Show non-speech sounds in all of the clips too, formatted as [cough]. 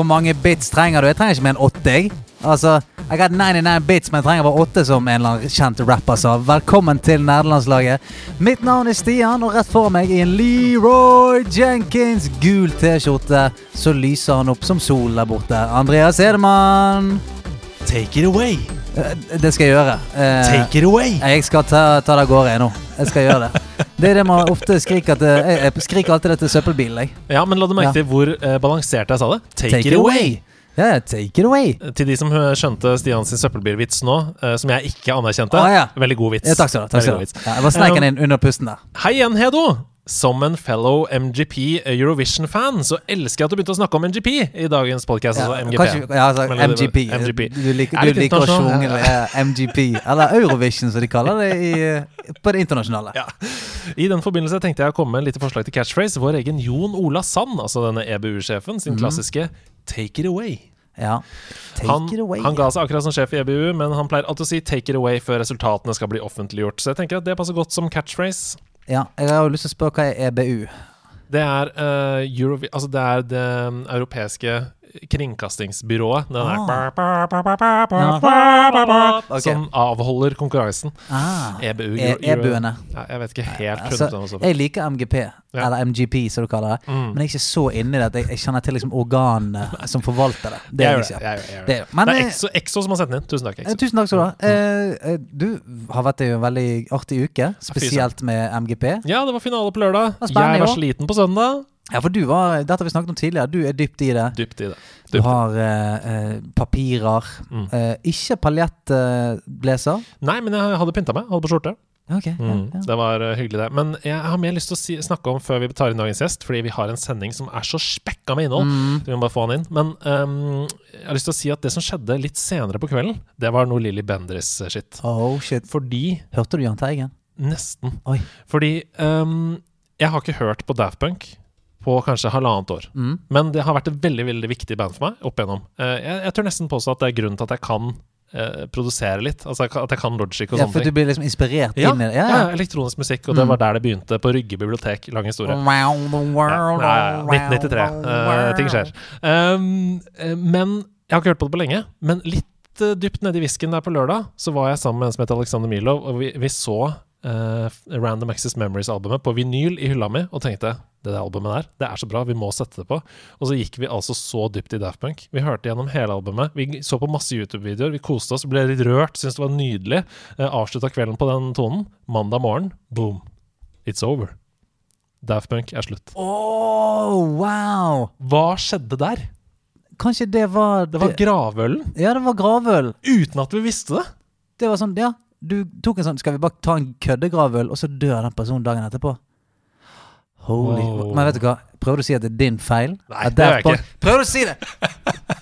Hvor mange bits trenger du? Jeg trenger ikke mer enn åtte. Altså, I got 99 bits, men jeg trenger bare åtte, som en eller annen kjent rapper sa. Velkommen til nerdelandslaget. Mitt navn er Stian, og rett for meg i en Leroy Jenkins gul T-skjorte, så lyser han opp som sol der borte. Andreas Edemann. Take it away. Eh, Det skal jeg gjøre. Eh, Take it away. Jeg skal ta, ta det av gårde, jeg nå. Jeg skal gjøre det. Det er det man ofte skriker til Jeg, jeg skriker alltid det til søppelbilen, jeg. Ja, men la du merke Ja. til hvor eh, balansert jeg sa det? Take, it away. Ja, yeah, take it away. Til de som eh, skjønte Stian sin søppelbilvits nå, eh, som jeg ikke anerkjente. Ah, ja. Veldig god vits. Ja, takk skal du ha. Ja, jeg bare sneik den Um, inn under pusten der. Hei igjen, Hedo! Som en fellow MGP Eurovision-fan så elsker jeg at du begynte å snakke om MGP i dagens podcast. Ja, altså MGP. kanskje- ja, altså, MGP. MGP. Du liker, Er du liker å sjunge ja, MGP. Eller Eurovision, som de kaller det i, eh, på det internasjonale. Ja. I den forbindelse tenkte jeg å komme med et lite forslag til catchphrase. Vår egen Jon Ola Sand, altså denne EBU-sjefen, sin klassiske 'take it away'. Ja. Take Han, han ga seg akkurat som sjef i EBU, men han pleier alltid å si 'take it away' før resultatene skal bli offentliggjort. Så jeg tenker at det passer godt som catchphrase. Ja, jeg har jo lyst til å spørre hva er EBU? Det er, uh, Eurovi altså det, er det um, europeiske kringkastingsbyrået. Den Ok. Som avholder konkurransen. Ah, EBU. E- EBU-ene. Ja, jeg vet ikke helt Altså, 100 hva det står for. jeg liker MGP, Ja. eller MGP som du kaller det. Mm. Men jeg er ikke så inni det at jeg, jeg kjenner til liksom organene som forvalter det. Det er jeg Jeg jeg Det det. men, Det Exo, Exo som har sendt den inn. Tusen takk, Eh, Exo. Tusen takk skal du ha. Eh, eh, du har vært i en veldig artig uke, spesielt med MGP. Ja, det var finale på lørdag. Jeg var sliten på søndag. Ja, for du var, dette har vi snakket om tidligere, du er dypt i det. Dypt i det. Du har eh, eh, papirer. Mm. Eh, ikke paljettblazer. Nei, men jeg hadde pynta meg. Hadde på skjorte. ok, ja, Mm, ja. Det var uh, hyggelig, det. Men jeg har mer lyst til å si, snakke om før vi tar inn dagens gjest, fordi vi har en sending som er så spekka med innhold. Mm. Så vi må bare få han inn. Men um, jeg har lyst til å si at det som skjedde litt senere på kvelden, det var noe Lilly Bendriss-shit. Oh shit. Fordi Hørte du Jahn Teigen? Nesten. Oi. Fordi um, jeg har ikke hørt på Daft Punk på kanskje halvannet år. Mm. Men det har vært et veldig veldig viktig band for meg opp igjennom. Eh, jeg, jeg tør nesten påstå at det er grunnen til at jeg kan eh, produsere litt. Altså at jeg kan logic og Ja, sånne for du blir liksom inspirert Ja, inn i det? ja, Ja, ja, elektronisk musikk, og det Mm. var der det begynte. På Rygge bibliotek. Lang historie. Around the world, Ja, ja, ja, 1993. the Eh, ting skjer. Um, men jeg har ikke hørt på det på lenge. Men litt uh, dypt nedi whiskyen der på lørdag, så var jeg sammen med en som heter Alexander Milov, og vi, vi så uh, Random Access Memories-albumet på vinyl i hylla mi, og tenkte det albumet der, det er så bra, vi må sette det på. Og så gikk vi altså så dypt i Daft Punk. Vi hørte gjennom hele albumet. Vi så på masse YouTube-videoer, vi koste oss, ble litt rørt, syntes det var nydelig. Eh, Avslutta kvelden på den tonen. Mandag morgen, boom. It's over. Daft Punk er slutt. Oh, wow! Hva skjedde der? Kanskje det var Det var gravølen, Ja, det var gravøl. uten at vi visste det. Det var sånn, ja. Du tok en sånn Skal vi bare ta en køddegravøl, og så dør den personen dagen etterpå? Holy Wow. Men vet du hva? Prøver du å si at det er din feil? Nei, det gjør jeg ikke. Prøv å si det! [laughs]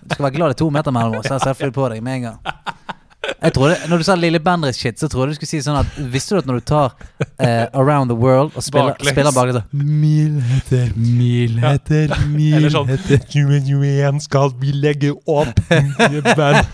Du skal være glad det er to meter mellom oss. Jeg ser selvfølgelig på deg med en gang. Jeg trodde, når du sa Lille Bendriss-shit, så trodde jeg du skulle si sånn at Visste du at når du tar eh, Around the World og spiller, Baklengs. spiller baklengs så Mil etter mil etter [laughs] mil Eller sånn etter 2021 skal vi legge opp nye band.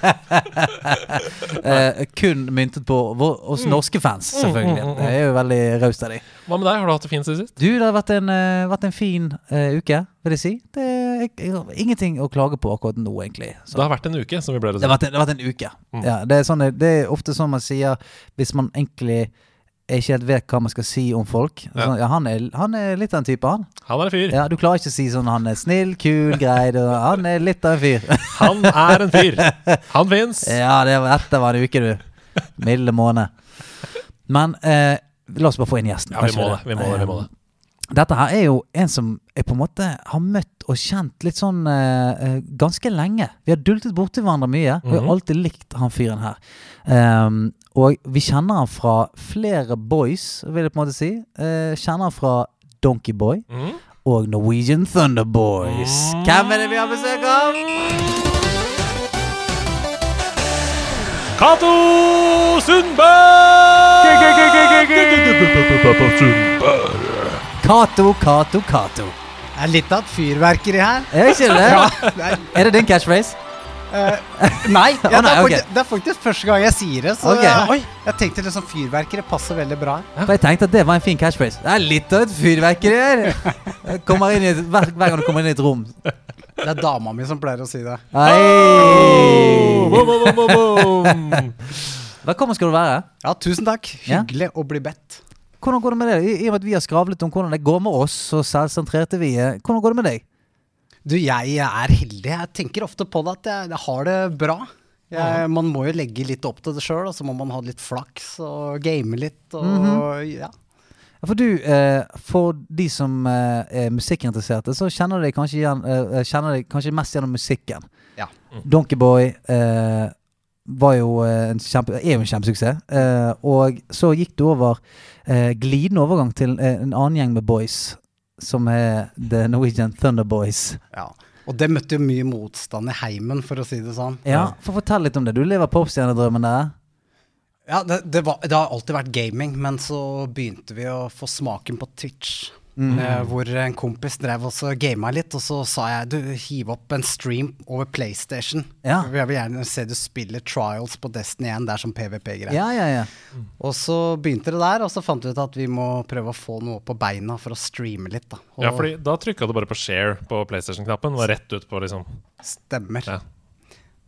[laughs] eh, Kun myntet på vår, oss norske fans, selvfølgelig. mm, mm, mm. Det er jo veldig raust av dem. Hva med deg? Har du hatt det fint siden sist? Du, det har vært en, uh, vært en fin uh, uke, vil jeg si. Det, jeg, jeg har ingenting å klage på akkurat nå, egentlig. Så. Det har vært en uke, som vi ble Det si. har vært en, det har vært en uke. Mm. Ja, det, er sånn, det er ofte sånn man sier hvis man egentlig ikke helt vet hva man skal si om folk. Ja. Sånn, ja, han, er, han er litt av en type, han. Han er en fyr. Ja, Du klarer ikke å si sånn han er snill, kul, grei. Han er litt av en fyr. [laughs] Han er en fyr. Han fins. ja, det var, dette var en uke, du. Milde måned. Men eh, la oss bare få inn gjesten. Ja, vi må det. Vi må det. Vi må det. Dette her er jo en som jeg på en måte har møtt og kjent litt sånn eh, ganske lenge. Vi har dultet borti hverandre mye. og Vi har Mhm. alltid likt han fyren her. Um, og vi kjenner han fra flere boys, vil jeg på en måte si. Uh, kjenner han fra Donkey Boy Mm. og Norwegian Thunder Boys. Hvem er det vi har besøk av? Cato Sundberg! Cato, Cato, Cato. Det er litt av et fyrverkeri her. Er ikke det? Ja, [laughs] er, det din catchphrase? Uh, nei, [laughs] ja, oh, nei, det, er faktisk, det er faktisk første gang jeg sier det. Så okay. jeg, Oi. jeg tenkte liksom fyrverkeri passer veldig bra. For jeg tenkte at det var en fin catchphrase. Det er litt av et fyrverkeri her. Kommer inn i et, hver, hver gang du kommer inn i et rom. Det er dama mi som pleier å si det. Oh! Boom, boom, boom. [laughs] Velkommen skal du være. Ja, tusen takk. Ja. Hyggelig å bli bedt. Hvordan går det med deg? I, I og med at vi har skravlet om hvordan det går med oss, og selvsentrerte vi er. Hvordan går det med deg? Du, jeg er heldig. Jeg tenker ofte på det at jeg, jeg har det bra. Jeg, man må jo legge litt opp til det sjøl, og så må man ha litt flaks og game litt. Og, mm -hmm. Ja, For du, eh, for de som eh, er musikkinteresserte, så kjenner de kanskje, igjen, eh, kjenner de kanskje mest gjennom musikken. Ja. Donkeyboy eh, var jo eh, en kjempe, er jo en kjempesuksess. Eh, og så gikk du over eh, glidende overgang til eh, en annen gjeng med boys, som er The Norwegian Thunder Boys. ja. Og det møtte jo mye motstand i heimen, for å si det sånn. Ja, for Fortell litt om det. Du lever popstjernedrømmen der. Ja, det, det, var, det har alltid vært gaming, men så begynte vi å få smaken på Twitch. Mm. Uh, hvor en kompis drev også gama litt, og så sa jeg du, hiv opp en stream over PlayStation. Ja. Jeg vil gjerne se du spiller Trials på Destiny 1. Det er som PVP-greier. Ja, ja, ja. Og så begynte det der, og så fant vi ut at vi må prøve å få noe på beina for å streame litt. da. Og Ja, fordi da trykka du bare på share på PlayStation-knappen. Var rett ut på liksom Stemmer. Ja.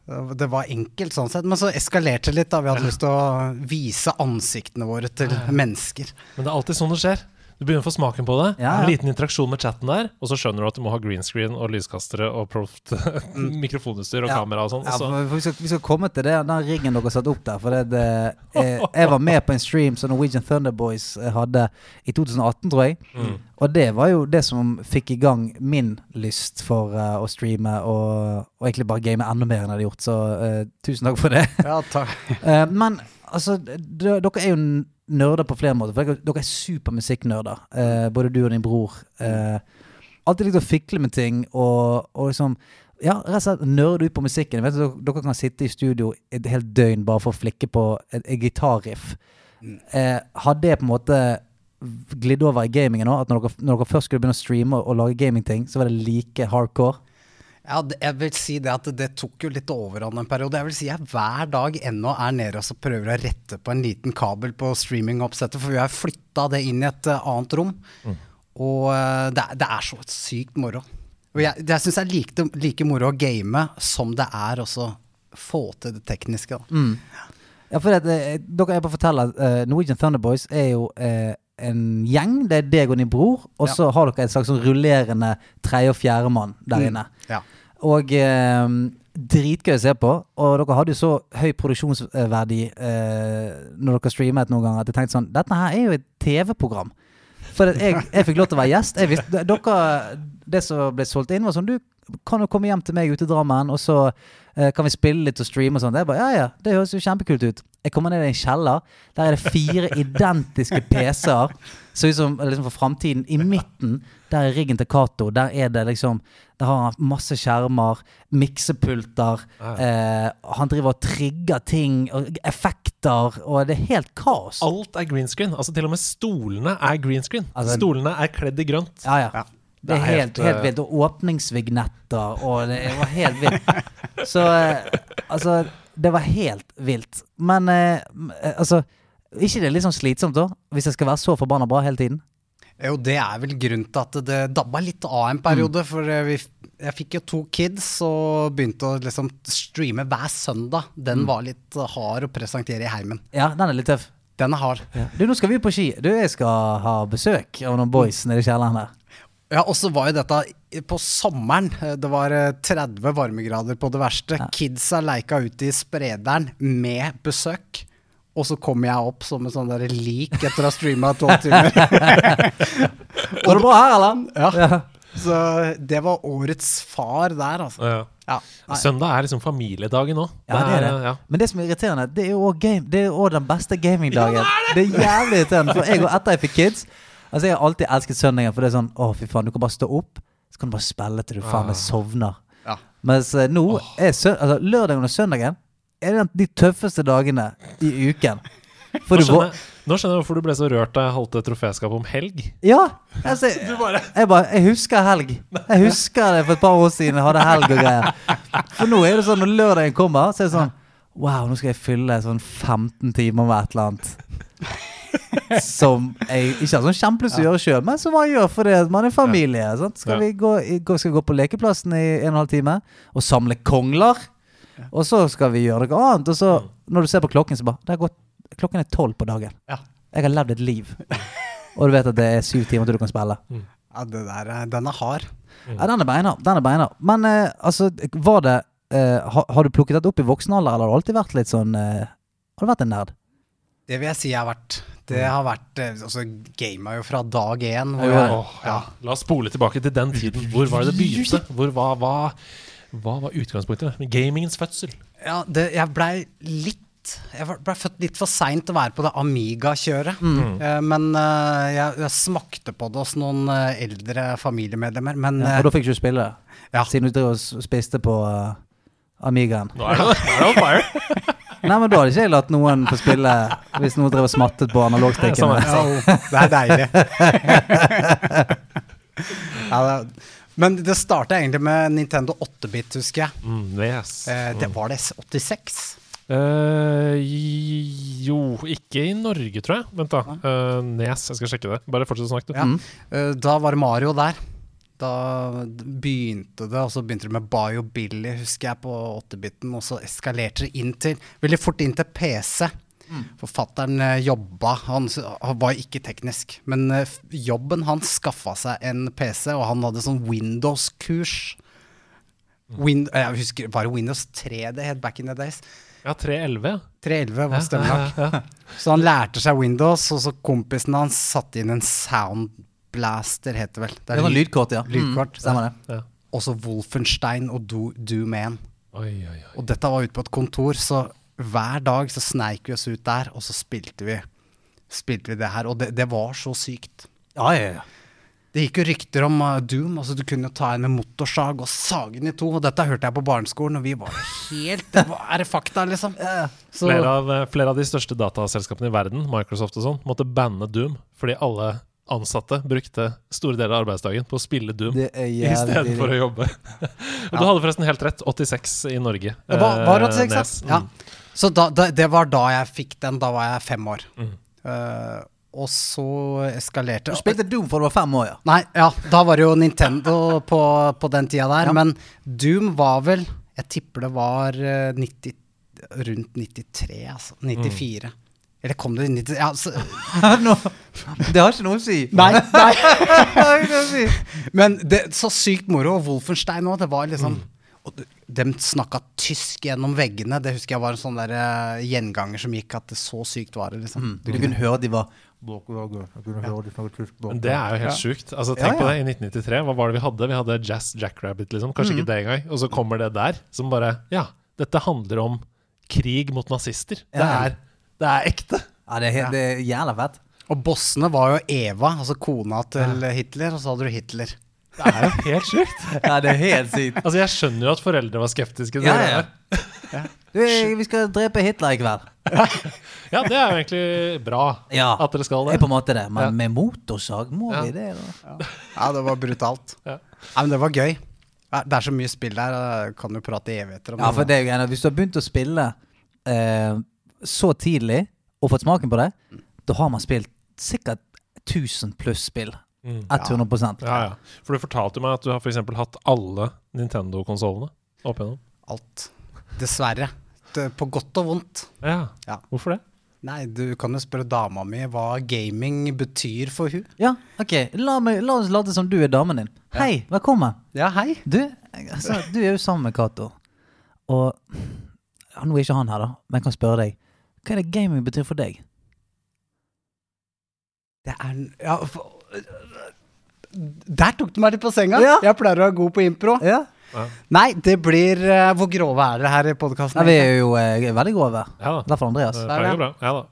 Det var enkelt sånn sett, men så eskalerte det litt. da. Vi hadde lyst til å vise ansiktene våre til mennesker. Men det er alltid sånn det skjer. Du begynner å få smaken på det. Ja, ja. En liten interaksjon med chatten der, og så skjønner du at du må ha green screen og lyskastere og proft [laughs] mikrofonutstyr og Ja. kamera og sånn. Så- vi, skal, vi skal komme til det, den riggen dere satte opp der. For det, det, jeg, jeg var med på en stream som Norwegian Thunder Boys eh, hadde i 2018, tror jeg. Mm. Og det var jo det som fikk i gang min lyst for uh, å streame og, og egentlig bare game enda mer enn jeg hadde gjort. Så uh, tusen takk for det. Ja, takk. uh, [laughs] men altså, dere er jo nerder på flere måter. For dere, dere er supermusikknerder, eh, både du og din bror. Eh, alltid likt å fikle med ting og, og liksom ja, rett og slett nerde ut på musikken. Vet dere, dere kan sitte i studio et helt døgn bare for å flikke på et, et gitarriff. Eh, hadde det på en måte glidd over i gamingen òg? At når dere, når dere først skulle begynne å streame og, og lage gamingting, så var det like hardcore? Ja, jeg vil si det at det tok jo litt overhånd en periode. Jeg vil si jeg hver dag ennå er nede og så prøver å rette på en liten kabel på streamingoppsettet, for vi har flytta det inn i et eh, annet rom. Og eh, det, det er så sykt moro. Og jeg, jeg syns det er like, like moro å game som det er også få til det tekniske. Mm. Ja, for det, eh, dere er på å fortelle at Norwegian Thunder Boys er jo eh, en gjeng. Det er deg og din bror, og Ja. så har dere et slags sånn rullerende tredje- og fjerdemann der inne. Ja. Og eh, dritgøy å se på. Og dere hadde jo så høy produksjonsverdi eh, når dere streamet noen ganger, at jeg tenkte sånn Dette her er jo et TV-program. For jeg, jeg fikk lov til å være gjest. Visste, dere, det som ble solgt inn, var sånn Du kan jo komme hjem til meg ute i Drammen, og så eh, kan vi spille litt og streame og sånt. Jeg bare, ja, ja, Det høres jo kjempekult ut. Jeg kommer ned i en kjeller. Der er det fire identiske PC-er. Ser liksom, liksom for framtiden. I midten, der er riggen til Cato. Der er det liksom Der har han masse skjermer, miksepulter. Eh, han driver og trigger ting, og effekter, og det er helt kaos. Alt er green screen. Altså Til og med stolene er green screen. Altså- stolene er kledd i grønt. Ja, ja. Ja. Det er helt, helt, eh, vilt. Og åpningsvignetter, og det var helt vilt. [laughs] Så eh, altså Det var helt vilt. Men eh, altså ikke det er litt sånn slitsomt, da? Hvis jeg skal være så forbanna bra hele tiden? Jo, det er vel grunnen til at det dabba litt av en periode. For eh, vi, jeg fikk jo to kids og begynte å liksom streame hver søndag. Den var litt eh, hard å presentere i heimen. Ja, den er litt tøff. Den er hard. Du, nå skal vi på ski. Du, jeg skal ha besøk av noen boys nede i kjelleren der. Ja, og så var jo dette på sommeren. Eh, Det var eh, 30 varmegrader på det verste. Kidsa leika ute i sprederen med besøk. Og så kommer jeg opp som en sånn der lik etter å ha streama tolv timer. [laughs] Går det bra her, eller? Ja. Så det var årets far der, altså. Ja. Ja. Søndag er liksom familiedagen nå. Ja, det er det. Ja. Men det som er irriterende, det er jo det er jo den beste gamingdagen. det, er jævlig irriterende. For jeg og etter jeg fikk kids Altså Jeg har alltid elsket søndagen, for det er sånn Å, fy faen, du kan bare stå opp, så kan du bare spille til du faen meg sovner. Ja. Mens eh, nå er sø altså, lørdagen og søndagen er det de tøffeste dagene i uken. For Nå skjønner jeg. Nå skjønner jeg hvorfor du ble så rørt da jeg holdt et troféskap om helg. Ja! Altså, [laughs] jeg, jeg, bare, jeg husker helg. Jeg husker det for et par år siden. Jeg hadde helg og greier. For nå er det sånn når lørdagen kommer, så er det sånn Wow, nå skal jeg fylle sånn 15 timer med et eller annet. Som jeg ikke har sånn kjempelyst til å gjøre sjøl, men som man gjør fordi man er familie. Sant? Skal, vi gå, gå, skal vi gå på lekeplassen i en og en halv time og samle kongler? Og så skal vi gjøre noe annet. Og så, når du ser på klokken, så bare gått, Klokken er tolv på dagen. Ja. Jeg har levd et liv. [laughs] Og du vet at det er syv timer til du kan spille. Ja, det der, er- den er hard. Ja, den er beina. Den er beina. Men eh, altså, var det eh, har, har du plukket dette opp i voksen alder, eller har du alltid vært litt sånn eh, Har du vært en nerd? Det vil jeg si jeg har vært. Det har vært eh, Altså, gama jo fra dag én. hvor Ja, ja. La oss spole tilbake til den tiden. Hvor var det det begynte? Hvor, var, hva, hva var utgangspunktet? Gamingens fødsel. Ja, det, jeg blei litt Jeg ble født litt for seint til å være på det Amiga-kjøret. Mm. men eh, jeg, jeg smakte på det hos noen eh, eldre familiemedlemmer. Men Ja, eh, og da fikk du ikke spille? Ja. Siden du drev og spiste på uh, Amigaen. Nå er det, er on fire. [laughs] Nei, men da hadde ikke jeg latt noen få spille hvis noen drev og smattet på analogstikken. Ja, det er deilig. [laughs] ja, det, men det starta egentlig med Nintendo 8-bit, husker jeg. Mm, yes. Eh, det var det 86? Eh, jo, ikke i Norge, tror jeg. Vent, da. Eh, Nes, jeg skal sjekke det. Bare fortsett å snakke, du. Ja. Eh, da var det Mario der. Da begynte det, og så begynte det med Bio Billy, husker jeg, på 8-biten. Og så eskalerte det inn til Veldig fort inn til PC. Forfatteren eh, jobba han, han var ikke teknisk, men eh, jobben han skaffa seg en PC, og han hadde sånn Windows-kurs. Win eh, jeg husker bare Windows 3 det het back in the days. Ja, 311, 311 var stemmen. Ja, ja, ja. Så han lærte seg Windows, og så kompisen hans satte inn en soundblaster, heter det vel. Det sånn lydkort, ja. Lydkort. Mm, stemmer det. Ja. Også Wolfenstein og Do Do Man. Oi, oi, oi. Og dette var ute på et kontor, så hver dag så sneik vi oss ut der, og så spilte vi, spilte vi det her. Og det, det var så sykt. Ja, ja, ja. Det gikk jo rykter om uh, Doom. altså Du kunne ta en motorsag og sage den i to. Og dette hørte jeg på barneskolen, og vi var helt det var, Er det fakta, liksom? [laughs] Så, Flere av, eh, flere av de største dataselskapene i verden, Microsoft og sånn, måtte banne Doom fordi alle ansatte brukte store deler av arbeidsdagen på å spille Doom [laughs] istedenfor å jobbe. [laughs] og du hadde forresten helt rett. 86 i Norge. Det var, var det Eh, 86? Nes. Ja. Mm. Så da, da, det var da jeg fikk den. Da var jeg fem år. Mm. Uh, og så eskalerte Du spilte Doom for du var fem år, ja. Nei, ja, da var det jo Nintendo på, på den tida der. Ja. Men Doom var vel Jeg tipper det var eh, 90, rundt 93, altså. 94. Eller kom det i 90 ja, så, [laughs] det har ikke noe å si. [laughs] Nei, nei. [laughs] Det å si. Men det, så sykt moro. Og Wolfenstein òg. Det var liksom Mm. og de- snakka tysk gjennom veggene. Det husker jeg var en sånn der uh, gjenganger som gikk, at det så sykt var det, liksom. Mm. Du kunne høre de var kunne høre de bak. Men det er jo helt sjukt. Altså, tenk Ja, på det, i 1993, hva var det vi hadde? Vi hadde Jazz Jackrabbit, liksom. Kanskje ikke det engang. Og så kommer det der, som bare Ja, dette handler om krig mot nazister. Det er, det er ekte. Ja, det er, helt, det er jævla fett. Og bossene var jo Eva, altså kona til Hitler, og så hadde du Hitler. Det er jo helt sjukt. [laughs] Ja, det er helt sykt. Altså, jeg skjønner jo at foreldre var skeptiske. Ja, ja. Du, vi skal drepe Hitler i kveld. [laughs] ja, det er jo egentlig bra Ja. at dere skal Det det. er på en måte det. Men Ja. med motorsag, må Ja. vi det, da? Ja, det var brutalt. Ja. Men det var gøy. Det er så mye spill der, jeg kan jo prate i evigheter om Ja, for det. er jo. Hvis du har begynt å spille eh, så tidlig, og fått smaken på det, da har man spilt sikkert 1000 pluss spill. Mm. 100 Ja, ja. For du fortalte meg at du har for hatt alle Nintendo-konsollene opp igjennom. Alt. Dessverre. På godt og vondt. Ja. Ja. Hvorfor det? Nei, du kan jo spørre dama mi hva gaming betyr for hun. Ja, ok. La, meg, la oss late som du er damen din. Hei, velkommen. Ja, hei. Du, altså, du er jo sammen med Cato. Og ja, Nå er ikke han her, da, men jeg kan spørre deg. Hva er det gaming betyr for deg? Det er Ja, for, der tok du meg litt på senga. Ja. Jeg pleier å være god på impro. Ja. Nei, det blir uh, Hvor grove er dere her i podkasten? Vi er jo uh, veldig grove. Ja da. Fall Andreas. Det er ja. bra. Ja da.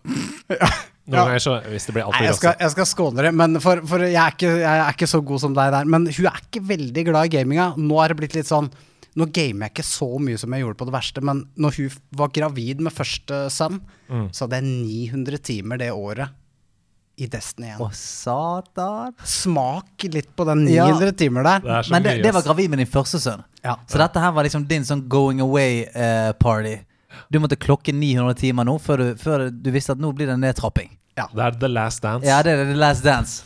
[laughs] Noen Ja. ganger så Hvis det blir altfor jeg jeg skal skåne dere, men for, for jeg, er ikke, jeg er ikke så god som deg der. Men hun er ikke veldig glad i gaminga. Nå er det blitt litt sånn Nå gamer jeg ikke så mye som jeg gjorde på det verste, men når hun var gravid med første sønn, Mm. så hadde jeg 900 timer det året i Destiny 1. Å, satan. Smak litt på den Ja. 900 timer der. Det Men det, det var gravid med din første sønn. Ja. Så dette her var liksom din sånn going away-party. du måtte klokke 900 timer nå før du, før du visste at nå blir det nedtrapping. Det er The Last Dance. Ja, det er The Last Dance.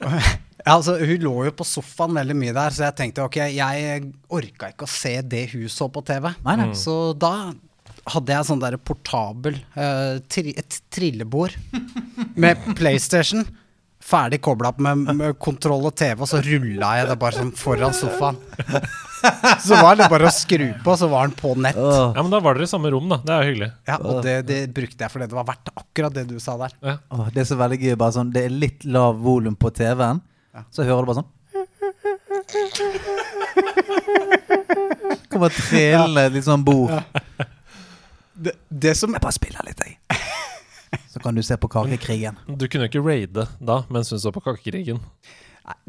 [laughs] Ja, altså, hun lå jo på sofaen veldig mye der, så jeg tenkte ok, jeg orka ikke å se det hun så på TV. Nei, nei. Så da hadde jeg sånn der portabel uh, tri et trillebord med PlayStation. Ferdig kobla opp med, med kontroll og TV, og så rulla jeg det bare sånn foran sofaen. Så var det bare å skru på, så var den på nett. Ja, men Da var dere i samme rom, da. Det er jo hyggelig. Ja, Og det, det brukte jeg fordi det var verdt akkurat det du sa der. Ja. Åh, det er så veldig gøy. Bare sånn, det er litt lav volum på TV-en, så hører du bare sånn Kommer trillende litt sånn bord. Det, det som Jeg bare spiller litt, jeg. [laughs] Så kan du se på Kakekrigen. Du kunne jo ikke raide da mens hun så på Kakekrigen.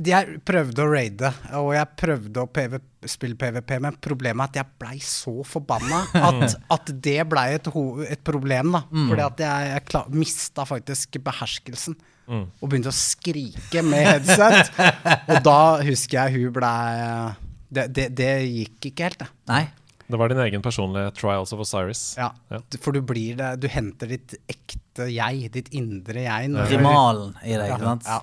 Jeg prøvde å raide, og jeg prøvde å PV, spille PVP, men problemet er at jeg blei så forbanna at, [laughs] at det blei et, et problem, da. Fordi at jeg, jeg klar, mista faktisk beherskelsen. Mm. Og begynte å skrike med headset. [laughs] og da husker jeg hun blei det, det, det gikk ikke helt, det. Nei. Det var din egen personlige Trials of Osiris. Ja. Ja. For du blir det Du henter ditt ekte jeg, ditt indre jeg. Primalen i deg, ikke sant? Ja.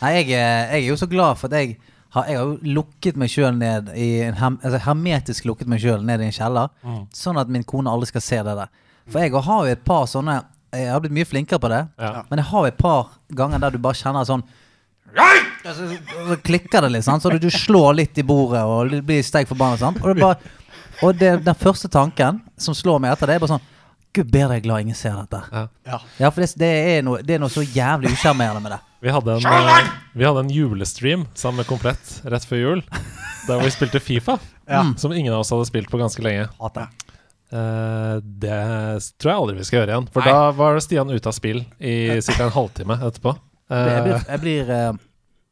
Nei, jeg, jeg er jo så glad for at jeg har, jeg har jo lukket meg sjøl ned i en hem, altså hermetisk lukket meg sjøl ned i en kjeller, sånn at min kone aldri skal se det der. For jeg har jo et par sånne Jeg har blitt mye flinkere på det, Ja. men jeg har et par ganger der du bare kjenner sånn Altså, så klikker det litt, sant? så du, du slår litt i bordet og blir steik forbanna. sant? Og, det bare, og det, den første tanken som slår meg etter det, er bare sånn Gud bedre jeg er glad ingen ser dette. Ja. Ja. Ja, for det, det, er noe, det er noe så jævlig usjarmerende med det. Vi hadde, en, eh, vi hadde en julestream sammen med Komplett rett før jul. Der vi spilte Fifa, Ja. som ingen av oss hadde spilt på ganske lenge. Hater det. Eh, det tror jeg aldri vi skal gjøre igjen. For Nei. da var Stian ute av spill i ca. en halvtime etterpå. Jeg Eh, blir, jeg blir, eh,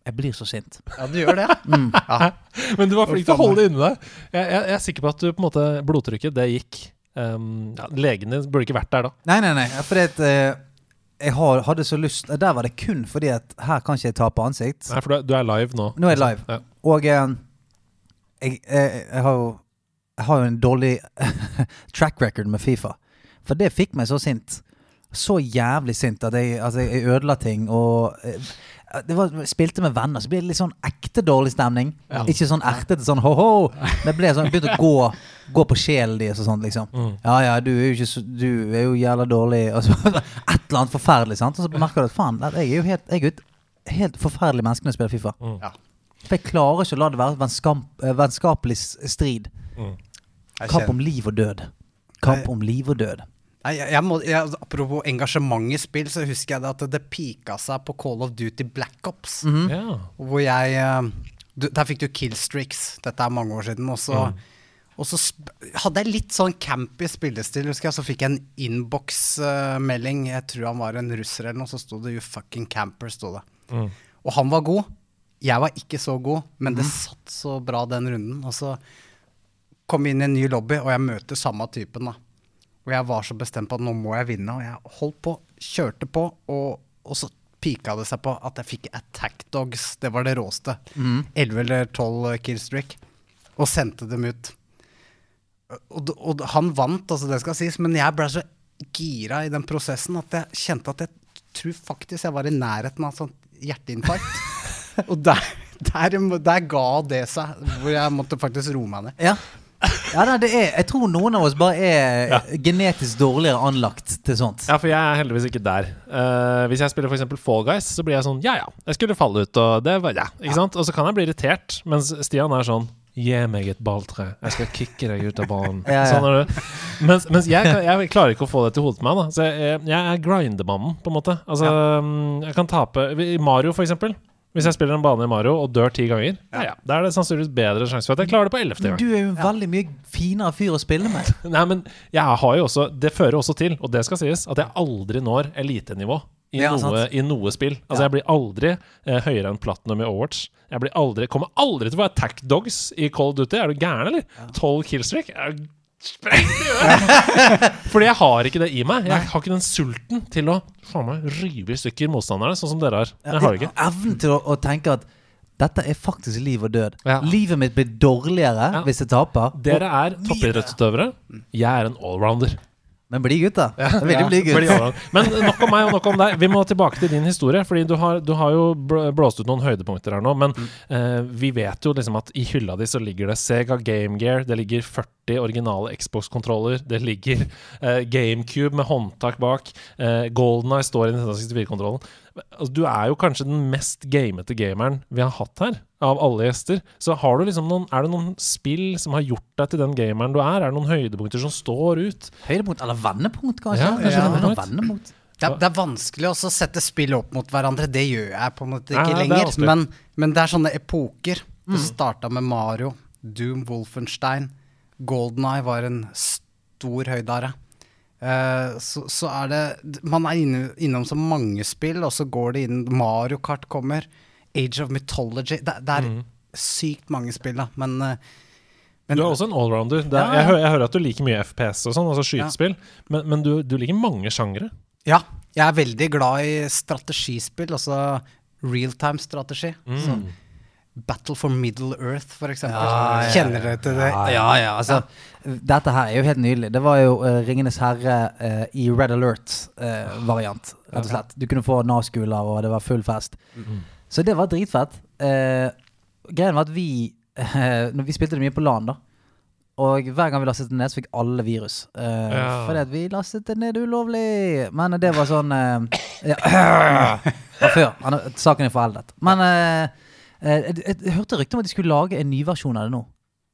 jeg blir så sint. ja, du gjør det. [laughs] Mm. Ja. [laughs] men du var flink til å holde det inni deg. Jeg, jeg, jeg er sikker på at du på en måte blodtrykket, det gikk. Um, ja, legen din burde ikke vært der da. Nei, nei, nei. Fordi at uh, jeg har, hadde så lyst Der var det kun fordi at her kan ikke jeg tape ansikt. Nei, for du er, du er live nå. Nå er jeg live. Ja. Og uh, jeg, jeg, jeg har jo Jeg har jo en dårlig [laughs] track record med Fifa. For det fikk meg så sint. Så jævlig sint at jeg, altså, jeg ødela ting og eh, det var, spilte med venner, så ble det litt sånn ekte dårlig stemning. Ikke sånn ertete sånn ho-ho. Det ble sånn, begynte å gå, gå på sjelen deres og sånt, liksom. Mm. Ja ja, du er jo ikke så, Du er jo jævla dårlig. Og så, [laughs] et eller annet forferdelig, sant. Og så merker du at faen, jeg er jo helt, jeg er jo et helt forferdelig menneske når jeg spiller Fifa. Mm. Ja. For jeg klarer ikke å la det være vennskap, eh, vennskapelig strid. Mm. Kamp om liv og død. Kamp om liv og død. Jeg, jeg må, jeg, apropos engasjement i spill, så husker jeg det at det pika seg på Call of Duty Black Ops. Mm -hmm. yeah. Hvor jeg eh, du, Der fikk du killstreaks. Dette er mange år siden. Og så, og så sp hadde jeg litt sånn campy spillestil, husker jeg. Så fikk jeg en innboksmelding. jeg tror han var en russer eller noe. Så sto det 'You fucking camper'. Sto det. Mm. Og han var god. Jeg var ikke så god, men det satt så bra den runden. Og så kom vi inn i en ny lobby, og jeg møter samme typen. da. Og jeg var så bestemt på at nå må jeg vinne, og jeg holdt på, kjørte på, og, og så pika det seg på at jeg fikk attack dogs. Det var det råeste. 11 eller 12 killstreak. Og sendte dem ut. Og, og han vant, altså det skal sies, men jeg ble så gira i den prosessen at jeg kjente at jeg tror faktisk jeg var i nærheten av sånn hjerteinfarkt. [laughs] og der, der, der ga det seg, hvor jeg måtte faktisk roe meg ned. Ja. Ja nei, det er, jeg tror noen av oss bare er genetisk dårligere anlagt til sånt. Ja, for jeg er heldigvis ikke der. Uh, hvis jeg spiller f.eks. Fall Guys, så blir jeg sånn Ja ja, jeg skulle falle ut, og det var ja. Ikke sant? Og så kan jeg bli irritert, mens Stian er sånn Gi meg et balltre. Jeg skal kicke deg ut av banen. [laughs] Ja, ja. Sånn er det. Mens, mens jeg, jeg klarer ikke å få det til hodet på meg. Da. Så jeg, jeg er grindermannen, på en måte. Altså, mm, jeg kan tape I Mario, for eksempel. Hvis jeg spiller en bane i Mario og dør ti ganger, ja, ja, da er det sannsynligvis bedre sjanse for at jeg klarer det på ellevte gang. Du er jo en veldig mye finere fyr å spille med. [laughs] Nei, men jeg har jo også Det fører også til, og det skal sies, at jeg aldri når elitenivå i, Ja, noe, i noe spill. Altså Ja. Jeg blir aldri eh, høyere enn platinum i Overwatch. Jeg blir aldri, kommer aldri til å få attack dogs i Call of Duty. Er du gæren, eller? 12 killstreak? Er du sprengt i øret! Fordi jeg har ikke det i meg. Jeg har ikke den sulten til å faen meg rive i stykker motstanderne, sånn som dere har. Jeg har ikke. Evnen til å, å tenke at dette er faktisk liv og død. Ja. Livet mitt blir dårligere Ja. hvis jeg taper. Dere er toppidrettsutøvere. Jeg er en allrounder. Men bli gutt, da. Ja, bli gutt. Ja. Men nok om meg og nok om deg. Vi må tilbake til din historie. Fordi du har, du har jo blåst ut noen høydepunkter her nå. Men eh, vi vet jo liksom at i hylla di så ligger det Sega Game Gear. Det ligger 40 originale Xbox-kontroller. Det ligger eh, GameCube med håndtak bak. Eh, Golden Eye står i Nintendo 64-kontrollen. Altså, du er jo kanskje den mest gamete gameren vi har hatt her, av alle gjester. Så har du liksom noen, er det noen spill som har gjort deg til den gameren du er? Er det noen høydepunkter som står ut? Høydepunkt eller vendepunkt, kanskje? Ja, kanskje Ja, vendepunkt. vendepunkt. Det er, det er vanskelig å sette spill opp mot hverandre. Det gjør jeg på en måte ikke er lenger. Det Men, men det er sånne epoker. Det starta med Mario, Doom, Wolfenstein. Golden Eye var en stor høydare. Eh, så, så er det Man er inne, innom så mange spill, og så går det inn Mario Kart kommer. Age of Mythology. Det, det er sykt mange spill, da. Men, eh, men Du er også en allrounder. Er, Ja, ja. jeg, jeg hører at du liker mye FPS og sånn, altså skytespill, men, men du, du liker mange sjangere? Ja, jeg er veldig glad i strategispill, altså realtime-strategi. Så Battle for Middle Earth, eksempel. Ja, ja, Kjenner dere til det? Ja, ja, altså Dette her er jo helt nydelig. Det var jo uh, Ringenes herre uh, i Red Alert-variant, rett og slett. Du kunne få Nav-skoler, og det var full fest. Så det var dritfett. Uh, greien var at vi eh, [laughs] Når vi spilte det mye på LAN, da. Og hver gang vi lastet det ned, så fikk alle virus. Uh, Ja. Fordi at vi lastet det ned ulovlig. Men det var sånn eh, ja, [coughs] før. Saken er foreldet. Men eh, eh, jeg, jeg, jeg hørte rykter om at de skulle lage en ny versjon av det nå.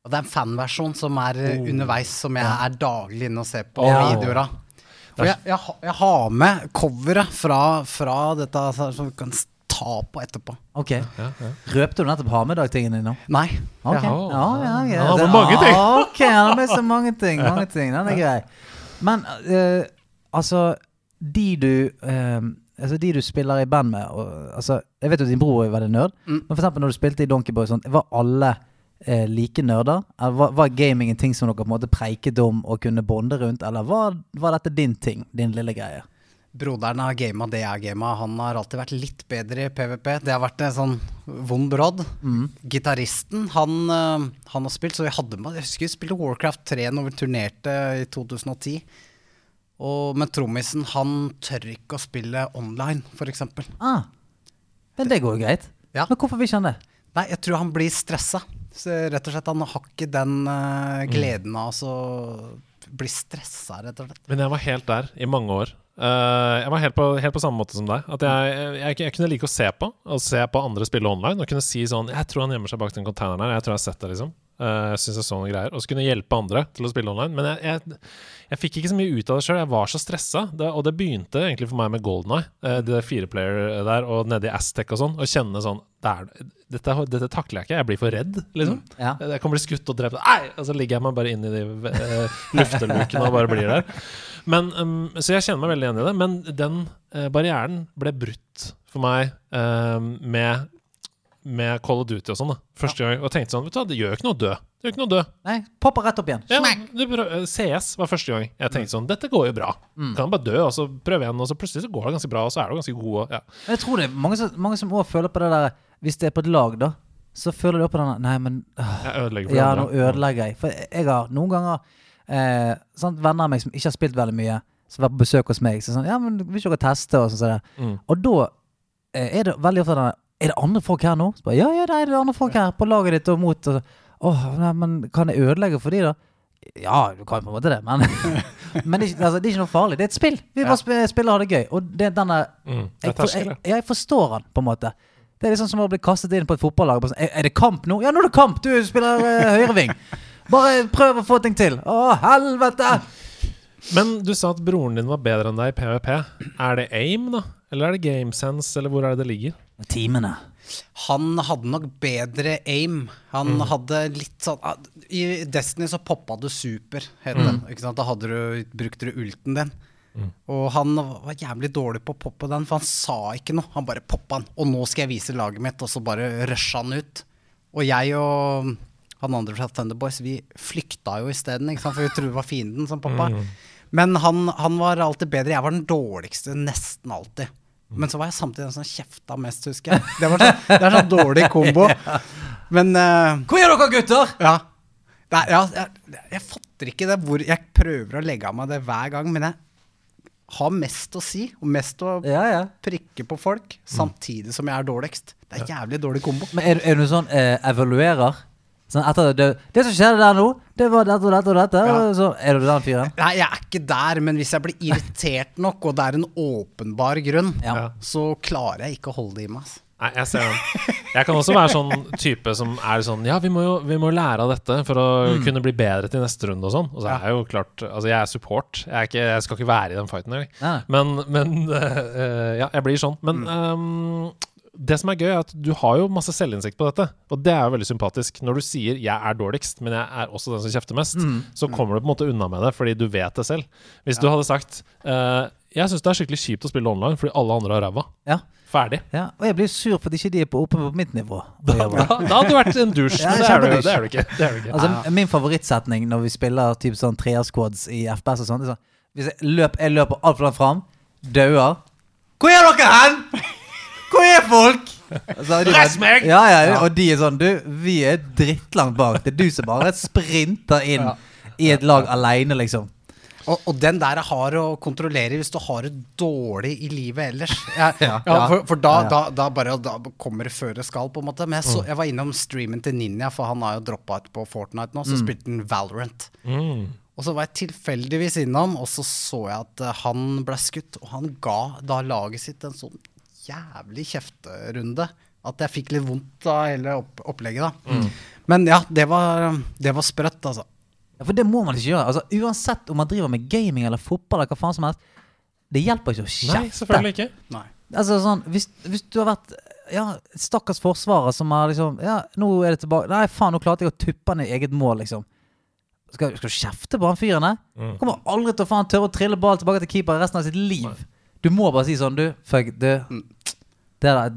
Og det er en fanversjon som er oh. underveis, som jeg er daglig inne og ser på oh. videoer av. For jeg, jeg, jeg har med coveret fra, fra dette så- som vi kan ta på etterpå. Ok. Ja, ja. Røpte du nettopp ha med deg-tingene dine? Nei. Ok. jeg har- Ja, ja, ja. Har Det- mange ting. Ok, han har med så mange ting. Mange ting. Den er grei. Men uh, altså De du eh, Altså de du spiller i band med og, altså, Jeg vet jo at din bror er veldig nerd, Mm. men eksempel når du spilte i Donkeyboy, sånn, var alle eh, like nerder? Eller var, var gaming en ting som dere på en måte preiket om og kunne bonde rundt, eller var, var dette din ting? Din lille greie? Broderen har gama det jeg har gama. Han har alltid vært litt bedre i PVP. Det har vært en sånn vond brodd. Gitaristen, han, eh, han har spilt, så vi hadde med Jeg husker vi spilte Warcraft 3 når vi turnerte i 2010. Og, men trommisen, han tør ikke å spille online, f.eks. Ah, men det går jo greit. Ja. Men hvorfor vil ikke han det? Nei, jeg tror han blir stressa. Så rett og slett, han har ikke den uh, gleden av å bli stressa, rett og slett. Men jeg var helt der i mange år. Uh, jeg var helt på, helt på samme måte som deg. At jeg, jeg, jeg kunne like å se på Og se på andre spille online og kunne si sånn Jeg tror han gjemmer seg bak den containeren her. Jeg tror jeg har sett det, liksom. Eh, Jeg syns jeg så noen greier Og så kunne jeg hjelpe andre til å spille online. Men jeg, jeg, jeg fikk ikke så mye ut av det sjøl. Jeg var så stressa. Og det begynte egentlig for meg med Golden Eye. Uh, det fireplayer der, og nede i Aztec og sånn. Å kjenne sånn det dette, dette takler jeg ikke. Jeg blir for redd, liksom. Ja. Jeg kan bli skutt og drept. Nei! Og så ligger jeg meg bare inn i de uh, luftelukene og bare blir der. Men, um, så jeg kjenner meg veldig igjen i det. Men den uh, barrieren ble brutt for meg uh, med, med Call of Duty og sånn. da Første gang. Og tenkte sånn Vet du hva, det gjør jo ikke noe å dø. Det gjør ikke noe å dø. Nei, popper rett opp igjen. Ja, du prøv, eh, CS var første gang jeg tenkte sånn Dette går jo bra. Kan bare dø, og så prøve igjen, og så plutselig så går det ganske bra, og så er du ganske god. Og, ja. Men jeg tror det er mange som, mange som også føler på det der Hvis det er på et lag, da, så føler de også på den der, Nei, men øh, Jeg ødelegger for Ja, andre. nå ødelegger jeg. For jeg har noen ganger eh, sant, venner av meg som ikke har spilt veldig mye, som har vært på besøk hos meg, så sånn Ja, men vil ikke dere teste? Og sånn. sånn. Mm. Og da eh, er det veldig ofte den der, Er det andre folk her nå? Så bare, ja, ja, det er det andre folk her på laget ditt og mot. Og, så, Åh, nei, men kan jeg ødelegge for de, da? Ja, du kan på en måte det, men, [laughs] men det, er ikke, altså, det er ikke noe farlig. Det er et spill. Vi bare sp- spiller og har det gøy. Og det er den Mm. Det jeg, er for, jeg, jeg forstår han, på en måte. Det er liksom som å bli kastet inn på et fotballag. sånn, Er, er det kamp nå? Ja, nå er det kamp! Du spiller uh, høyreving. Bare prøv å få ting til. Å, helvete! Men du sa at broren din var bedre enn deg i PVP. Er det aim, da? Eller er det gamesense, eller hvor er det det ligger? Timene. Han hadde nok bedre aim. Han hadde litt sånn ah, I Destiny så poppa du super, het det. Ikke sant? Da hadde du, brukte du ulten din. Og han var jævlig dårlig på å poppe den, for han sa ikke noe. Han bare poppa den. Og nå skal jeg vise laget mitt, og så bare rusha han ut. Og jeg og han andre fra Thunderboys, vi flykta jo isteden, for vi trodde det var fienden som poppa. Men han, han var alltid bedre. Jeg var den dårligste nesten alltid. Men så var jeg samtidig den som kjefta mest, husker jeg. Det, var sånn, det er sånn dårlig kombo. [laughs] Men uh, Hvor er dere, gutter? ja. Nei, ja jeg, jeg fatter ikke det hvor Jeg prøver å legge av meg det hver gang, men jeg har mest å si, og mest å Ja, ja. prikke på folk, samtidig som jeg er dårligst. Det er jævlig dårlig kombo. Men er, er du sånn eh, evaluerer? Sånn etter det, det som skjedde der nå, det var dette og dette og dette. Ja. Så, er du den fyren? Nei, jeg er ikke der, men hvis jeg blir irritert nok, og det er en åpenbar grunn, Ja. Så klarer jeg ikke å holde det i meg. ass. Nei, jeg ser den. Jeg kan også være sånn type som er sånn Ja, vi må jo vi må lære av dette for å kunne bli bedre til neste runde og sånn. Og så er jeg jo klart Altså, jeg er support. Jeg, er ikke, jeg skal ikke være i den fighten engang. Men, men uh, [laughs] Ja, jeg blir sånn. Men ehm, det som er gøy, er at du har jo masse selvinnsikt på dette. Og det er jo veldig sympatisk. Når du sier 'jeg er dårligst', men jeg er også den som kjefter mest, så kommer du på en måte unna med det fordi du vet det selv. Hvis du hadde sagt uh, 'jeg syns det er skikkelig kjipt å spille online fordi alle andre har ræva', Ja. ferdig. ja. Og jeg blir sur fordi ikke de er på, oppe på mitt nivå. Da, da, da hadde du vært en dusj, Ja, det er, du, det er du ikke. Det er du ikke. Altså, Min favorittsetning når vi spiller typ sånn treersquads i FPS og sånt, er sånn Hvis jeg, løp, jeg løper altfor langt fram, dauer Hvor er dere hen?! Hvor er folk?! Så de bare- meg! Ja, ja, ja, og de er sånn Du, vi er drittlangt bak. Det er du som bare sprinter inn i et lag aleine, liksom. Og, og den der er hard å kontrollere hvis du har det dårlig i livet ellers. Jeg, ja, Ja. for, for da, Ja, da, da bare da kommer det før det skal, på en måte. Men jeg, så, jeg var innom streamen til Ninja, for han har jo droppa ut på Fortnite nå, så spilte han Valorant. Mm. Og så var jeg tilfeldigvis innom, og så så jeg at eh, han ble skutt. Og han ga da laget sitt en sånn jævlig kjefterunde at jeg fikk litt vondt av hele opp opplegget. da. Men ja, det var, det var sprøtt, altså. Ja, For det må man ikke gjøre. Altså, Uansett om man driver med gaming eller fotball eller hva faen som helst. Det hjelper ikke å kjefte. Nei, selvfølgelig ikke. Nei. Altså sånn, hvis, hvis du har vært ja, stakkars forsvarer som har liksom Ja, nå er det tilbake Nei, faen, nå klarte jeg å tuppe han i eget mål, liksom. Skal, skal du kjefte på han fyren der? Mm. Kommer aldri til å faen tørre å trille ball tilbake til keeper resten av sitt liv. Du må bare si sånn, du, fuck, du Mm. det, der,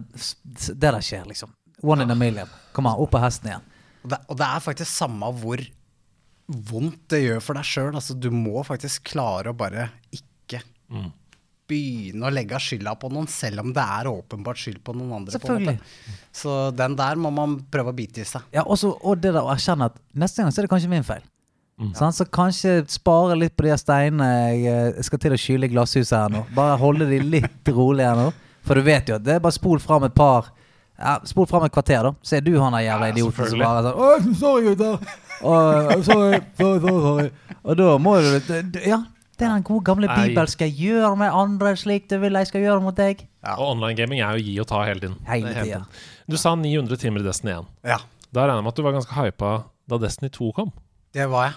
det der skjer, liksom. One in a million. Kom an, opp på hesten igjen. Og det, og det er faktisk samme hvor vondt det gjør for deg sjøl. Altså, du må faktisk klare å bare ikke Mm. begynne å legge skylda på noen, selv om det er åpenbart skyld på noen andre. På en Selvfølgelig. måte. Så den der må man prøve å bite i seg. Ja, også, og det der å erkjenne at neste gang så er det kanskje min feil. Mm. Sånn, Så kanskje spare litt på de steinene jeg eh, skal til å skylle i glasshuset her nå. Bare holde de litt rolig her nå. For du vet jo at det er bare spol fram et par ja, Spol fram et kvarter, da. Så er du han der jævla Ja, idioten som bare sånn Å, sorry, gutter. Og, sorry, sorry, sorry, sorry. Og da må du Ja, det er den gode gamle Nei. bibelske 'gjør med andre slik du vil jeg skal gjøre mot deg'. Og online gaming er jo gi og ta hele tiden. Hele tiden. Du sa 900 timer i Destiny 1. Ja, Da regner jeg med at du var ganske hypa da Destiny 2 kom. det var jeg.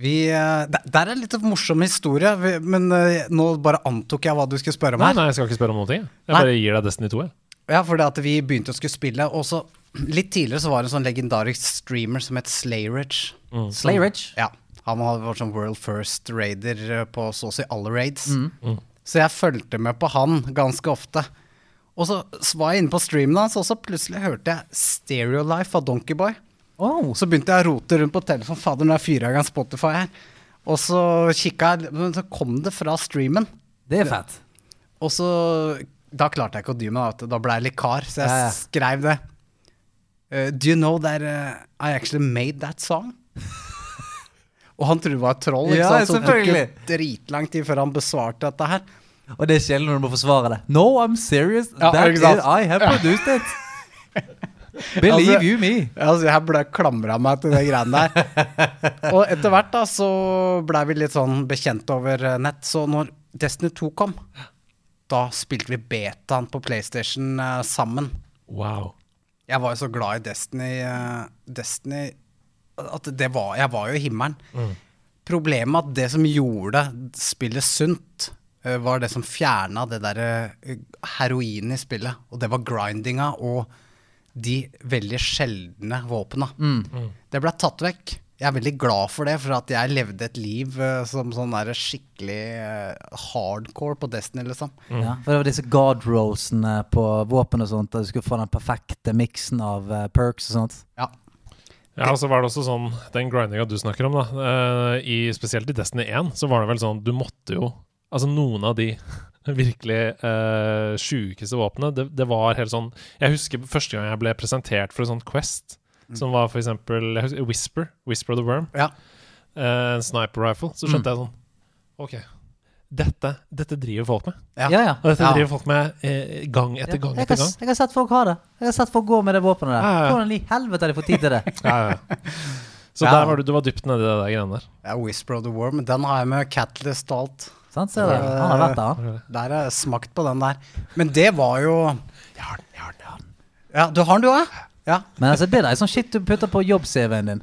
Vi, eh, der, er litt morsom historie, vi, men eh, nå bare antok jeg hva du skulle spørre om Nei, her. nei, jeg skal ikke spørre om noe. Jeg Nei. bare gir deg Destiny 2. Jeg. Ja, for det at vi begynte å skulle spille, og så [clears throat] litt tidligere så var det en sånn legendarisk streamer som het Slayridge. Mm. Slayrich. Ja, han hadde vært sånn world first raider eh, på så å si alle raids. Mm. Så jeg fulgte med på han ganske ofte. Og så var jeg inne på streamen hans, og så plutselig hørte jeg Stereo Life av Donkeyboy. Oh. Så begynte jeg å rote rundt på telefonen. Fader, nå er fyra i gang Spotify her. Og så kikka jeg, men så kom det fra streamen. Det er fett. Og så Da klarte jeg ikke å dy meg, da ble jeg litt kar, så jeg Ja, ja. skrev det. Uh, do you know that uh, I actually made that song? [laughs] Og han trodde det var et troll, ikke Ja, sant? så det tok jo dritlang tid før han besvarte dette her. Og det er sjelden når du må forsvare det. No, I'm serious. Ja, That is, I have produced it. [laughs] Believe Altså- you me. Altså, jeg ble klamra meg til de greiene der. [laughs] Og etter hvert da, så blei vi litt sånn bekjent over eh, nett. Så når Destiny 2 kom, da spilte vi betaen på PlayStation uh, sammen. Wow. Jeg var jo så glad i Destiny, uh, Destiny at det var, jeg var jo i himmelen. Problemet med at det som gjorde spillet sunt, uh, var det som fjerna det derre heroinen i spillet. Og det var grindinga og de veldig sjeldne våpena. Det ble tatt vekk. Jeg er veldig glad for det, for at jeg levde et liv uh, som sånn der skikkelig uh, hardcore på Destiny, liksom. Ja, for det var disse god rollsene på våpen og sånt, at du skulle få den perfekte miksen av uh, perks og sånt. Ja. Ja, og så var det også sånn Den grindinga du snakker om, da. eh, i, spesielt i Destiny 1, så var det vel sånn Du måtte jo Altså, noen av de virkelig uh, sjukeste våpenet. det, det var helt sånn Jeg husker første gang jeg ble presentert for en sånn Quest, som var for eksempel husker, Whisper. Whisper of the Worm. Ja. Uh, En sniper rifle. Så skjønte jeg sånn OK. Dette, dette driver folk med. Ja. Ja, ja. Og dette Ja. driver folk med eh, gang etter gang jeg, etter gang. jeg har sett folk ha det. Jeg har sett folk gå med det våpenet der. Ja, ja, ja. Hvordan i helvete har de fått tid til det? [laughs] Ja, ja. Så Ja. der var du, du var dypt nedi det der greiene der. ja, Whisper of the Worm. Den har jeg med Catalyst og alt. Sant, ser du? Han har vært der, han. Der har jeg smakt på den der. Men det var jo Jeg har den, jeg har den, jeg har den. Ja, du har den, du òg? Ja. Men altså, det er sånn shit du putter på jobb-CV-en din.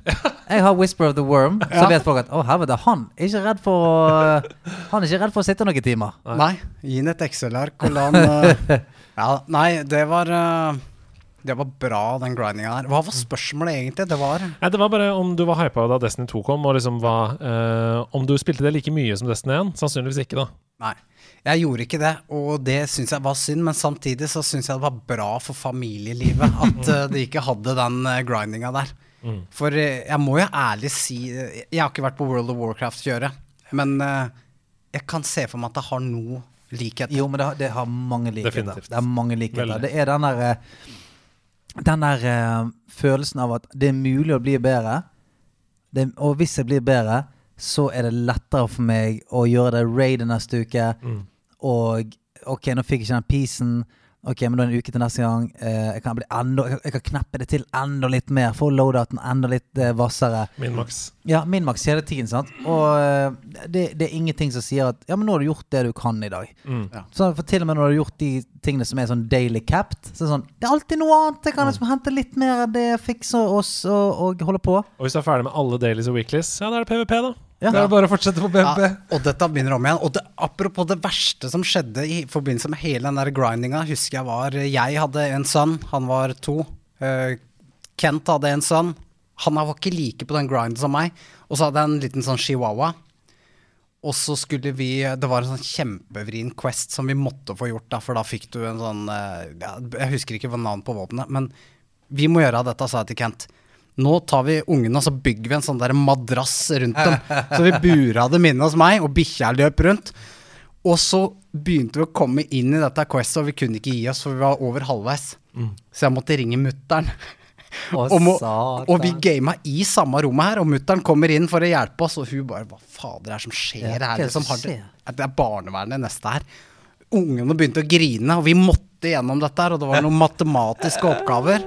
Jeg har Whisper of the Worm, så Ja. vet folk at å helvete, han er ikke redd for å Han er ikke redd for å sitte noen timer. Nei. Gi ham et Excel-ark og la han eh, [laughs] Ja, nei, det var eh, Det var bra, den grindinga der. Hva var spørsmålet egentlig? Det var Nei, Det var bare om du var hypa da Destiny 2 kom, og liksom hva eh, Om du spilte det like mye som Destiny 1? Sannsynligvis ikke, da. Nei. Jeg gjorde ikke det, og det syns jeg var synd. Men samtidig så syns jeg det var bra for familielivet [laughs] at uh, de ikke hadde den uh, grindinga der. Mm. For uh, jeg må jo ærlig si eh, Jeg har ikke vært på World of Warcraft-kjøret, men eh, jeg kan se for meg at det har noe likhet. Jo, men det har, det har mange likheter. Definitivt. Det er mange likheter. Veldig. Det er den der eh, Den der eh, følelsen av at det er mulig å bli bedre. Det, og hvis jeg blir bedre, så er det lettere for meg å gjøre det raidet neste uke. Mm. Og OK, nå fikk jeg ikke den peacen. Ok, men da er det en uke til neste gang. Eh, jeg, kan bli enda, jeg, jeg kan kneppe det til enda litt mer. Få loadouten enda litt eh, hvassere. Min maks. Ja, min maks hele tiden, sant. Og eh, det, det er ingenting som sier at Ja, men nå har du gjort det du kan i dag. Mm. Så for til og med når du har gjort de tingene som er sånn daily capped, så er det sånn Det er alltid noe annet. Jeg kan liksom hente litt mer av det, fikse oss og, og holde på. Og hvis du er ferdig med alle dailies og weeklies, ja, da er det PVP, da. Ja. Det er bare å fortsette på BMP. Ja, og dette begynner om igjen. Og det, apropos det verste som skjedde i forbindelse med hele den der grindinga, husker jeg var Jeg hadde en sønn, han var to. Uh, Kent hadde en sønn. Han var ikke like på den grinden som meg. Og så hadde jeg en liten sånn chihuahua. Og så skulle vi Det var en sånn kjempevrien quest som vi måtte få gjort, da, for da fikk du en sånn uh, Jeg husker ikke hva navnet på våpenet, men vi må gjøre dette, sa jeg til Kent. Nå tar vi ungene og så bygger vi en sånn der madrass rundt dem. Så vi bura dem inne hos meg, og bikkja løp rundt. Og så begynte vi å komme inn i dette questet, og vi kunne ikke gi oss, for vi var over halvveis. Så jeg måtte ringe mutter'n. Og, og vi gama i samme rommet her, og mutter'n kommer inn for å hjelpe oss, og hun bare Hva fader er det som skjer er her? det Liksom, som det, det er barnevernet neste her. Ungene begynte å grine, og vi måtte gjennom dette her, og det var noen matematiske oppgaver.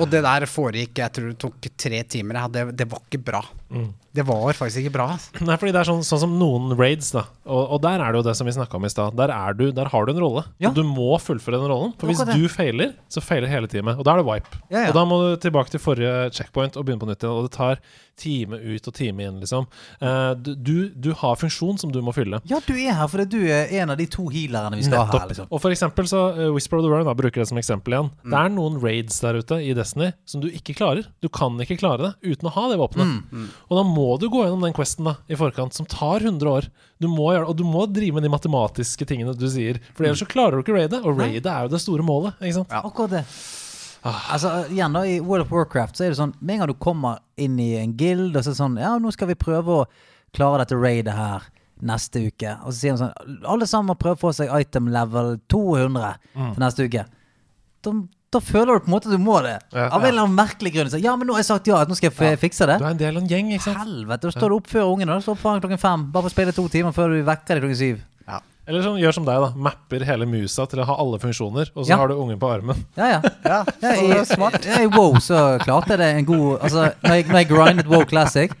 Og det der foregikk, jeg tror det tok tre timer. Det, det var ikke bra. Mm. Det var faktisk ikke bra. Nei, fordi det er sånn, sånn som noen raids, da. Og, og der er det jo det som vi snakka om i stad. Der, er der har du en rolle. Ja. Og du må fullføre den rollen. For hvis du feiler, så feiler hele teamet. Og da er det wipe. Ja, ja. Og da må du tilbake til forrige checkpoint og begynne på nytt igjen. Og det tar time ut og time inn, liksom. Uh, du, du, har funksjon som du må fylle. Ja, du er her fordi du er en av de to healerne vi skal ha her. liksom Og for eksempel så uh, Whisper of the Worm, da bruker det som eksempel igjen. Mm. Det er noen raids der ute i Destiny som du ikke klarer. Du kan ikke klare det uten å ha det våpenet. Mm. Og da må du gå gjennom den questen da i forkant, som tar 100 år. Du må gjøre, og du må drive med de matematiske tingene du sier. For ellers så klarer du ikke raidet, og raidet er jo det store målet. Ikke sant? Akkurat det. Altså, igjen da, I World of Warcraft så er det sånn Med en gang du kommer inn i en guild, og så er det sånn Ja, nå skal vi prøve å klare dette raidet her neste uke. Og så sier de sånn Alle sammen må prøve å få seg item level 200 for neste uke. Da, da føler du på en måte at du må det. Ja. Av en eller annen merkelig grunn. Så, ja, men nå har jeg sagt ja, at nå skal jeg f- fikse det. Du er en del av en gjeng, ikke sant? Helvete, da står du opp før ungene. Da står du opp foran klokken fem. Bare for å spille to timer før du vekker deg klokken syv. Ja. Eller sånn, gjør som deg, da. Mapper hele musa til å ha alle funksjoner, og så Ja. har du ungen på armen. Ja, ja. [laughs] Ja, Ja, i, smart. I WoW så klarte jeg det en god Altså, når jeg, når jeg grindet WoW Classic,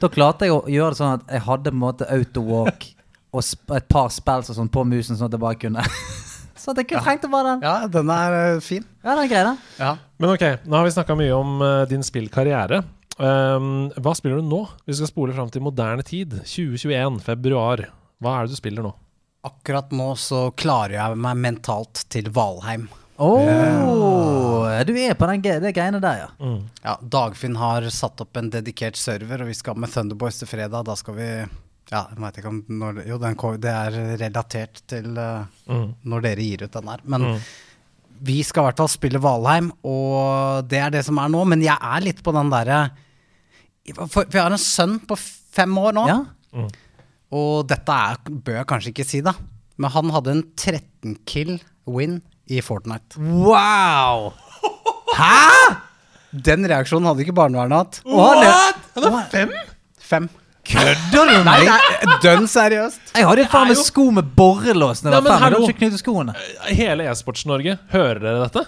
da klarte jeg å gjøre det sånn at jeg hadde på en måte autowalk og sp et par spells og sånn på musen, sånn at jeg bare kunne Så det kunne trengte bare den. Ja, den er eh, fin. Ja, den er grei, den. Ja. Men ok, nå har vi snakka mye om uh, din spillkarriere. Um, hva spiller du nå? Vi skal spole fram til moderne tid. 2021, februar. Hva er det du spiller nå? Akkurat nå så klarer jeg meg mentalt til Valheim. Åh, du er på den, de greiene der, ja. Ja, Dagfinn har satt opp en dedikert server, og vi skal med Thunderboys til fredag. Da skal vi Ja, jeg vet ikke om når Jo, den, det er relatert til uh, Mm. når dere gir ut den her. Men vi skal i hvert fall spille Valheim, og det er det som er nå. Men jeg er litt på den derre For, for jeg har en sønn på fem år nå, Ja? og dette er, bør jeg kanskje ikke si, da. Men han hadde en 13 kill win i Fortnite. Wow! Hæ?! Den reaksjonen hadde ikke barnevernet hatt. What?! han har Han er fem? Fem. Kødder du med meg? dønn seriøst. Jeg hadde faen meg Det sko med borrelås da jeg var fem. Jeg ikke knyttet skoene. Hele e-sports-Norge, hører dere dette?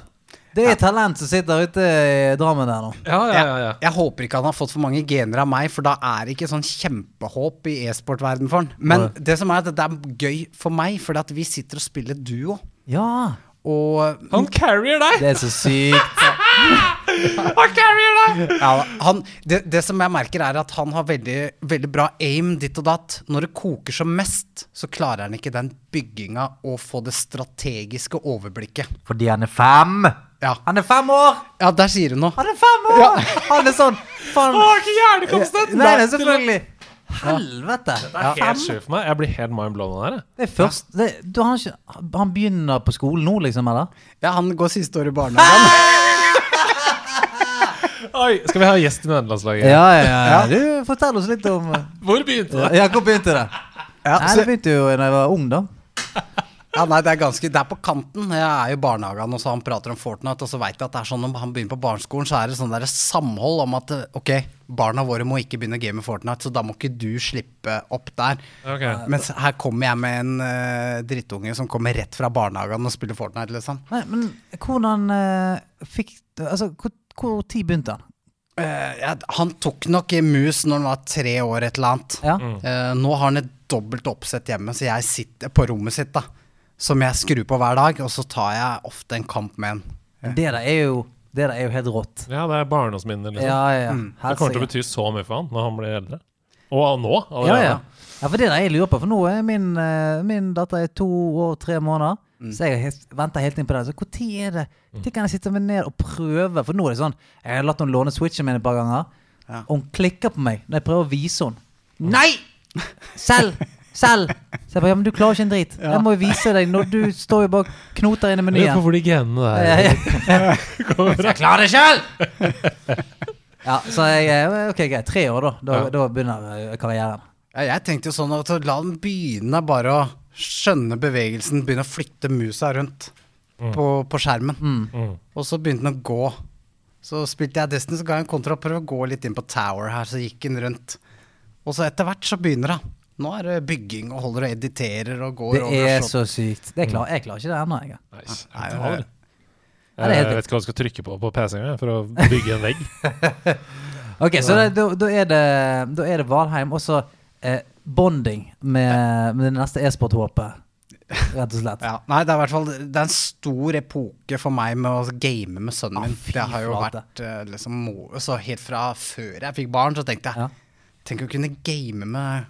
Det er talent som sitter ute i Drammen der nå. Ja, ja, ja. ja. Jeg, jeg håper ikke han har fått for mange gener av meg, for da er det ikke sånn kjempehåp i e-sportverden for han. Men det som er at det er gøy for meg, fordi at vi sitter og spiller duo. Ja. Og Han carrier deg! Det er så sykt. [laughs] Han carrier deg! ja, han, det, det som jeg merker, er at han har veldig, veldig bra aim ditt og datt. Når det koker som mest, så klarer han ikke den bygginga og få det strategiske overblikket. Fordi han er fem. Ja, Han er fem år! ja der sier du noe. Han er fem år! Han er sånn faen. Å, ikke hjernekonstant! Nei, nei, selvfølgelig. Helvete. Det er helt sjukt for meg. Jeg blir helt mindblown av det her. jeg. Det er først det, du, han, ikke, han begynner på skolen nå, liksom, eller? Ja, han går siste år i barnehagen. Oi, skal vi ha gjest i nederlandslaget? Ja, ja, ja. Du, fortell oss litt om Hvor begynte det? Ja, hvor begynte det? Ja, Nei, så- det begynte jo da jeg var ung, da. [laughs] Ja, nei, det er ganske Det er på kanten. Jeg er jo i barnehagen, og så han prater om Fortnite, og så veit jeg at det er sånn når han begynner på barneskolen, så er det sånn der samhold om at eh, ok, barna våre må ikke begynne å game Fortnite, så da må ikke du slippe opp der. Okay. Mens her kommer jeg med en uh, drittunge som kommer rett fra barnehagen og spiller Fortnite, liksom. Nei, men hvordan uh, fikk Altså, hvor, hvor tid begynte han? Uh, ja, han tok nok i mus når han var tre år, et eller annet. Ja? Uh, nå har han et dobbelt oppsett hjemme, så jeg sitter på rommet sitt, da. Som jeg skrur på hver dag, og så tar jeg ofte en kamp med en. Det der er jo Det der er jo helt rått. Ja, det er barndomsminner, liksom. Ja, ja, ja. Mm. Det kommer til å bety så mye for han når han blir eldre. Og nå. Ja, allerede. ja. ja, for det der jeg lurer på, for nå er min, eh, min datter er to år, tre måneder. Så jeg venter helt inn på det. Så når er det Når kan jeg sitte meg ned og prøve? For nå er det sånn Jeg har latt henne låne switchen min et par ganger, Ja. og hun klikker på meg når jeg prøver å vise henne. Nei! Selv! [laughs] Selv! Så jeg bare Ja, men du klarer ikke en drit. Ja. Jeg må jo vise deg når du står jo bare knoter inn i menyen. på hvor de genene der ja. Jeg klarer det sjøl! [laughs] Ja, så jeg eh, Ok, greit. Tre år, da. Da, Ja. da begynner eh, karrieren. Ja, jeg tenkte jo sånn at la den begynne bare å skjønne bevegelsen, begynne å flytte musa rundt på, på skjermen. Mm. Og så begynte den å gå. Så spilte jeg Destiny, så ga jeg en kontra Prøv å gå litt inn på Tower her, så gikk den rundt. Og så etter hvert så begynner det. Nå er det bygging og holder og editerer og går Det over er så sykt. Det klar, jeg klarer ikke det ennå, jeg. Nice. Nei, jeg, jeg, jeg, er jeg vet ikke hva jeg skal trykke på på PC-en for å bygge en vegg. [laughs] Ok, så det, da, da er det Da er det Valheim, og så eh, bonding med, med det neste e-sport-håpet, rett og slett. Ja, nei, det er i hvert fall Det er en stor epoke for meg med å game med sønnen min. Ah, Det har jo vært eh, liksom Så helt fra før jeg fikk barn, så tenkte jeg Ja. Tenk å kunne game med.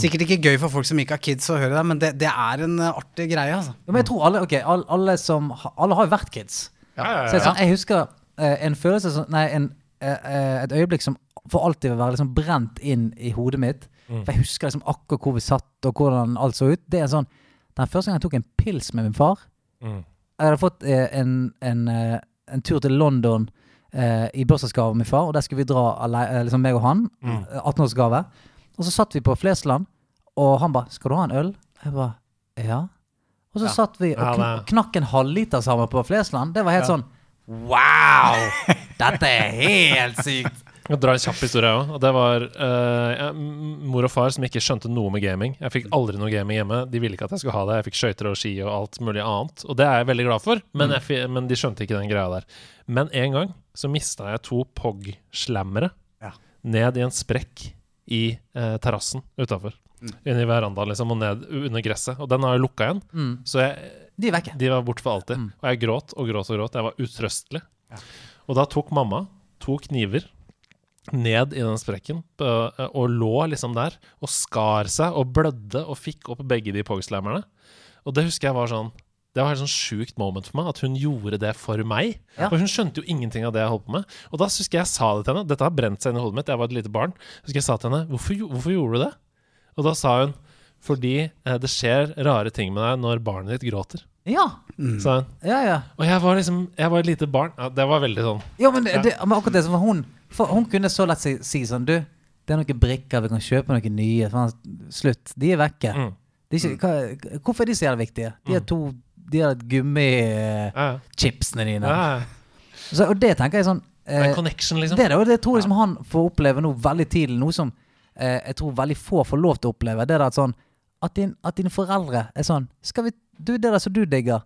Sikkert ikke gøy for folk som ikke har kids å høre det, men det, det er en eh, artig greie, altså. Ja, Men jeg tror alle Ok, alle, alle som Alle har jo vært kids. Ja, ja, Så jeg, sånn, jeg husker eh, en følelse som Nei, en, eh, eh, et øyeblikk som for alltid vil være liksom brent inn i hodet mitt. Mm. For jeg husker liksom akkurat hvor vi satt, og hvordan alt så ut. Det er sånn Den første gangen jeg tok en pils med min far Mm. Jeg hadde fått eh, en, en, en tur til London eh, i bursdagsgave av min far, og der skulle vi dra liksom meg og han. Mm. eh, 18-årsgave. Og så satt vi på Flesland, og han ba 'Skal du ha en øl?' Jeg ba 'Ja'. Og så Ja. satt vi og kn knakk en halvliter sammen på Flesland. Det var helt Ja. sånn Wow! [laughs] Dette er helt sykt! Jeg drar en kjapp historie òg. Det var uh, mor og far som ikke skjønte noe med gaming. Jeg fikk aldri noe gaming hjemme. De ville ikke at jeg skulle ha det. Jeg fikk skøyter og ski og alt mulig annet. Og det er jeg veldig glad for, men, jeg, fi- men de skjønte ikke den greia der. Men en gang så mista jeg to POG-slammere Ja. ned i en sprekk i eh, terrassen utafor. Inne i verandaen liksom, og ned under gresset. Og den har jeg lukka igjen. Mm. Så jeg, De er de var borte for alltid. Mm. Og jeg gråt og gråt og gråt. Jeg var utrøstelig. Og da tok mamma to kniver ned i den sprekken øh, og lå liksom der og skar seg og blødde og fikk opp begge de pogslammerne. Og det husker jeg var sånn Det var et sånn sjukt moment for meg at hun gjorde det for meg. Ja. For hun skjønte jo ingenting av det jeg holdt på med. Og da husker jeg jeg sa det til henne. Dette har brent seg inn i hodet mitt. Jeg var et lite barn. Så husker jeg sa til henne hvorfor, hvorfor gjorde du det? Og da sa hun fordi eh, det skjer rare ting med deg når barnet ditt gråter. Ja. sa hun. Ja, ja. Og jeg var liksom Jeg var et lite barn. Ja, det var veldig sånn Ja, men, det, det, men akkurat det som var hun for Hun kunne så lett si, si sånn Du, det er noen brikker, vi kan kjøpe noen nye. Faen, Slutt. De er vekke. mm. De er ikke, hva, hvorfor er de så jævlig viktige? De er to De der gummichipsene Ja, ja. dine. Så, og det tenker jeg sånn eh, connection, liksom. Det, det tror jeg liksom han får oppleve nå veldig tidlig. Noe som eh, jeg tror veldig få får lov til å oppleve. Det er at sånn At, din, at dine foreldre er sånn Skal vi Du, det der som du digger,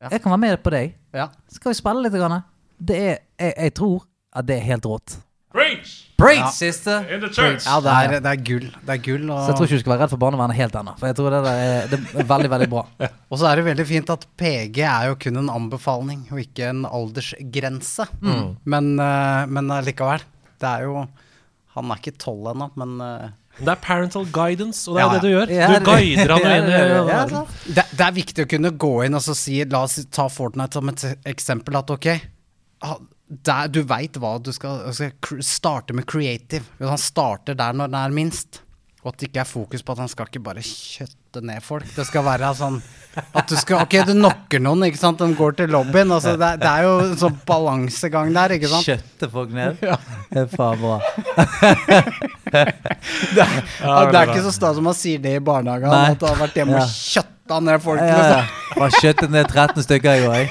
Ja. jeg kan være med på deg. Ja. Skal vi spille litt? Grann? Det er jeg, jeg tror at det er helt rått. Preach! Preach, Ja. sister! In the church! ja, det er, det er gull. Det er gull. Så jeg tror ikke du skal være redd for barnevernet helt ennå. For jeg tror det, er, det er veldig, veldig bra. [laughs] Og så er det veldig fint at PG er jo kun en anbefaling, og ikke en aldersgrense. Mm. Men, uh, men likevel. Det er jo Han er ikke tolv ennå, men eh, Det er parental guidance, og det er Ja, det du gjør. ja. Du guider han [laughs] inn i Ja, ja, det, det er viktig å kunne gå inn og så si La oss ta Fortnite som et eksempel. At ok, der, du veit hva du skal, skal starte med creative. Hvis han starter der når det er minst. Og at det ikke er fokus på at han skal ikke bare kjøtte ned folk. Det skal være sånn at du skal Ok, du knocker noen, ikke sant. De går til lobbyen. Altså, det, det er jo en sånn balansegang der, ikke sant. Kjøtte folk ned. Det er faen bra. [laughs] Det, er- Ja, det er ikke så stas som man sier det i barnehagen, Nei. at du har vært hjemme Ja. og kjøtta ned folk. Ja, ja. Liksom. Bare kjøttet ned 13 stykker i går. jeg.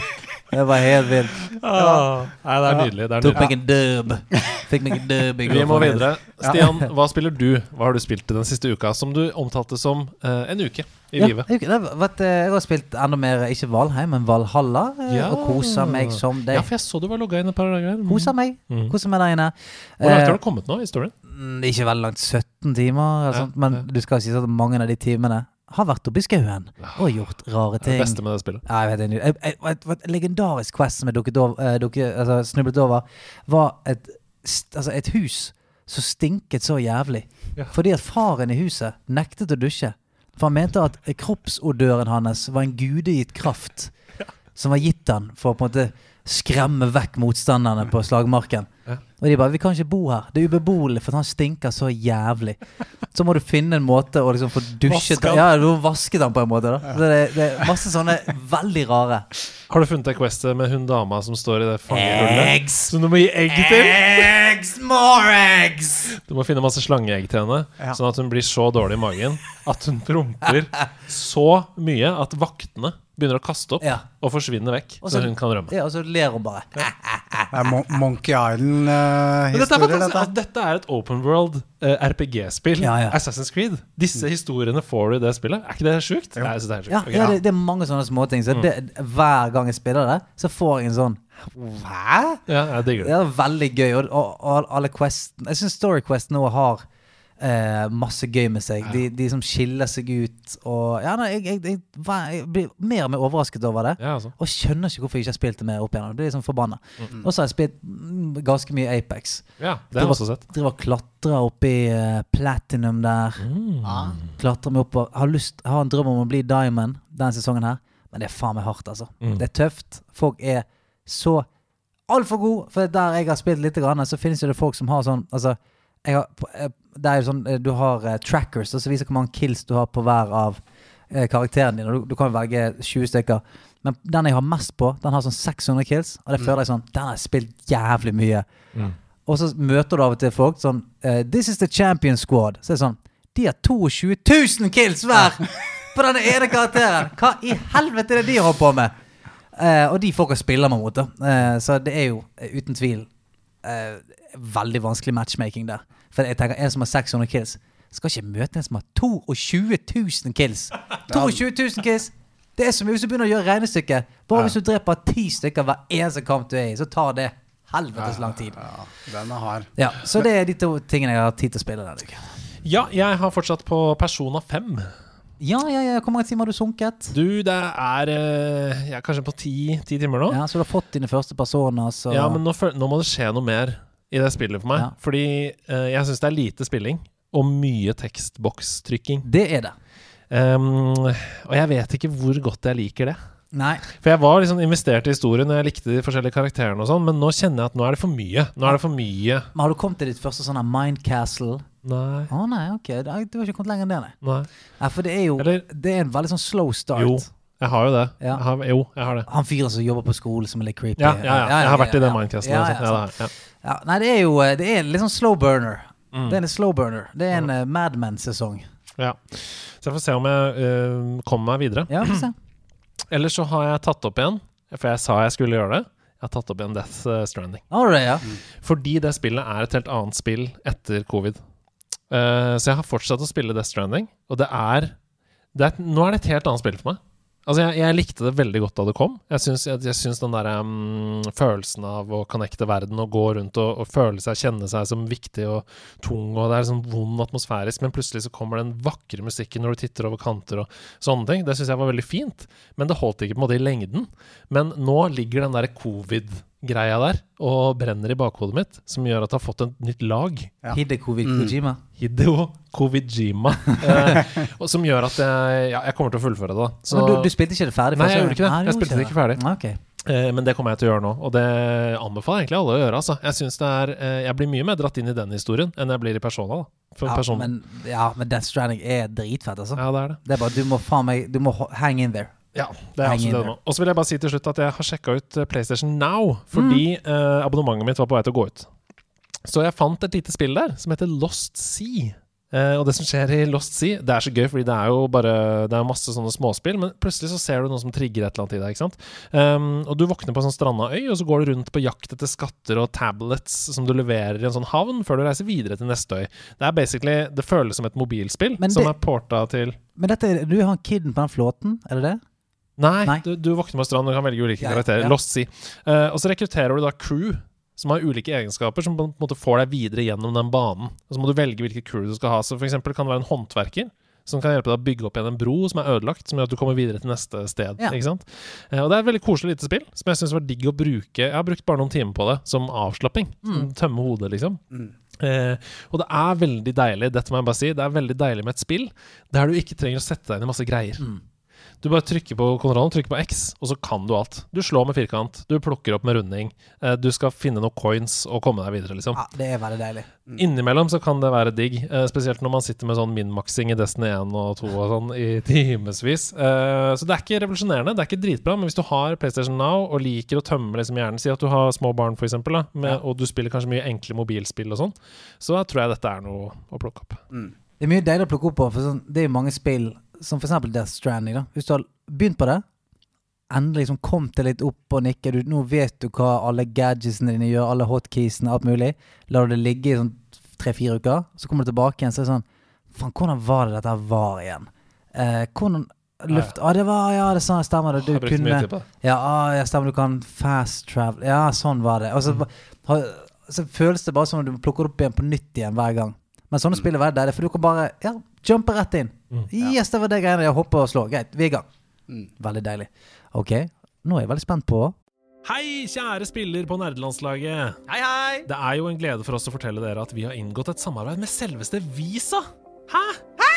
Det var helt vilt. Ja. Nei, det er nydelig. Det er Tok nydelig. meg en dub. Fikk meg en dub i går. Vi må videre. Stian, hva spiller du? Hva har du spilt den siste uka, som du omtalte som eh, en uke i Ja, livet? det, har vært, eh, jeg har spilt enda mer, ikke Valheim, men Valhalla. eh, Ja. Og kosa meg som det. Ja, for jeg så du var logga inn et par dager. Mm. Kosa meg. Mm. Kosa meg der inne. Hvor langt Eh, har du kommet nå i storyen? Mm, Ikke veldig langt, 17 timer, eller Ja, sånt, men ja. du skal si at mange av de timene har vært oppe i skauen og gjort rare ting. Det beste med det spillet. Ja, jeg vet ikke. Et, et, et, legendarisk quest som jeg dukket over, eh, dukket, altså, snublet over, var et, altså et hus som stinket så jævlig. Ja. Fordi at faren i huset nektet å dusje. For han mente at kroppsodøren hans var en gudegitt kraft [laughs] som var gitt han for å på en måte skremme vekk motstanderne på slagmarken. Ja. Og de bare 'Vi kan ikke bo her. Det er ubeboelig, for han stinker så jævlig'. Så må du finne en måte å liksom få dusjet Vaske. Ja, du må vaske den på en måte. da Ja. det, det er masse sånne veldig rare. Har du funnet det questet med hun dama som står i det fangehullet? Som du må gi egg til? Eggs! More eggs! Du må finne masse slangeegg til henne, Ja. sånn at hun blir så dårlig i magen at hun promper [laughs] så mye at vaktene begynner å kaste opp Ja. og forsvinne vekk, Også, så hun kan rømme. ja, og så ler hun bare. Ja. Monkey Mon Monkey Men dette er fantastisk. dette. At dette er et open world uh, RPG-spill. Ja, ja. Assassin's Creed. Disse historiene får du i det spillet. Er ikke det sjukt? Jo. Nei, det er sjukt. Ja, Ok. ja det, det er mange sånne småting. Så det, hver gang jeg spiller det, så får jeg en sånn Hæ? ja, jeg digger Det det. er veldig gøy. Og, og, og alle questene Jeg syns Story Quest nå har eh, masse gøy med seg. De, de som skiller seg ut og Ja, nei, jeg, jeg, jeg, jeg blir mer og mer overrasket over det. Ja, altså. Og skjønner ikke hvorfor jeg ikke har spilt det mer opp igjen. Er liksom forbanna. Og så har jeg spilt mm, ganske mye Apex. ja, det har jeg også sett. Driver og klatrer oppi uh, platinum der. Mm. Klatrer meg opp og har, lyst, har en drøm om å bli diamond denne sesongen her. Men det er faen meg hardt, altså. Mm. Det er tøft. Folk er så altfor gode. For der jeg har spilt litt, grann, så finnes jo det folk som har sånn Altså, har, eh, det er jo sånn eh, Du har eh, trackers som viser hvor mange kills du har på hver av karakterene dine. Du, du kan velge 20 stykker. Men den jeg har mest på, den har sånn 600 kills. Og det føler jeg sånn Den har jeg spilt jævlig mye. Mm. Og så møter du av og til folk sånn This is the champion squad. Så det er sånn De har 22 000 kills hver [laughs] på denne ene karakteren! Hva i helvete er det de holder på med? Uh, og de folka spiller man mot, da. Uh, så det er jo uh, uten tvil veldig vanskelig matchmaking der. For jeg tenker en som har 600 kills, skal ikke møte en som har 22 000 kills. [laughs] 22 000 kills! Det er så mye hvis du begynner å gjøre regnestykket. Bare Ja. hvis du dreper ti stykker hver eneste kamp du er i, så tar det helvetes lang tid. Ja, den er hard. Ja, Så det er de to tingene jeg har tid til å spille denne uken. Ja, jeg har fortsatt på Persona 5. Ja, ja, ja. Hvor mange timer har du sunket? Du, det er jeg ja, kanskje på ti, ti timer nå. Ja, Så du har fått dine første personer, så Ja, men nå, nå må det skje noe mer i det spillet for meg. Ja. Fordi eh, jeg syns det er lite spilling og mye tekstbokstrykking. Det er det. Um, og jeg vet ikke hvor godt jeg liker det. Nei. For jeg var liksom investert i historien, og jeg likte de forskjellige karakterene og sånn, men nå kjenner jeg at nå er det for mye. Nå er det for mye Men har du kommet til ditt første sånn Mind Castle? Nei. Å nei, ok. Du har ikke kommet lenger enn det, nei. Nei. Ja, for det er jo Eller- Det er en veldig sånn slow start. Jo. Jeg har jo det. Ja. Jeg har, jo, jeg har det. Han fyren som jobber på skole, som er litt creepy. Ja, ja, ja. Jeg har vært i den ja. mindcasten. Ja, ja, sånt. Ja, nei, det er jo eh, Det er litt sånn slow burner. Mm. Det er en slow burner. Det er en mm. Mad Men-sesong. Ja. Så jeg får se om jeg uh, kommer meg videre. Ja, få se. [clears throat] Ellers så har jeg tatt opp igjen, for jeg sa jeg skulle gjøre det. Jeg har tatt opp igjen Death Stranding. Right, du det. Fordi det spillet er et helt annet spill etter covid. Uh, så jeg har fortsatt å spille Death Stranding, og det er, det er Nå er det et helt annet spill for meg. Altså, jeg, jeg likte det veldig godt da det kom. Jeg syns, jeg, jeg syns den der um, følelsen av å connecte verden og gå rundt og, og føle seg, kjenne seg som viktig og tung, og det er sånn vond atmosfærisk, men plutselig så kommer den vakre musikken når du titter over kanter og sånne ting. Det syns jeg var veldig fint, men det holdt ikke på en måte i lengden. Men nå ligger den der covid-greia der og brenner i bakhodet mitt, som gjør at det har fått et nytt lag. Ja. Hideko Mm. Kojima. Hideo Kowijima. [laughs] eh, og som gjør at jeg, ja, jeg kommer til å fullføre det. Så, Men du, du spilte ikke det ferdig? Nei, jeg gjorde ikke det. Nei, Jeg spilte det ikke ferdig. Ah, Ok. eh, men det kommer jeg til å gjøre nå, og det anbefaler egentlig alle å gjøre. Altså. Jeg det er, eh, jeg blir mye mer dratt inn i den historien enn jeg blir i Persona. Da. For Ja, men, ja, men Death Stranding er dritfett, altså. ja, det er det. Det er bare, du må faen meg Du må hang in there. Ja, det er absolutt det nå. Og så vil jeg bare si til slutt at jeg har sjekka ut eh, PlayStation Now, fordi eh, abonnementet mitt var på vei til å gå ut. Så jeg fant et lite spill der som heter Lost Sea. Eh, og det som skjer i Lost Sea, det er så gøy, fordi det er jo bare Det er masse sånne småspill, men plutselig så ser du noe som trigger et eller annet i deg. ikke sant? Um, og du våkner på en sånn stranda øy, og så går du rundt på jakt etter skatter og tablets som du leverer i en sånn havn, før du reiser videre til neste øy. Det er basically Det føles som et mobilspill Men som det- er porta til Men dette, du har han kiden på den flåten, er det det? Nei, Nei. Du, du våkner på stranden og kan velge ulike Ja, karakterer. ja. Lost Sea. Uh, og så rekrutterer du da crew som har ulike egenskaper, som på en måte får deg videre gjennom den banen. Og så må du velge hvilket crew du skal ha. Så for eksempel kan det være en håndverker som kan hjelpe deg å bygge opp igjen en bro som er ødelagt, som gjør at du kommer videre til neste sted. Ja. Ikke sant? Eh, og det er et veldig koselig lite spill, som jeg syns var digg å bruke. Jeg har brukt bare noen timer på det som avslapping. Mm. Tømme hodet, liksom. Mm. Eh, og det er veldig deilig, dette må jeg bare si, det er veldig deilig med et spill der du ikke trenger å sette deg inn i masse greier. Mm. Du bare trykker på kontrollen, trykker på X, og så kan du alt. Du slår med firkant, du plukker opp med runding, eh, du skal finne noen coins og komme deg videre, liksom. Ja, det er veldig deilig. Innimellom så kan det være digg, eh, spesielt når man sitter med sånn min-maxing i Destiny 1 og 2 og sånn i [laughs] timevis. Eh, så det er ikke revolusjonerende, det er ikke dritbra, men hvis du har PlayStation Now og liker å tømme liksom hjernen, si at du har små barn for eksempel, da, med, Ja. og du spiller kanskje mye enkle mobilspill og sånn, så tror jeg dette er noe å plukke opp. Mm. Det er mye deilig å plukke opp på, for sånn, det er jo mange spill, som for eksempel Death Stranding. da Hvis du har begynt på det, endelig liksom kom til litt opp og nikket du, nå vet du hva alle gadgetsene dine gjør, alle hotkeysene, alt mulig. Lar du det ligge i sånn tre-fire uker, så kommer du tilbake igjen, så er det sånn Faen, hvordan var det dette var igjen? Eh, hvordan luft ah, det var Ja, det sånn, stemmer det. Du kunne. Ja, ah, ja, stemmer, du kan fast travel. Ja, sånn var det. Og så, ha, så føles det bare som om du plukker det opp igjen på nytt igjen hver gang. Men sånne spill er veldig deilig, for du kan bare ja, jumpe rett inn. Mm. Yes, det var det greiene jeg hopper og slår. Greit, vi er i gang. Mm. Veldig deilig. Ok, nå er jeg veldig spent på Hei, kjære spiller på nerdelandslaget. Hei, hei! Det er jo en glede for oss å fortelle dere at vi har inngått et samarbeid med selveste Visa. Hæ? Hæ?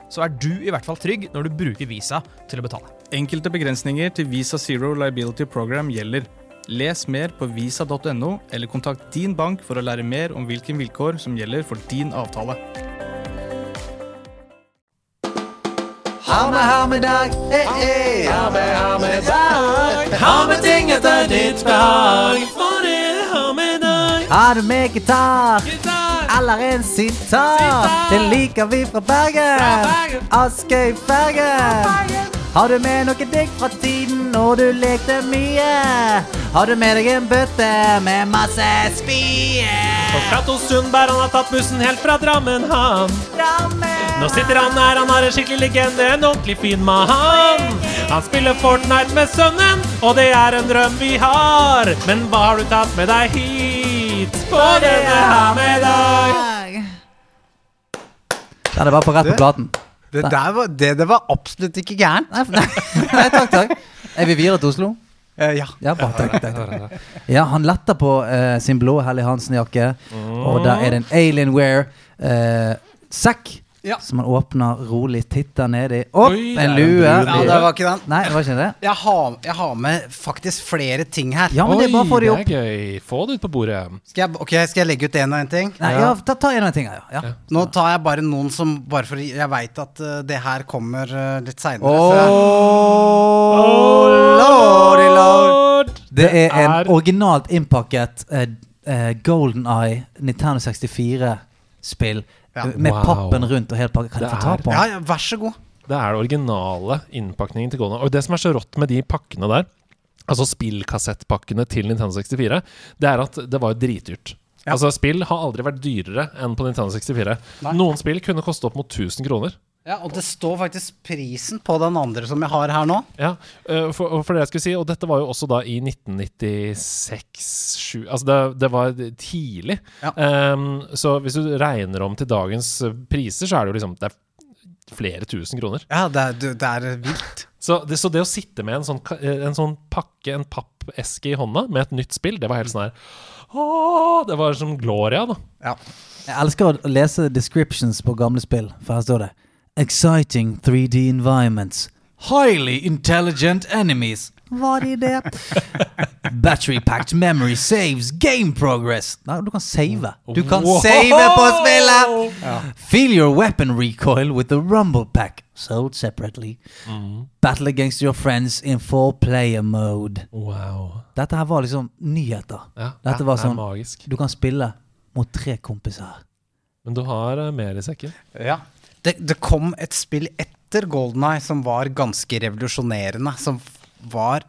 så er du i hvert fall trygg når du bruker Visa til å betale. Enkelte begrensninger til Visa Zero Liability Program gjelder. Les mer på visa.no, eller kontakt din bank for å lære mer om hvilke vilkår som gjelder for din avtale. Ha med, ha med dag. Hey, hey. Ha med, ha med dag. Ha med ting etter ditt behag. Har du med gitar? gitar. Eller en sitar? Det liker vi fra Bergen. Bergen. Askøy, Bergen. Har du med noe digg fra tiden når du lekte mye? Har du med deg en bøtte med masse spie? Og Cato Sundberg han har tatt bussen helt fra Drammen, han. Nå sitter han her, han har en skikkelig legende, en ordentlig fin mann. Han spiller Fortnite med sønnen, og det er en drøm vi har. Men hva har du tatt med deg hit på denne her med deg? Ja, det var på rett på platen. Det der var, det, det var absolutt ikke gærent. Nei, nei, [laughs] nei, takk, takk. Er vi videre til Oslo? Eh, ja. Ja, bare, takk, takk, takk. Ja, han letter på eh, sin blå Helly Hansen-jakke, og der er det en Alienware eh. Ja. Så man åpner rolig, titter nedi. Opp, Oi, en en lue. ja, det var ikke den. Nei, det var ikke det. Jeg har, jeg har med faktisk flere ting her. Ja, men det er bare å få de det er gøy. Få det ut på bordet. Skal jeg, okay, skal jeg legge ut en og én ting? Nei, ja, ta, ta en av ting. ja. ja. Nå tar jeg bare noen som Bare for Jeg veit at uh, det her kommer uh, litt seinere. lordy lord. Det er en er- originalt innpakket uh, uh, Golden Eye Nintendo 64-spill Ja. med Wow. pappen rundt og helt pakket. Kan jeg få ta på Ja, den? ja, vær så god. Det er den originale innpakningen til Golden. Og det som er så rått med de pakkene der, altså spillkassettpakkene til Nintendo 64, det er at det var dritdyrt. Ja. Altså Spill har aldri vært dyrere enn på Nintendo 64. Nei. Noen spill kunne koste opp mot 1000 kroner. Ja, Og det står faktisk prisen på den andre som jeg har her nå. Ja, øh, for, for det jeg skulle si, og dette var jo også da i 1996-7 Altså det, det var tidlig. Ja. Um, så hvis du regner om til dagens priser, så er det jo liksom Det er flere tusen kroner. Ja, det er, det er vilt. Så det, så det å sitte med en sånn, eh, en sånn pakke, en pappeske i hånda med et nytt spill, det var helt sånn her Åh, Det var som Gloria, da. Ja. Jeg elsker å lese descriptions på gamle spill, for her står det Exciting 3D environments. Highly intelligent enemies. Var de det? [laughs] Battery-packed memory saves game progress. Nei, du kan save. Du kan Wow! save på spillet! Feel your weapon recoil with the rumble pack. Sold separately. Battle against your friends in four player mode. Wow. Dette her var liksom nyheter. Ja, Dette var er sånn magisk. Du kan spille mot tre kompiser. Men du har eh, mer i sekken. Ja. Det, det kom et spill etter Golden Eye som var ganske revolusjonerende. Som var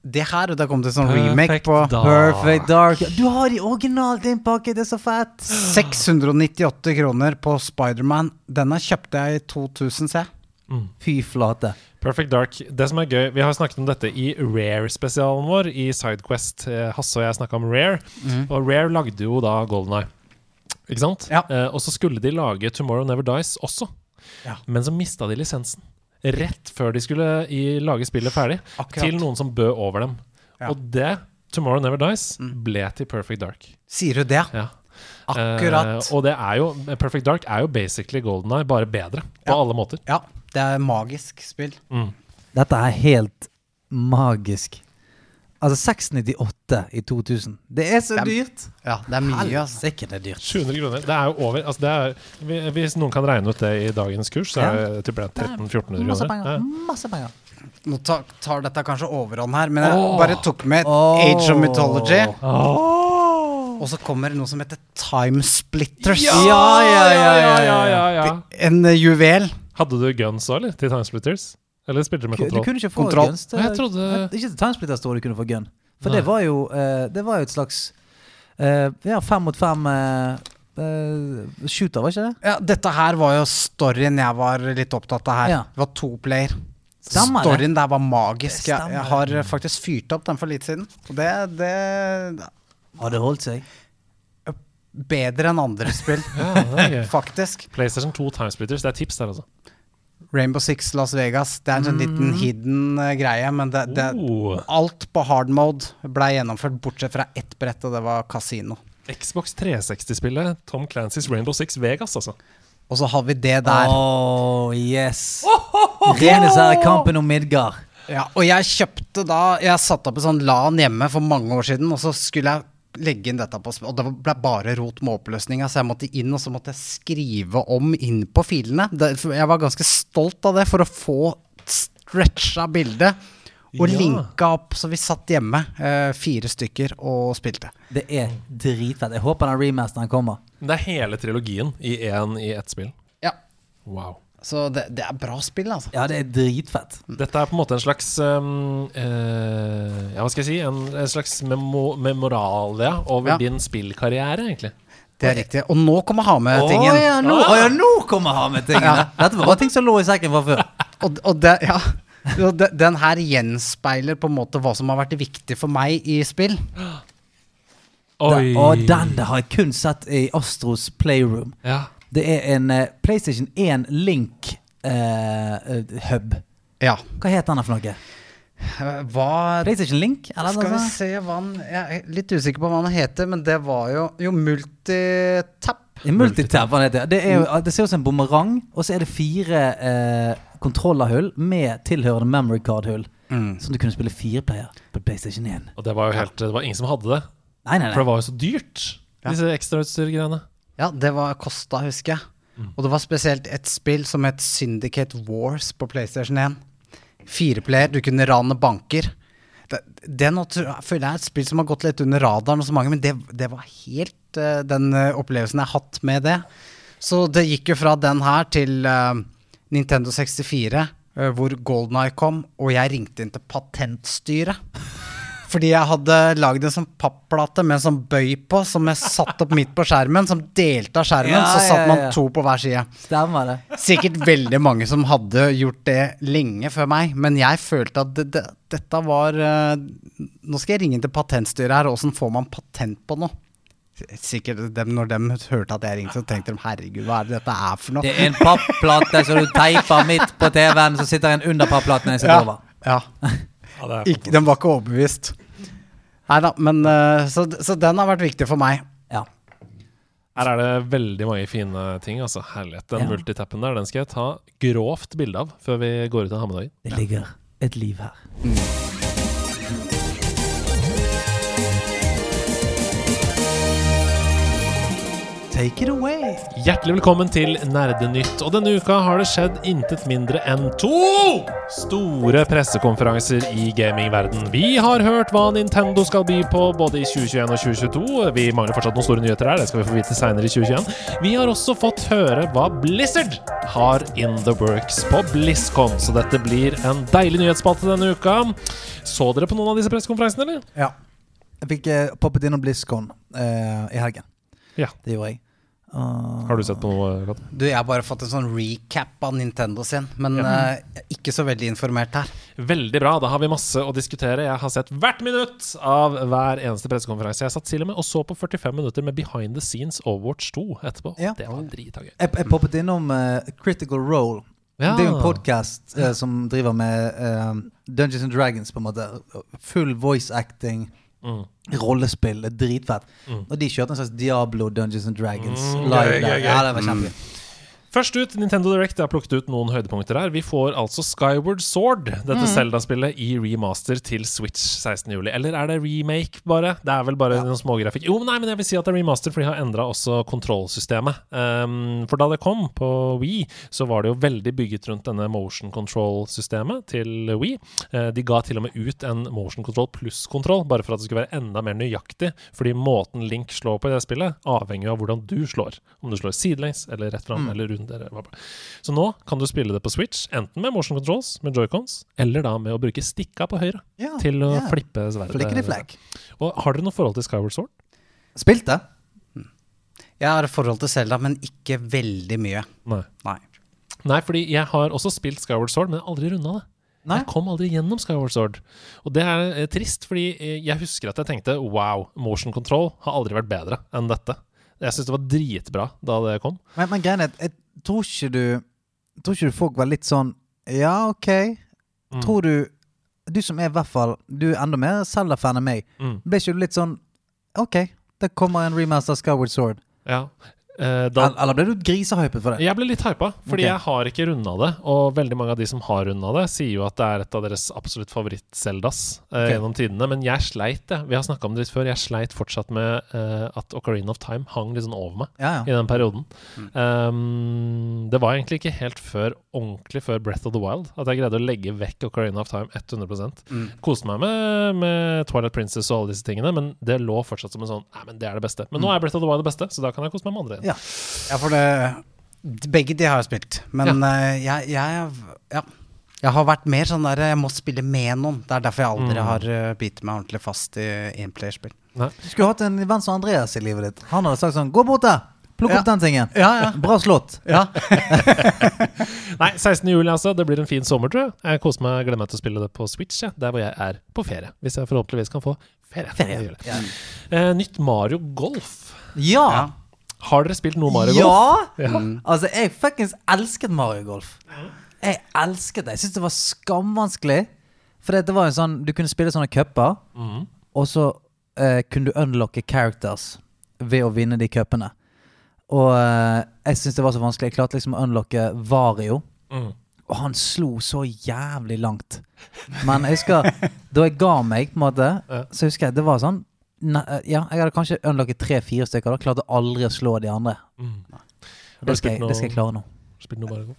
det her, og da kom det sånn remake på Dark. Perfect Dark. Du har de originalt pakke, det er så fett! 698 kroner på Spiderman. Denne kjøpte jeg i 2000, se. Fy flate. Perfect Dark. Det som er gøy, Vi har snakket om dette i Rare-spesialen vår i Sidequest. Eh, Hasse og jeg snakka om Rare, og Rare lagde jo da Golden Eye. Ikke sant? Ja. Eh, og så skulle de lage Tomorrow Never Dies også, Ja. men så mista de lisensen. Rett før de skulle i, lage spillet ferdig, Akkurat. til noen som bød over dem. Ja. Og det, Tomorrow Never Dies, ble til Perfect Dark. Sier du det? Ja. Akkurat. Eh, og det er jo Perfect Dark er jo basically Golden Eye, bare bedre. På Ja. alle måter. Ja, det er magisk spill. Mm. Dette er helt magisk. Altså 698 i 2000. Det er så Det er- dyrt! Ja, det er mye, altså. Det er dyrt. 700 kroner. Det er jo over altså det er, Hvis noen kan regne ut det i dagens kurs, så er det typ 1300-1400 Masse kroner. penger. Ja. Masse penger. Nå tar, tar dette kanskje overhånd her, men jeg oh. bare tok med oh. Age of Mythology. Oh. Og så kommer det noe som heter Time Splitters. Ja, ja, ja, ja, ja, ja, ja. En eh, juvel. Hadde du guns òg, eller? Til Timesplitters? Eller spilte du med Du kunne ikke få Kontroll. guns. til- Jeg trodde- Ikke til Timesplitter står du kunne få gun. For Nei. det var jo eh, Det var jo et slags eh, Ja, fem mot fem eh, shooter, var ikke det? Ja, dette her var jo storyen jeg var litt opptatt av her. Ja. Det var to player. Stemmer. Storyen der var magisk. Jeg, jeg har faktisk fyrt opp den for litt siden. Og det, det Har det holdt seg? Bedre enn andre spill, [laughs] Ja, faktisk. PlayStation 2 Timesplitters, det er tips der, altså. Rainbow Six Las Vegas. Det er en sånn liten hidden uh, greie, men det, det, Oh. alt på hard mode ble gjennomført, bortsett fra ett brett, og det var kasino. Xbox 360-spillet Tom Clancys Rainbow Six Vegas, altså. Og så har vi det der. Oh, yes. Rene er kampen om Midgard. Ja, og jeg kjøpte da Jeg satte opp en sånn LAN hjemme for mange år siden, og så skulle jeg legge inn dette på Og det ble bare rot med oppløsninga, så jeg måtte inn og så måtte jeg skrive om inn på filene. Det, jeg var ganske stolt av det, for å få stretcha bildet. Og Ja. linka opp, så vi satt hjemme, eh, fire stykker, og spilte. Det er dritfett. Jeg håper den remasteren kommer. Det er hele trilogien i én i ett spill. Ja. Wow. Så det, det er bra spill, altså. Ja, det er dritfett. Dette er på en måte en slags um, uh, Ja, hva skal jeg si? En, en slags memo memoralia over Ja. din spillkarriere, egentlig. Det er riktig. Og nå kommer ha Å med-tingen. ja, nå, å, ja, nå kommer ha med tingene! Dette var ting som lå i sekken fra før. Og, og det, ja. Den her gjenspeiler på en måte hva som har vært viktig for meg i spill. Oi. Den, og den har jeg kun sett i Astros Playroom. Ja. Det er en eh, PlayStation 1 Link eh, eh. Ja. Hva het den for noe? Eh, Hva PlayStation Link? Eller Skal vi noe sånt? se hva den Jeg er litt usikker på hva den heter, men det var jo Jo, Multitap. Multitap, hva det heter. Det, er jo, det ser ut som en bumerang, og så er det fire eh, kontrollerhull med tilhørende memory card-hull. Mm. Som du kunne spille fireplayer på PlayStation 1. Og det var jo helt Det var ingen som hadde det. Nei, nei, For det nei. var jo så dyrt, Ja. disse ekstrautstyrgreiene. Ja, det var kosta, husker jeg. Og det var spesielt et spill som het Syndicate Wars på PlayStation 1. Fireplayer, du kunne rane banker. Det, det nå jeg, føler jeg er et spill som har gått litt under radaren hos mange, men det, det var helt uh, den eh, opplevelsen jeg har hatt med det. Så det gikk jo fra den her til uh, Nintendo 64, uh, hvor Golden Eye kom, og jeg ringte inn til Patentstyret. Fordi jeg hadde lagd en sånn papplate med en sånn bøy på, som jeg satte opp midt på skjermen, som delte av skjermen. Ja, så satt man to på hver side. Stemmer det. Sikkert veldig mange som hadde gjort det lenge før meg, men jeg følte at det, det, dette var uh, Nå skal jeg ringe til patentstyret her, åssen får man patent på noe? Sikkert dem, når de hørte at jeg ringte, så tenkte de herregud, hva er det dette er for noe? Det er en papplate som du teiper midt på TV-en, så sitter en under papplaten jeg sitter ja. over. ja. [laughs] Ja, Ikke, den var ikke overbevist. Nei da, men eh, så, så den har vært viktig for meg. Ja. Her er det veldig mange fine ting. altså Herlighet. Den Ja. multitappen der Den skal jeg ta grovt bilde av før vi går ut av har. Det ligger et liv her. Take it away. Hjertelig velkommen til Nerdenytt. Og denne uka har det skjedd intet mindre enn to store pressekonferanser i gamingverden. Vi har hørt hva Nintendo skal by på både i 2021 og 2022. Vi mangler fortsatt noen store nyheter her, det skal vi få vite seinere i 2021. Vi har også fått høre hva Blizzard har in the works på BlizzCon, så dette blir en deilig nyhetsspalte denne uka. Så dere på noen av disse pressekonferansene, eller? Ja. Jeg fikk eh, poppet innom BlizzCon eh, i helgen. Ja. Det gjorde jeg. Uh, Har du sett på noe, Kat? Du, Jeg har bare fått en sånn recap av Nintendo sin, men ja. er ikke så veldig informert her. Veldig bra. Da har vi masse å diskutere. Jeg har sett hvert minutt av hver eneste pressekonferanse. Jeg satt til og med og så på 45 minutter med Behind the Scenes Overwatch 2 etterpå. Ja. Det var drita gøy. Jeg, jeg poppet innom uh, Critical Role. Ja. Det er jo en podkast som driver med Dungeons and Dragons, på en måte. Full voice acting, Mm. rollespill. Det er dritfett. Mm. Og de kjørte en slags Diablo Dungeons and Dragons Mm, live der. Ja, det var kjempegøy. Først ut, Nintendo Direct har plukket ut noen høydepunkter her. Vi får altså Skyward Sword, dette Zelda-spillet, i remaster til Switch 16. juli. Eller er det remake, bare? Det er vel bare noen smågrafikk. Jo, nei, men jeg vil si at det er remaster, for de har endra også kontrollsystemet. Um, for da det kom på Wii, så var det jo veldig bygget rundt denne motion control-systemet til Wii. Eh, de ga til og med ut en motion control pluss-kontroll, bare for at det skulle være enda mer nøyaktig. Fordi måten Link slår på i det spillet, avhenger jo av hvordan du slår. Om du slår sidelengs eller rett fram eller rundt. Så nå kan du spille det på Switch, enten med motion controls, med joycons, eller da med å bruke stikka på høyre Ja, til å ja. flippe sverdet. Og har dere noe forhold til Skyward Sword? Spilt det. Jeg har forhold til Selda, men ikke veldig mye. Nei. Nei. Nei, fordi jeg har også spilt Skyward Sword, men aldri runda det. Nei. Jeg kom aldri gjennom Skyward Sword. Og det er eh, trist, fordi eh, jeg husker at jeg tenkte wow, motion control har aldri vært bedre enn dette. Jeg syns det var dritbra da det kom. Men, men greien er, jeg tror ikke du Tror ikke du folk var litt sånn Ja, OK. Mm. Tror du Du som er i hvert fall Du er enda mer Zelda-fan enn meg. Mm. Ble ikke du litt sånn OK, det kommer en remaster Skyward Sword. Ja. Eh, da, Eller, ble du grisehypet for det? Jeg ble litt hypa, fordi okay. jeg har ikke runda det. Og veldig mange av de som har runda det, sier jo at det er et av deres absolutt favoritt-Seldas okay. uh, gjennom tidene. Men jeg sleit, det. Vi har snakka om det litt før. Jeg sleit fortsatt med uh, at Ocarina of Time hang litt sånn over meg Ja, i den perioden. Um, det var egentlig ikke helt før ordentlig før Breath of the Wild at jeg greide å legge vekk Ocarina of Time 100 Mm. Koste meg med, med Twilight Princess og alle disse tingene, men det lå fortsatt som en sånn Nei, men det er det beste. Men nå er Breath of the Wild det beste, så da kan jeg kose meg med andre. igjen. Ja. Ja, for det Begge de har jeg spilt. Men eh, jeg, jeg Ja. Jeg har vært mer sånn der Jeg må spille med noen. Det er derfor jeg aldri Mm. har uh, bitt meg ordentlig fast i enplayerspill. Du skulle hatt en venn som Andreas i livet ditt. Han hadde sagt sånn Gå bort der! Plukk opp den tingen. Ja, ja. Bra slått. ja. [laughs] Nei, 16. juli, altså. Det blir en fin sommer, tror jeg. Jeg koser meg, gleder meg til å spille det på Switch, ja. der hvor jeg er på ferie. Hvis jeg forhåpentligvis kan få ferie. Ferie. Ja. Eh, nytt Mario Golf. ja. Har dere spilt noe Mario Golf? Ja! ja. Altså, jeg fuckings elsket Mario Golf. Jeg elsket det. Jeg syntes det var skamvanskelig. For det, det var jo sånn Du kunne spille sånne cuper, mm. og så uh, kunne du unlocke characters ved å vinne de cupene. Og uh, jeg syntes det var så vanskelig. Jeg klarte liksom å unlocke Vario. Mm. Og han slo så jævlig langt. Men jeg husker da jeg ga meg, på en måte, Ja. så husker jeg det var sånn ne, Ja, jeg hadde kanskje unlocket tre-fire stykker. Da klarte aldri å slå de andre. Mm. Det skal, jeg, det skal jeg klare nå.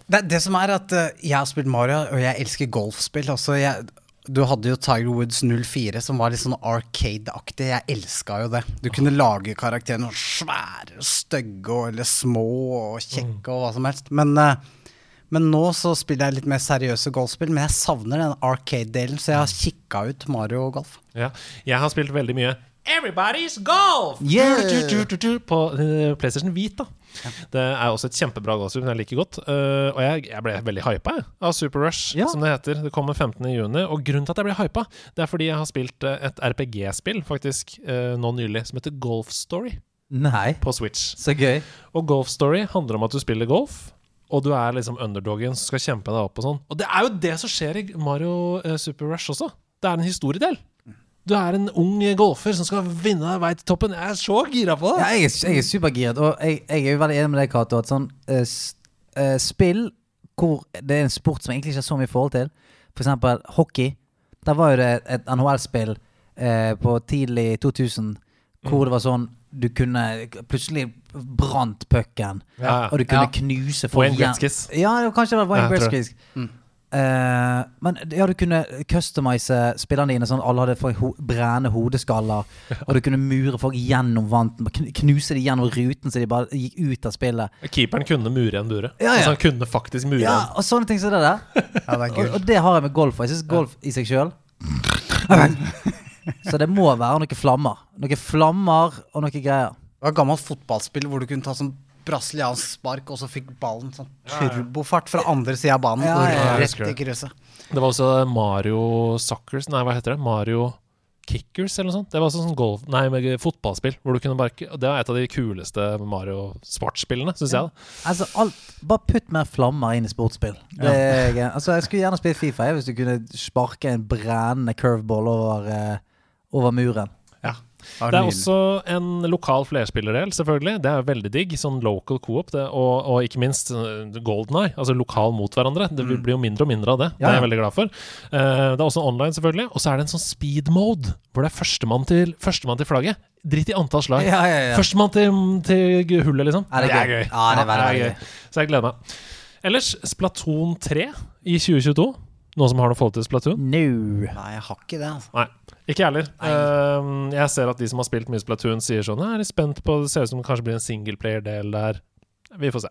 Det, det som er at eh, jeg har spilt Mario, og jeg elsker golfspill. Altså, jeg, du hadde jo Tiger Woods 04, som var litt sånn arcade-aktig. Jeg elska jo det. Du kunne lage karakterene svære stygge eller små og kjekke og hva som helst. Men, eh, men nå så spiller jeg litt mer seriøse golfspill, men jeg savner den arcade-delen, så jeg har kikka ut Mario og Golf. Ja. Jeg har spilt veldig mye Everybody's Golf! Yeah! På eh, PlayStation Hvit, da. Det er også et kjempebra golfspill, men jeg liker godt. Eh, og jeg, jeg ble veldig hypa av Super Rush, Ja. som det heter. Det kommer 15. juni. Og grunnen til at jeg ble hypa, det er fordi jeg har spilt eh, et RPG-spill faktisk nå nylig som heter Golf Story Nei, på Switch. så gøy. Og Golf Story handler om at du spiller golf. Og du er liksom underdogen som skal kjempe deg opp og sånn. Og det er jo det som skjer i Mario eh, Super Rush også. Det er en historiedel. Du er en ung golfer som skal vinne deg vei til toppen. Jeg er så gira på det! Ja, jeg, er, jeg er supergiret, og jeg, jeg er jo veldig enig med deg, Cato, at sånn uh, eh, spill hvor det er en sport som jeg egentlig ikke har så mye forhold til, for eksempel hockey, der var jo det et NHL-spill uh, på tidlig 2000 hvor det var sånn du kunne Plutselig brant pucken, Ja, og du kunne Ja. knuse folk Wayne. Gretzkys. Ja, kanskje det var Wayne Ja, Gretzkys. Mm. Eh, men ja, du kunne customize spillerne dine sånn at alle hadde for ho brennende hodeskaller. Og du kunne mure folk gjennom vanten. Knuse de gjennom ruten så de bare gikk ut av spillet. Keeperen kunne mure igjen buret. Ja, ja. Altså, han kunne faktisk mure Ja. Og sånne ting som det der. [laughs] Ja, det Og, og det har jeg med golf. Jeg syns golf i seg sjøl [laughs] Så det må være noen flammer. Noen flammer og noe greier. Det var et gammelt fotballspill hvor du kunne ta sånn brasiliansk spark, og så fikk ballen sånn turbofart fra andre sida av banen. Ja, ja, ja. Jeg rett i det. krysset. Det var også Mario Suckers Nei, hva heter det? Mario Kickers eller noe sånt. Det var sånn golf... Nei, med fotballspill. Hvor du kunne bare Det var et av de kuleste Mario sportsspillene, syns jeg. da Altså, alt, bare putt mer flammer inn i sportsspill. Det er, altså, jeg skulle gjerne spilt Fifa jeg, hvis du kunne sparke en brennende curveball over, uh, over muren. Det er også en lokal flerspillerdel, selvfølgelig. Det er veldig digg. Sånn local co-op. det- Og, og ikke minst uh, Golden Eye, altså lokal mot hverandre. Det blir jo mindre og mindre av det. Det er jeg veldig glad for. Uh, det er også online, selvfølgelig. Og så er det en sånn speed mode, hvor det er førstemann til, førstemann til flagget. Drit i antall slag. Ja, ja, ja. Førstemann til, til hullet, liksom. Er det er gøy. Ja, det er veldig, veldig gøy. Så jeg gleder meg. Ellers, Splatoon 3 i 2022. Noen som har noe forhold til Splatoon? No. Nei, jeg har ikke det. altså. Nei, ikke jeg heller. Uh, jeg ser at de som har spilt mye Splatoon, sier sånn Jeg er litt spent på Det ser ut som det kanskje blir en singleplayer-del der. Vi får se.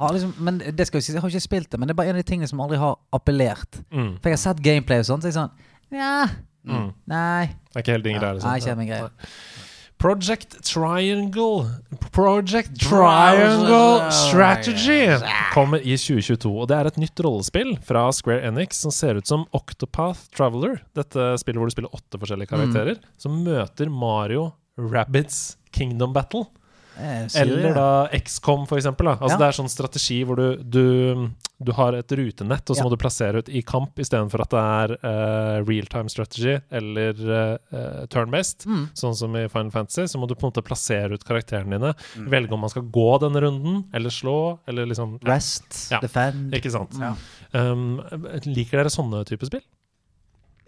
Ja, liksom, men det skal jo si, jeg har ikke spilt det, men det er bare en av de tingene som aldri har appellert. Mm. For jeg har sett gameplay og sånt, så jeg er sånn Ja, Mm. nei. Det er ikke helt din greie. liksom. Nei, ikke min greie. Nei. Project Triangle Project Triangle Strategy kommer i 2022. Og det er et nytt rollespill fra Square Enix som ser ut som Octopath Traveler. Dette spillet hvor du spiller åtte forskjellige karakterer, som møter Mario Rabbids Kingdom Battle. Eh, Eller da XCOM, for eksempel. Da. Altså Ja. Det er sånn strategi hvor du, du, du har et rutenett, og så Ja. må du plassere ut i kamp istedenfor at det er uh, real time strategy eller uh, turn-based. Mm. Sånn som i Final Fantasy, så må du på en måte plassere ut karakterene dine. Velge om man skal gå denne runden, eller slå, eller liksom Rest, Ja. defend. Ikke sant. Ja. Um, liker dere sånne typer spill?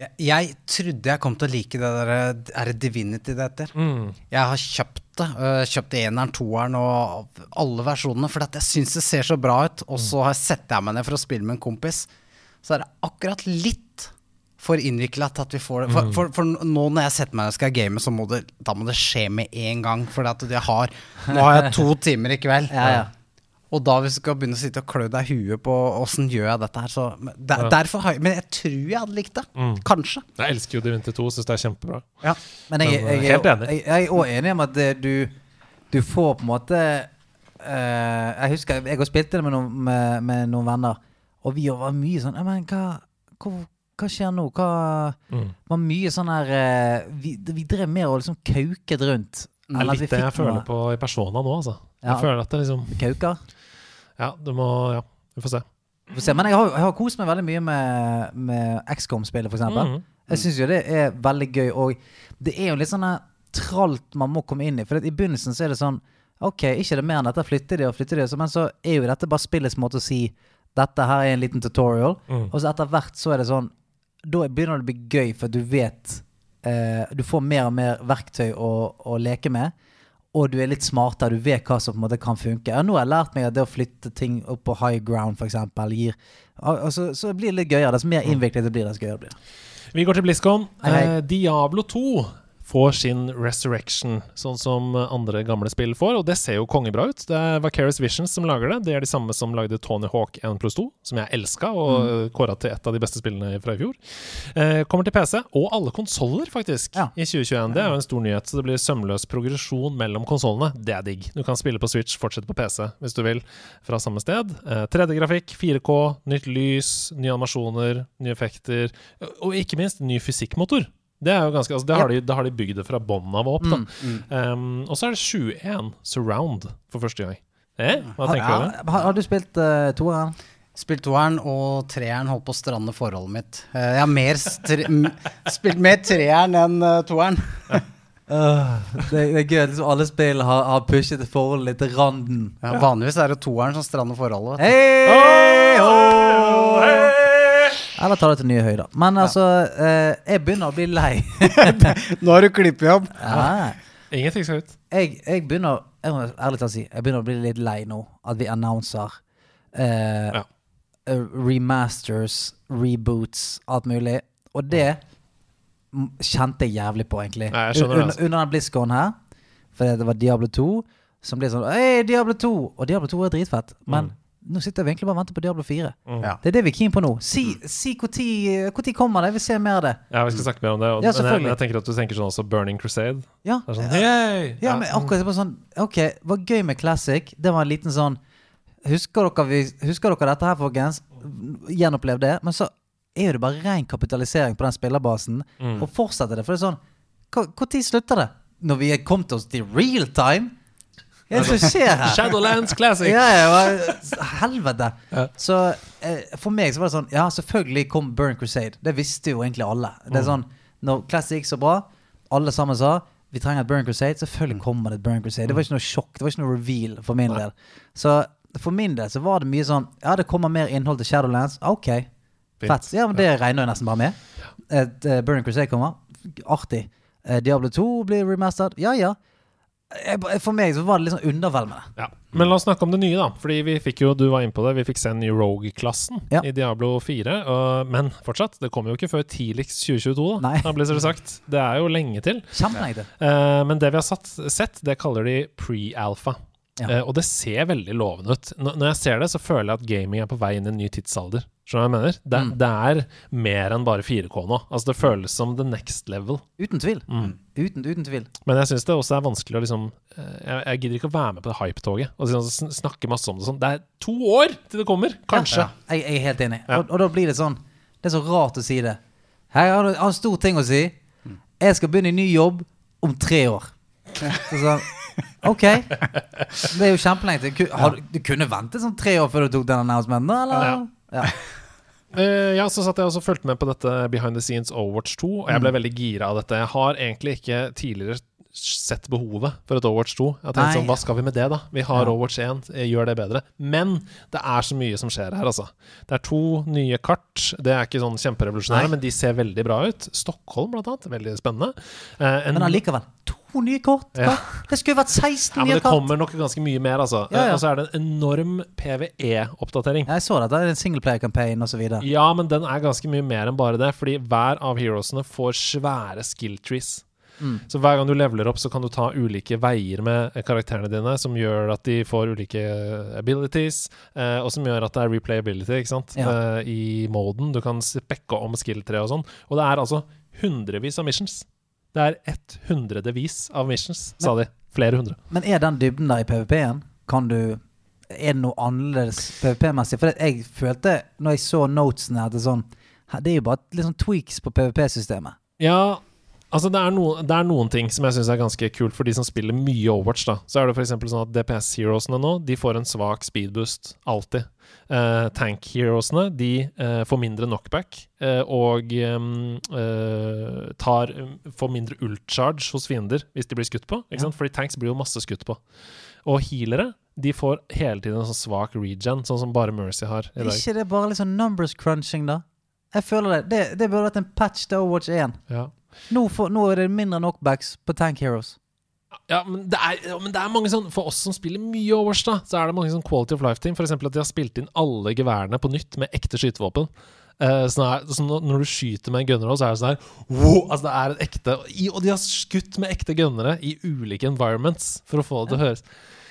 Jeg, jeg trodde jeg kom til å like det der Er det Divinity det heter? Mm. Jeg har kjøpt det. Kjøpte kjøpt eneren, toeren og alle versjonene. For jeg syns det ser så bra ut. Og så setter jeg meg ned for å spille med en kompis. Så er det akkurat litt for innvikla til at vi får det. For, for, for nå når jeg setter meg ned og skal game, så må det, da må det skje med en gang. For har, nå har jeg to timer i kveld. Ja, ja. Og da hvis du skal begynne å sitte og klø deg i huet på åssen gjør jeg dette her, så der, Ja. Derfor har jeg Men jeg tror jeg hadde likt det. Mm. Kanskje. Jeg elsker jo Divinity 2, syns det er kjempebra. Ja. Men jeg, Men, jeg, eh, jeg, helt enig. jeg, er òg enig om at det, du, du får på en måte uh, Jeg husker jeg har spilt det med noen, med, med noen venner, og vi var mye sånn Men hva, hva, hva skjer nå? Hva Mm. var mye sånn her uh, vi, vi drev mer og liksom kauket rundt. Det er litt det jeg føler noe. på i Persona nå, altså. Ja. Jeg føler at det liksom Kauker. Ja, du må Ja, vi får se. Vi får se. Men jeg har, jeg har kost meg veldig mye med, med XCOM-spillet, f.eks. Mm. Jeg syns jo det er veldig gøy, og det er jo litt sånn tralt man må komme inn i. For i begynnelsen så er det sånn Ok, ikke det mer enn dette, flytter de og flytter de, men så er jo dette bare spillets måte å si dette her er en liten tutorial, Mm. og så etter hvert så er det sånn Da begynner det å bli gøy, for du vet eh, Du får mer og mer verktøy å, å leke med. Og du er litt smartere, du vet hva som på en måte kan funke. Nå har jeg lært meg at det å flytte ting opp på high ground, f.eks., gir altså, Så blir det litt gøyere. Dess mer innviklet det blir, dess gøyere det blir. Vi går til BlizzCon. Hei, hei. Eh, Diablo 2 får sin resurrection, sånn som andre gamle spill får, og det ser jo kongebra ut. Det er Vicarious Visions som lager det. Det er de samme som lagde Tony Hawk 1 pluss 2, som jeg elska og mm. kåra til et av de beste spillene fra i fjor. Eh, kommer til PC, og alle konsoller, faktisk, Ja. i 2021. Det er jo en stor nyhet, så det blir sømløs progresjon mellom konsollene. Det er digg. Du kan spille på Switch, fortsette på PC hvis du vil, fra samme sted. Eh, 3D-grafikk, 4K, nytt lys, nye animasjoner, nye effekter, og ikke minst ny fysikkmotor. Det er jo ganske, altså det har de, det har de bygd det fra bånn av opp. Da. Um, og så er det 21 surround for første gang. Eh, hva tenker ja, dere? har, har du spilt uh, toeren? Spilt toeren, og treeren holdt på å strande forholdet mitt. Eh, jeg har mer stre [laughs] m- spilt mer treeren enn eh, toeren. [laughs] det, det er gøy at liksom alle spill har, har pushet forholdet litt til randen. Ja, vanligvis er det toeren som strander forholdet. vet Hei, ho! Eller ta det til nye høyder. Men altså, eh, jeg begynner å bli lei. [laughs] Nå har du klippejobb. Ja. Ingenting skal ut. jeg, jeg begynner Jeg må ærlig talt si Jeg begynner å bli litt lei nå. At vi annonser eh, Ja. eh, remasters, reboots, alt mulig. Og det m- kjente jeg jævlig på, egentlig. Ja, jeg skjønner det, under, altså. under den BlizzCon her. Fordi det var Diablo 2 som ble sånn Hei, Diablo 2! Og Diablo 2 er dritfett. Men Mm. Nå sitter vi egentlig bare og venter på Diablo 4. Ja. Det er det vi er keen på nå. Si, si hvor tid hvor tid kommer det? Jeg vil se mer av det. Ja, vi skal snakke mer om det. Og, Ja, men, jeg, men jeg tenker at du tenker sånn også Burning Crusade. Ja, sånn, Yay! Ja, men akkurat det var sånn Ok, var gøy med Classic. Det var en liten sånn Husker dere, vi, husker dere dette her, folkens? Gjenopplev det. Men så er jo det bare ren kapitalisering på den spillerbasen. Mm. Og fortsetter det. For det er sånn Når slutter det? Når vi er kommet oss til real time? Hva er det som skjer her? Shadowlands Classic! Ja, ja, helvete. Ja. Så eh, for meg så var det sånn Ja, selvfølgelig kom Burn Crusade. Det visste jo egentlig alle. Det Mm. er sånn Når Classic gikk så bra, alle sammen sa vi trenger et Burn Crusade. Selvfølgelig kommer det et Burn Crusade. Det var ikke noe sjokk, det var ikke noe reveal for min del. Så for min del så var det mye sånn Ja, det kommer mer innhold til Shadowlands. Ok, fett. Ja, men det regner jeg nesten bare med. Et uh, Burn Crusade kommer. Artig. Uh, Diablo 2 blir remastered. Ja, ja. Jeg, for meg så var det litt sånn undervelmende. Ja. Men la oss snakke om det nye, da. Fordi vi fikk jo, du var inne på det, vi fikk se den nye Rogue-klassen Ja. i Diablo 4. Og, men fortsatt, det kommer jo ikke før tidligst 2022, da. Nei. Da blir det sagt. Det er jo lenge til. Ja. til. Eh, men det vi har satt, sett, det kaller de pre-alpha. Ja. Uh, og det ser veldig lovende ut. N når jeg ser det, så føler jeg at gaming er på vei inn i en ny tidsalder. Skjønner du hva jeg mener? Det, Mm. det er mer enn bare 4K nå. Altså Det føles som the next level. Uten tvil. Mm. Uten, uten tvil. Men jeg syns det også er vanskelig å liksom eh, jeg, jeg gidder ikke å være med på det hype-toget og liksom snakke masse om det sånn. Det er to år til det kommer! Kanskje. Ja, jeg, jeg er helt enig. Ja. Og, og da blir det sånn Det er så rart å si det. Her har du en stor ting å si. Jeg skal begynne i ny jobb om tre år. Så sånn Ok. Det er jo kjempelenge til. Har Du, du kunne ventet sånn tre år før du tok den announcementen, eller? Ja. Ja. Eh, ja, så satt jeg også og fulgte med på dette Behind the Scenes Overwatch 2, og jeg ble veldig gira av dette. Jeg har egentlig ikke tidligere sett behovet for et Overwatch 2. Jeg tenkte Nei. sånn, Hva skal vi med det, da? Vi har Ja. Overwatch 1, eh, gjør det bedre. Men det er så mye som skjer her, altså. Det er to nye kart. Det er ikke sånn kjemperevolusjonære, men de ser veldig bra ut. Stockholm, blant annet. Veldig spennende. Eh, en- Men allikevel. To nye kort? Ja. Det skulle vært 16 ja, men det kort. kommer nok ganske mye mer, altså. Ja, ja. Eh, Og så er det en enorm PVE-oppdatering. Jeg så det. Det er en singleplayer-campaign osv. Ja, men den er ganske mye mer enn bare det, fordi hver av heroesene får svære skill trees. Mm. Så hver gang du leveler opp, så kan du ta ulike veier med karakterene dine, som gjør at de får ulike abilities, eh, og som gjør at det er replayability ikke sant? Ja. Eh, i moden. Du kan spekke om skill-tre og sånn. Og det er altså hundrevis av missions. Det er ett hundredevis av missions, sa de. Flere hundre. Men er den dybden der i PVP-en? Kan du Er det noe annerledes PVP-messig? For jeg følte, når jeg så notesene, at det er sånn Det er jo bare litt sånn tweaks på PVP-systemet. Ja, altså det er, noen, det er noen ting som jeg syns er ganske kult for de som spiller mye Overwatch. da Så er det f.eks. sånn at DPS-heroesene nå De får en svak speedboost, alltid. Uh, Tank-heroesene de uh, får mindre knockback uh, og um, eh, tar, får mindre ult-charge hos fiender hvis de blir skutt på. Ikke Ja. sant? Fordi tanks blir jo masse skutt på. Og healere de får hele tiden en sånn svak regen, sånn som bare Mercy har i dag. ikke det bare sånn numbers crunching, da? Jeg føler det. Det, det burde vært en patch til Overwatch 1. Ja. Nå, for, nå er det mindre knockbacks på Tank Heroes. Ja, men det, er, ja, men det er mange sånn For oss som spiller mye Overwatch, da, så er det mange sånn quality of life-ting. F.eks. at de har spilt inn alle geværene på nytt med ekte skytevåpen. Uh, sånn her, sånn når, du skyter med en gunner, så er det sånn her wow, Altså, det er en ekte i, Og de har skutt med ekte gunnere i ulike environments for å få det til å høres.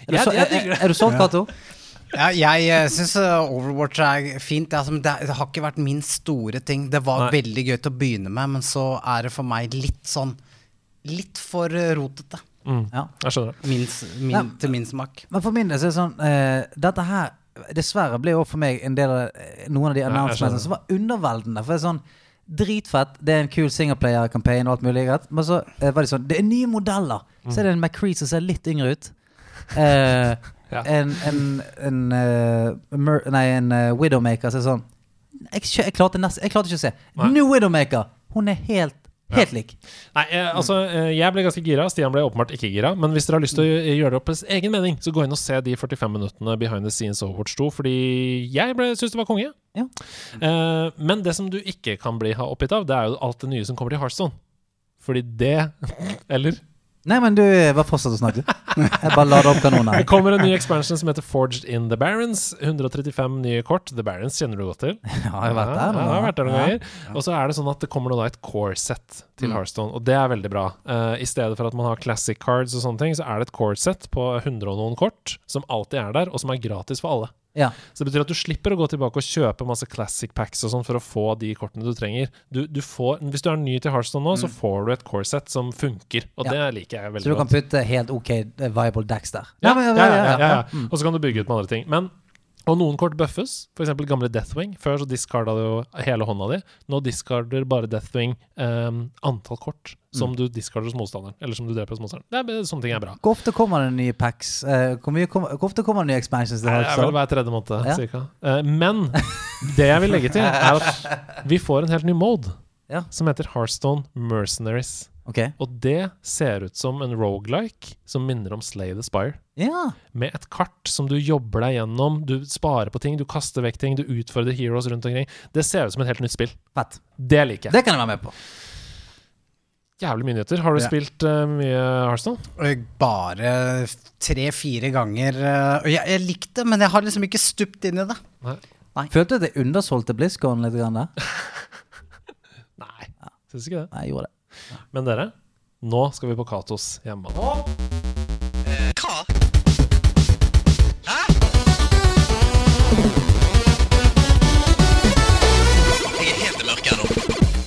Er du, så, er, er du solgt, Cato? Ja, jeg uh, syns Overwatch er fint. Det, er det, har ikke vært min store ting. Det var Nei. veldig gøy til å begynne med, men så er det for meg litt sånn Litt for eh, rotete. Mm, Ja. jeg skjønner det. Min, min, Ja. Til min smak. Men for min del så er det sånn uh, Dette her dessverre ble jo for meg en del av eh, noen av de announcementene som var underveldende. For det er sånn Dritfett, det er en kul singleplayer-campaign og alt mulig. Men så uh, var det sånn Det er nye modeller! Så er det en McCree som ser litt yngre ut. Eh, Ja. En, en, en, uh, Mer Nei, en uh, Widowmaker som er sånn jeg, jeg, klarte nest, jeg klarte ikke å se. Nei. New Widowmaker! Hun er helt, helt lik. Nei, eh, altså, eh, jeg ble ganske gira. Stian ble åpenbart ikke gira. Men hvis dere har lyst til å gjøre det opp deres egen mening, så gå inn og se de 45 minuttene behind the scenes Overwatch 2, fordi jeg syns det var konge. Ja. Eh, men det som du ikke kan bli oppgitt av, det er jo alt det nye som kommer til Heartstone. Fordi det [laughs] Eller? Nei, men du, var fortsatt å snakke. Jeg bare lader opp kanonen Det kommer en ny expansion som heter Forged in the Barons. 135 nye kort. The Barons kjenner du godt til. Ja, [laughs] jeg har vært der Ja, jeg har vært der noen ganger. Og så er det sånn at det kommer da et core-set til Mm. Hearthstone, og det er veldig bra. Uh, I stedet for at man har classic cards og sånne ting, så er det et core-set på 100 og noen kort, som alltid er der, og som er gratis for alle. Ja. Så det betyr at du slipper å gå tilbake og kjøpe masse classic packs og sånn for å få de kortene du trenger. Du, du får, hvis du er ny til Hearthstone nå, så får du et core-set som funker, og Mm. Ja. det liker jeg veldig godt. Så du kan putte helt ok eh, viable decks der. Ja, ja, ja, ja, ja. Mm. Og så kan du bygge ut med andre ting. Men og noen kort buffes, f.eks. gamle Deathwing. Før så discarda du jo hele hånda di. Nå discarder bare Deathwing um, antall kort som Mm. du discarder hos motstanderen. Eller som du dreper hos motstanderen. Det er, sånne ting er bra. Hvor ofte kommer det nye packs? Eh, hvor, mye kom, hvor ofte kommer det nye expansions? til Det er vel hver tredje måned, Ja. cirka. Eh, men det jeg vil legge til, er at vi får en helt ny mode Ja. som heter Hearthstone Mercenaries. Ok. Og det ser ut som en rogelike som minner om Slay the Spire. Ja. Med et kart som du jobber deg gjennom. Du sparer på ting, du kaster vekk ting, du utfordrer heroes rundt omkring. Det ser ut som et helt nytt spill. Fett. Det liker jeg. Det kan jeg være med på. Jævlig mye nyheter. Har du Ja. spilt uh, mye Hearthstone? Bare tre-fire ganger. eh, Og jeg, jeg likte det, men jeg har liksom ikke stupt inn i det. Følte du at jeg undersolgte BlizzCon litt? Grann, der? [laughs] Nei, syns ikke det. Nei, jeg gjorde det. Men dere, nå skal vi på Katos hjemmebane.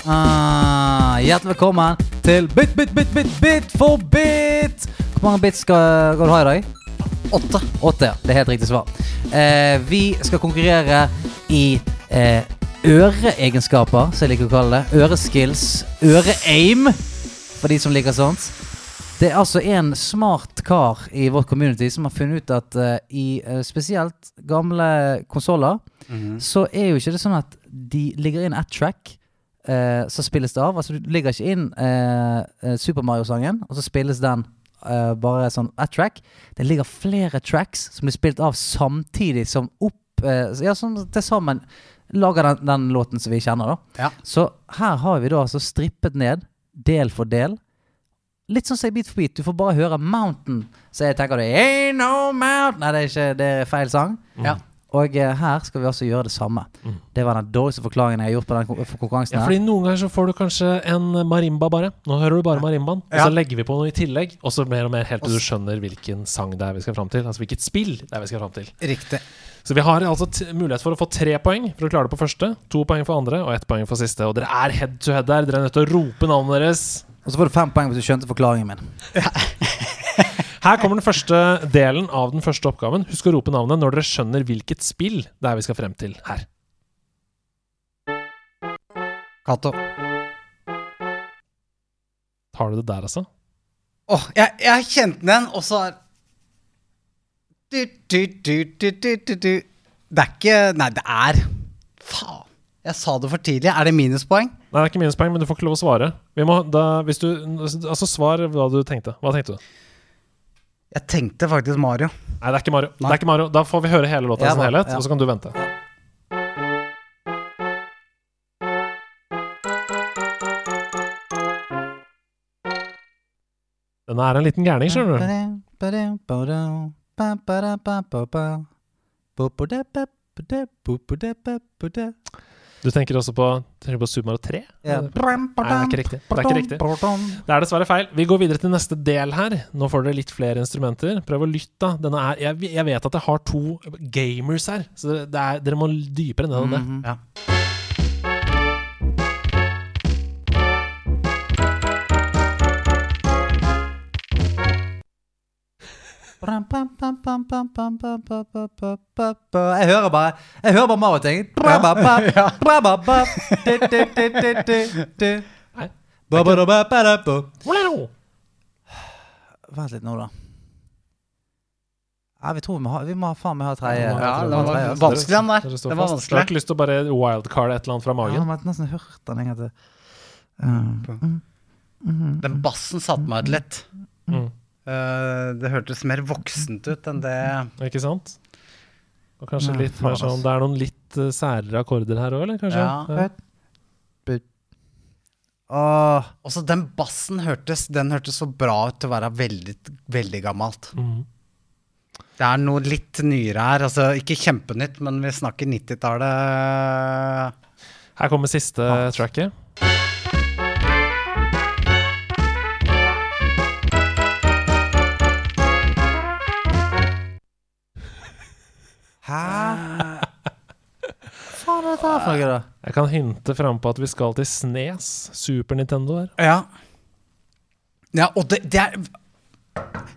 Ah, hjertelig velkommen til Bit, bit, bit, bit, bit for bit. Hvor mange bits skal, skal du ha i dag? Åtte. Åtte, ja. Det er helt riktig svar. Eh, vi skal konkurrere i eh, øreegenskaper, som jeg liker å kalle det. Øreskills. Øre-aim, for de som liker sånt. Det er altså en smart kar i vårt community som har funnet ut at uh, i uh, spesielt gamle konsoller, så er jo ikke det sånn at de ligger inn ett track. uh, så spilles det av. Altså Du ligger ikke inn Super Mario-sangen, og så spilles den bare sånn ett track. Det ligger flere tracks som blir spilt av samtidig som opp Ja, sånn til sammen lager den, den låten som vi kjenner, da. Ja. Så her har vi da altså strippet ned, del for del. Litt sånn som Beat for beat. Du får bare høre Mountain. Så jeg tenker det Ain't no mountain Nei, det er ikke det er feil sang. Ja. Og eh, her skal vi altså gjøre det samme. Det var den dårligste forklaringen jeg har gjort på den konkurransen. Ja, fordi Noen ganger så får du kanskje en marimba bare. Nå hører du bare marimbaen. Og så legger vi på noe i tillegg, og så mer og mer helt til du skjønner hvilken sang det er vi skal fram til. Altså hvilket spill det er vi skal fram til. Riktig. Så vi har altså t mulighet for å få tre poeng for å klare det på første, to poeng for andre og ett poeng for siste. Og dere er head to head der. Dere er nødt til å rope navnet deres. Og så får du fem poeng hvis du skjønte forklaringen min. [laughs] Her kommer den første delen av den første oppgaven. Husk å rope navnet når dere skjønner hvilket spill det er vi skal frem til her. Cato. Tar du det der, altså? Åh, jeg, jeg kjente den og så du, du, du. Det er ikke Nei, det er Faen. Jeg sa det for tidlig. Er det minuspoeng? Nei, det er ikke minuspoeng, men du får ikke lov å svare. Vi må, da, hvis du, altså Svar hva du tenkte. Hva tenkte du? Jeg tenkte faktisk Mario. Nei, det er ikke Mario. Det er ikke Mario. Da får vi høre hele låta i Ja, sin da, helhet, ja. og så kan du vente. Den er en liten gærning, skjønner du. Du tenker også på, tenker på Super Mario 3? Ja. Nei, det er ikke riktig. Det er ikke riktig. Det er dessverre feil. Vi går videre til neste del her. Nå får dere litt flere instrumenter. Prøv å lytte, da. Denne er, jeg, jeg vet at jeg har to gamers her, så det er, dere må dypere ned enn det. Ja. Jeg hører bare Jeg hører bare Mario-ting. Vent litt nå, da. Ja, vi tror vi må ha, vi må ha faen meg ha tredje. Ja, Ja, det var altså. vanskelig, den der. Det var vanskelig. Dere har ikke lyst til å bare wildcarde et eller annet fra Ja, magen? men jeg har nesten hørt den en gang til. Mm, mm, Den bassen satte meg ut litt. Mm. Eh, det hørtes mer voksent ut enn det Ikke sant? Og kanskje Nei, litt mer sånn Det er noen litt uh, særere akkorder her òg, eller? Kanskje? Ja. Uh, Også den bassen hørtes Den hørtes så bra ut til å være veldig, veldig gammelt. Mhm. Det er noe litt nyere her. Altså ikke kjempenytt, men vi snakker 90-tallet. Her kommer siste ja. tracket. Hæ? Hva [laughs] faen er dette her for noe, da? Jeg kan hinte fram på at vi skal til Snes, Super Nintendo her. Ja. Ja, og det, det er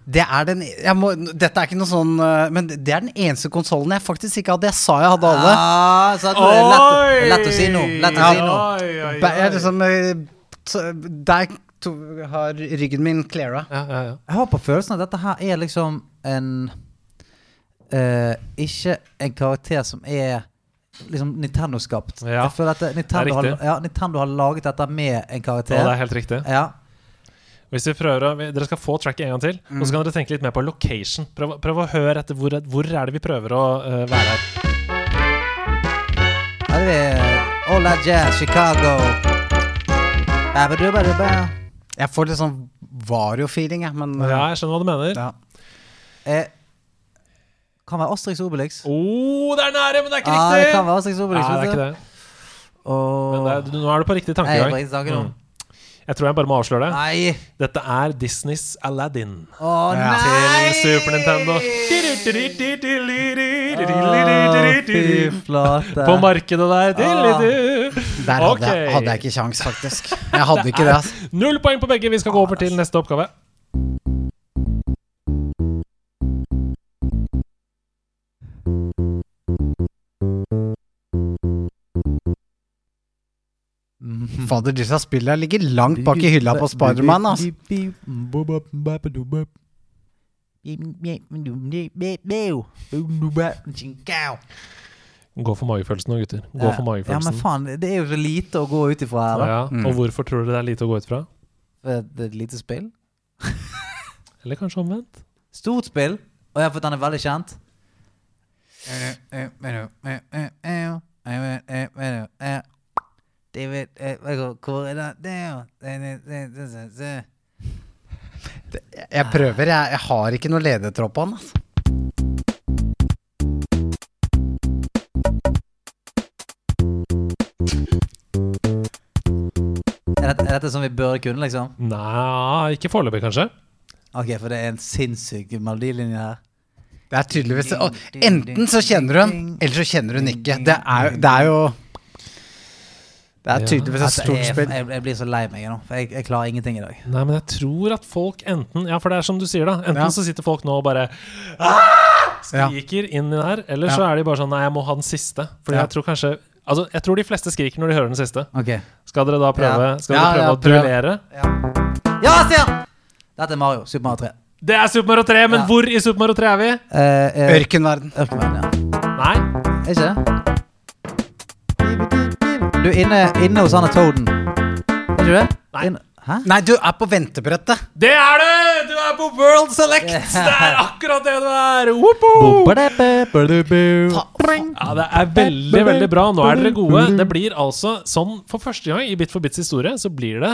det er den jeg må, Dette er ikke noe sånn eh, Men det er den eneste konsollen jeg faktisk ikke hadde. Jeg sa jeg hadde alle. Ah, så det er lett, lett å si noe. Lett å si noe. Jeg liksom eh, Der to, har ryggen min cleara. Ja, ja, ja. Jeg har på følelsen at dette her er liksom en eh, Ikke en karakter som er liksom Nintendo-skapt. Ja, Jeg føler at Nintendo, har, ja, Nintendo har laget dette med en karakter. Ja, det er helt riktig. Ja. Hvis vi prøver å, Dere skal få tracket en gang til, og så kan dere tenke litt mer på location. Prøv, prøv å høre etter hvor, hvor er det vi prøver å uh, være her. Her er vi. All that jazz, Chicago. Jeg får litt sånn Vario-feeling, jeg, men Ja, jeg skjønner hva du mener. ja. Eh, kan være Asterix Obelix. Oh, det er nære, men det er ikke riktig! Ja, det kan være Asterix Obelix. Nei, det er ikke det. Og... Men det er, nå er du på riktig tankegang. jeg. Mm. Jeg tror jeg bare må avsløre det. Nei. Dette er Disneys Aladdin Å Ja. nei! til Super Nintendo. Å, fy flate. På markedet der. Der hadde, jeg, hadde jeg ikke kjangs, faktisk. Jeg hadde ikke det. Altså. Null poeng på begge. Vi skal gå over til neste oppgave. [laughs] Fader, disse spillene ligger langt bak i hylla på Spiderman. Altså. Gå for magefølelsen nå, gutter. Gå for Ja, men faen, det er jo så lite å gå ut ifra her, da. Ja, ja. Og hvorfor tror du det er lite å gå ut fra? Det er et lite spill. Eller kanskje omvendt? Stort spill. Og jeg har fått den er veldig kjent. David eh, Hvor er det Jeg prøver, jeg, jeg har ikke noe ledetråd på han. Altså. Er dette, er dette som vi bør kunne, liksom? Nei, ikke foreløpig, kanskje. Ok, for det er en sinnssyk melodilinje her. Det er tydeligvis og Enten så kjenner du den, eller så kjenner du den ikke. Det er, det er jo Det er tydeligvis et Altså, stort spill. jeg, jeg blir så lei meg nå, for jeg, jeg klarer ingenting i dag. Nei, men jeg tror at folk enten Ja, for det er som du sier, da. Enten Ja. så sitter folk nå og bare ah! Skriker inn i det her, eller Ja. så er de bare sånn Nei, jeg må ha den siste. Fordi Ja. jeg tror kanskje Altså, jeg tror de fleste skriker når de hører den siste. Skal dere da prøve, skal dere prøve å duellere? Ja, Stian! Dette er Mario. Super Mario 3. Det er Super Mario 3, men Ja. hvor i Super Mario 3 er vi? Eh, eh, Ørkenverden. Ørkenverden, ja. Nei. Er ikke det? Du er inne, inne hos Anne Toaden. Er ikke du det? Nei. Inne- Hæ? Nei, du er på ventebrettet. Det er det! Du er på World Select! [laughs] Det er akkurat det du er! Ja, det er veldig, veldig bra. Nå er dere gode. Det blir altså sånn For første gang i Bit for bits historie så blir det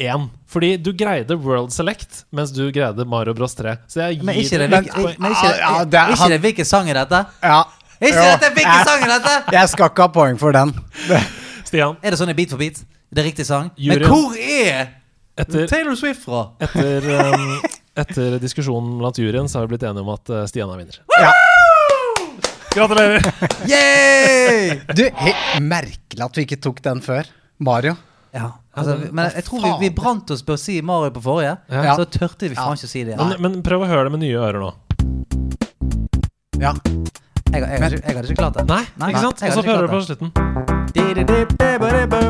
1-1. Fordi du greide World Select, mens du greide Mario Bros 3. Så jeg Men gir ikke det, dere poeng. men ikke, Ja, det ikke han- det hvilken sang er dette? Ja. Ikke Jo, dette hvilken sang er dette? Jeg skal ikke ha poeng for den. [laughs] Stian, Er det sånn i Beat for beat? Det er riktig sang? Juryen. Men hvor er etter, Taylor Swift fra? etter, um, [laughs] etter diskusjonen blant juryen så har vi blitt enige om at uh, Stian er vinner. Ja. [laughs] Gratulerer! Yay! Du, merkelig at vi ikke tok den før. Mario. Ja, altså, men jeg tror vi, vi brant oss på å si Mario på forrige, Ja. så tørte vi faen ikke å si det. Men, men prøv å høre det med nye ører nå. Ja. Jeg, jeg, jeg, jeg hadde ikke klart det. Nei, Nei, ikke sant? Og så hører du på slutten.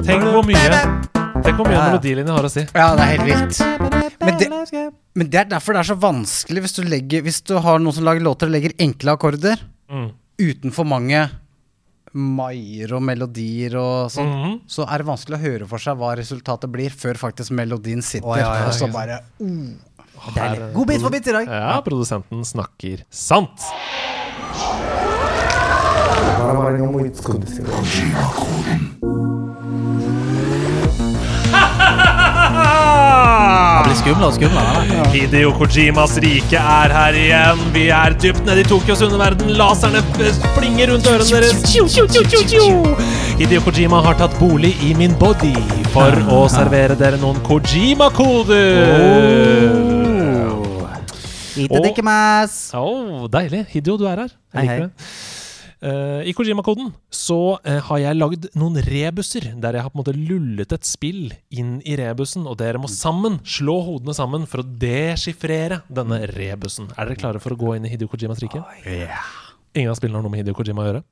Tenk hvor mye Tenk hvor mye Ja, ja. melodilinje har å si. ja, det er helt vilt. Men det, men det er derfor det er så vanskelig hvis du, legger, hvis du har noen som lager låter og legger enkle akkorder Mm. uten for mange maier og melodier og sånn. Mhm. Så er det vanskelig å høre for seg hva resultatet blir, før faktisk melodien sitter. Oh, ja, ja, og så bare oh, Deilig. God bit for bit i dag. Ja, produsenten snakker sant. Det blir skumlere og skumlere. Hideo Kojimas rike er her igjen. Vi er dypt nede i Tokyos underverden. Laserne flinger rundt ørene deres. Hideo Kojima har tatt bolig i min body for å servere dere noen Kojima-koder. Oh. Og- Oh, deilig. Hideo, du er her. Jeg liker det. Eh, I Kojima-koden så eh, har jeg lagd noen rebuser, der jeg har på en måte lullet et spill inn i rebusen, og dere må sammen slå hodene sammen for å deschiffrere denne rebusen. Er dere klare for å gå inn i Hideo Kojimas rike? Ingen av spillene har noe med Hideo Kojima å gjøre,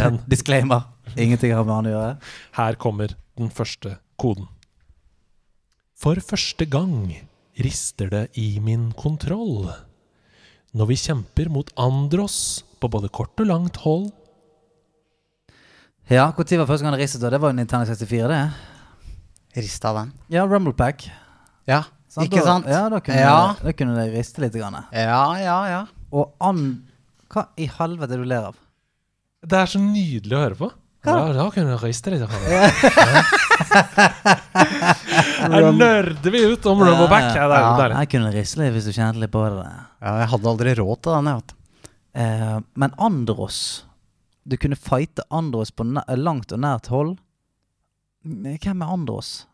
men [laughs] Disclaimer. Ingenting har med han å gjøre. her kommer den første koden. For første gang rister det i min kontroll. Når vi kjemper mot Andros på både kort og langt hold. Ja, Når var første gang det ristet? da? Det var jo Nintendo 64, det. Rista den. Ja, Rumble Pack. Ja, Sant? ikke Da- sant? Ja, da kunne, Ja. da kunne det riste litt. Grann. Ja, ja, ja. Og an... Hva i helvete du ler av? Det er så nydelig å høre på. Hva? Ja, da kunne du riste litt. [laughs] Her nerder vi ut om Rumbleback. Ja, det er Ja. Jeg kunne riste litt hvis du kjente litt på det. ja jeg hadde aldri råd til den. Jeg, vet. Eh, men Andros Du kunne fighte Andros på langt og nært hold. Hvem er Andros?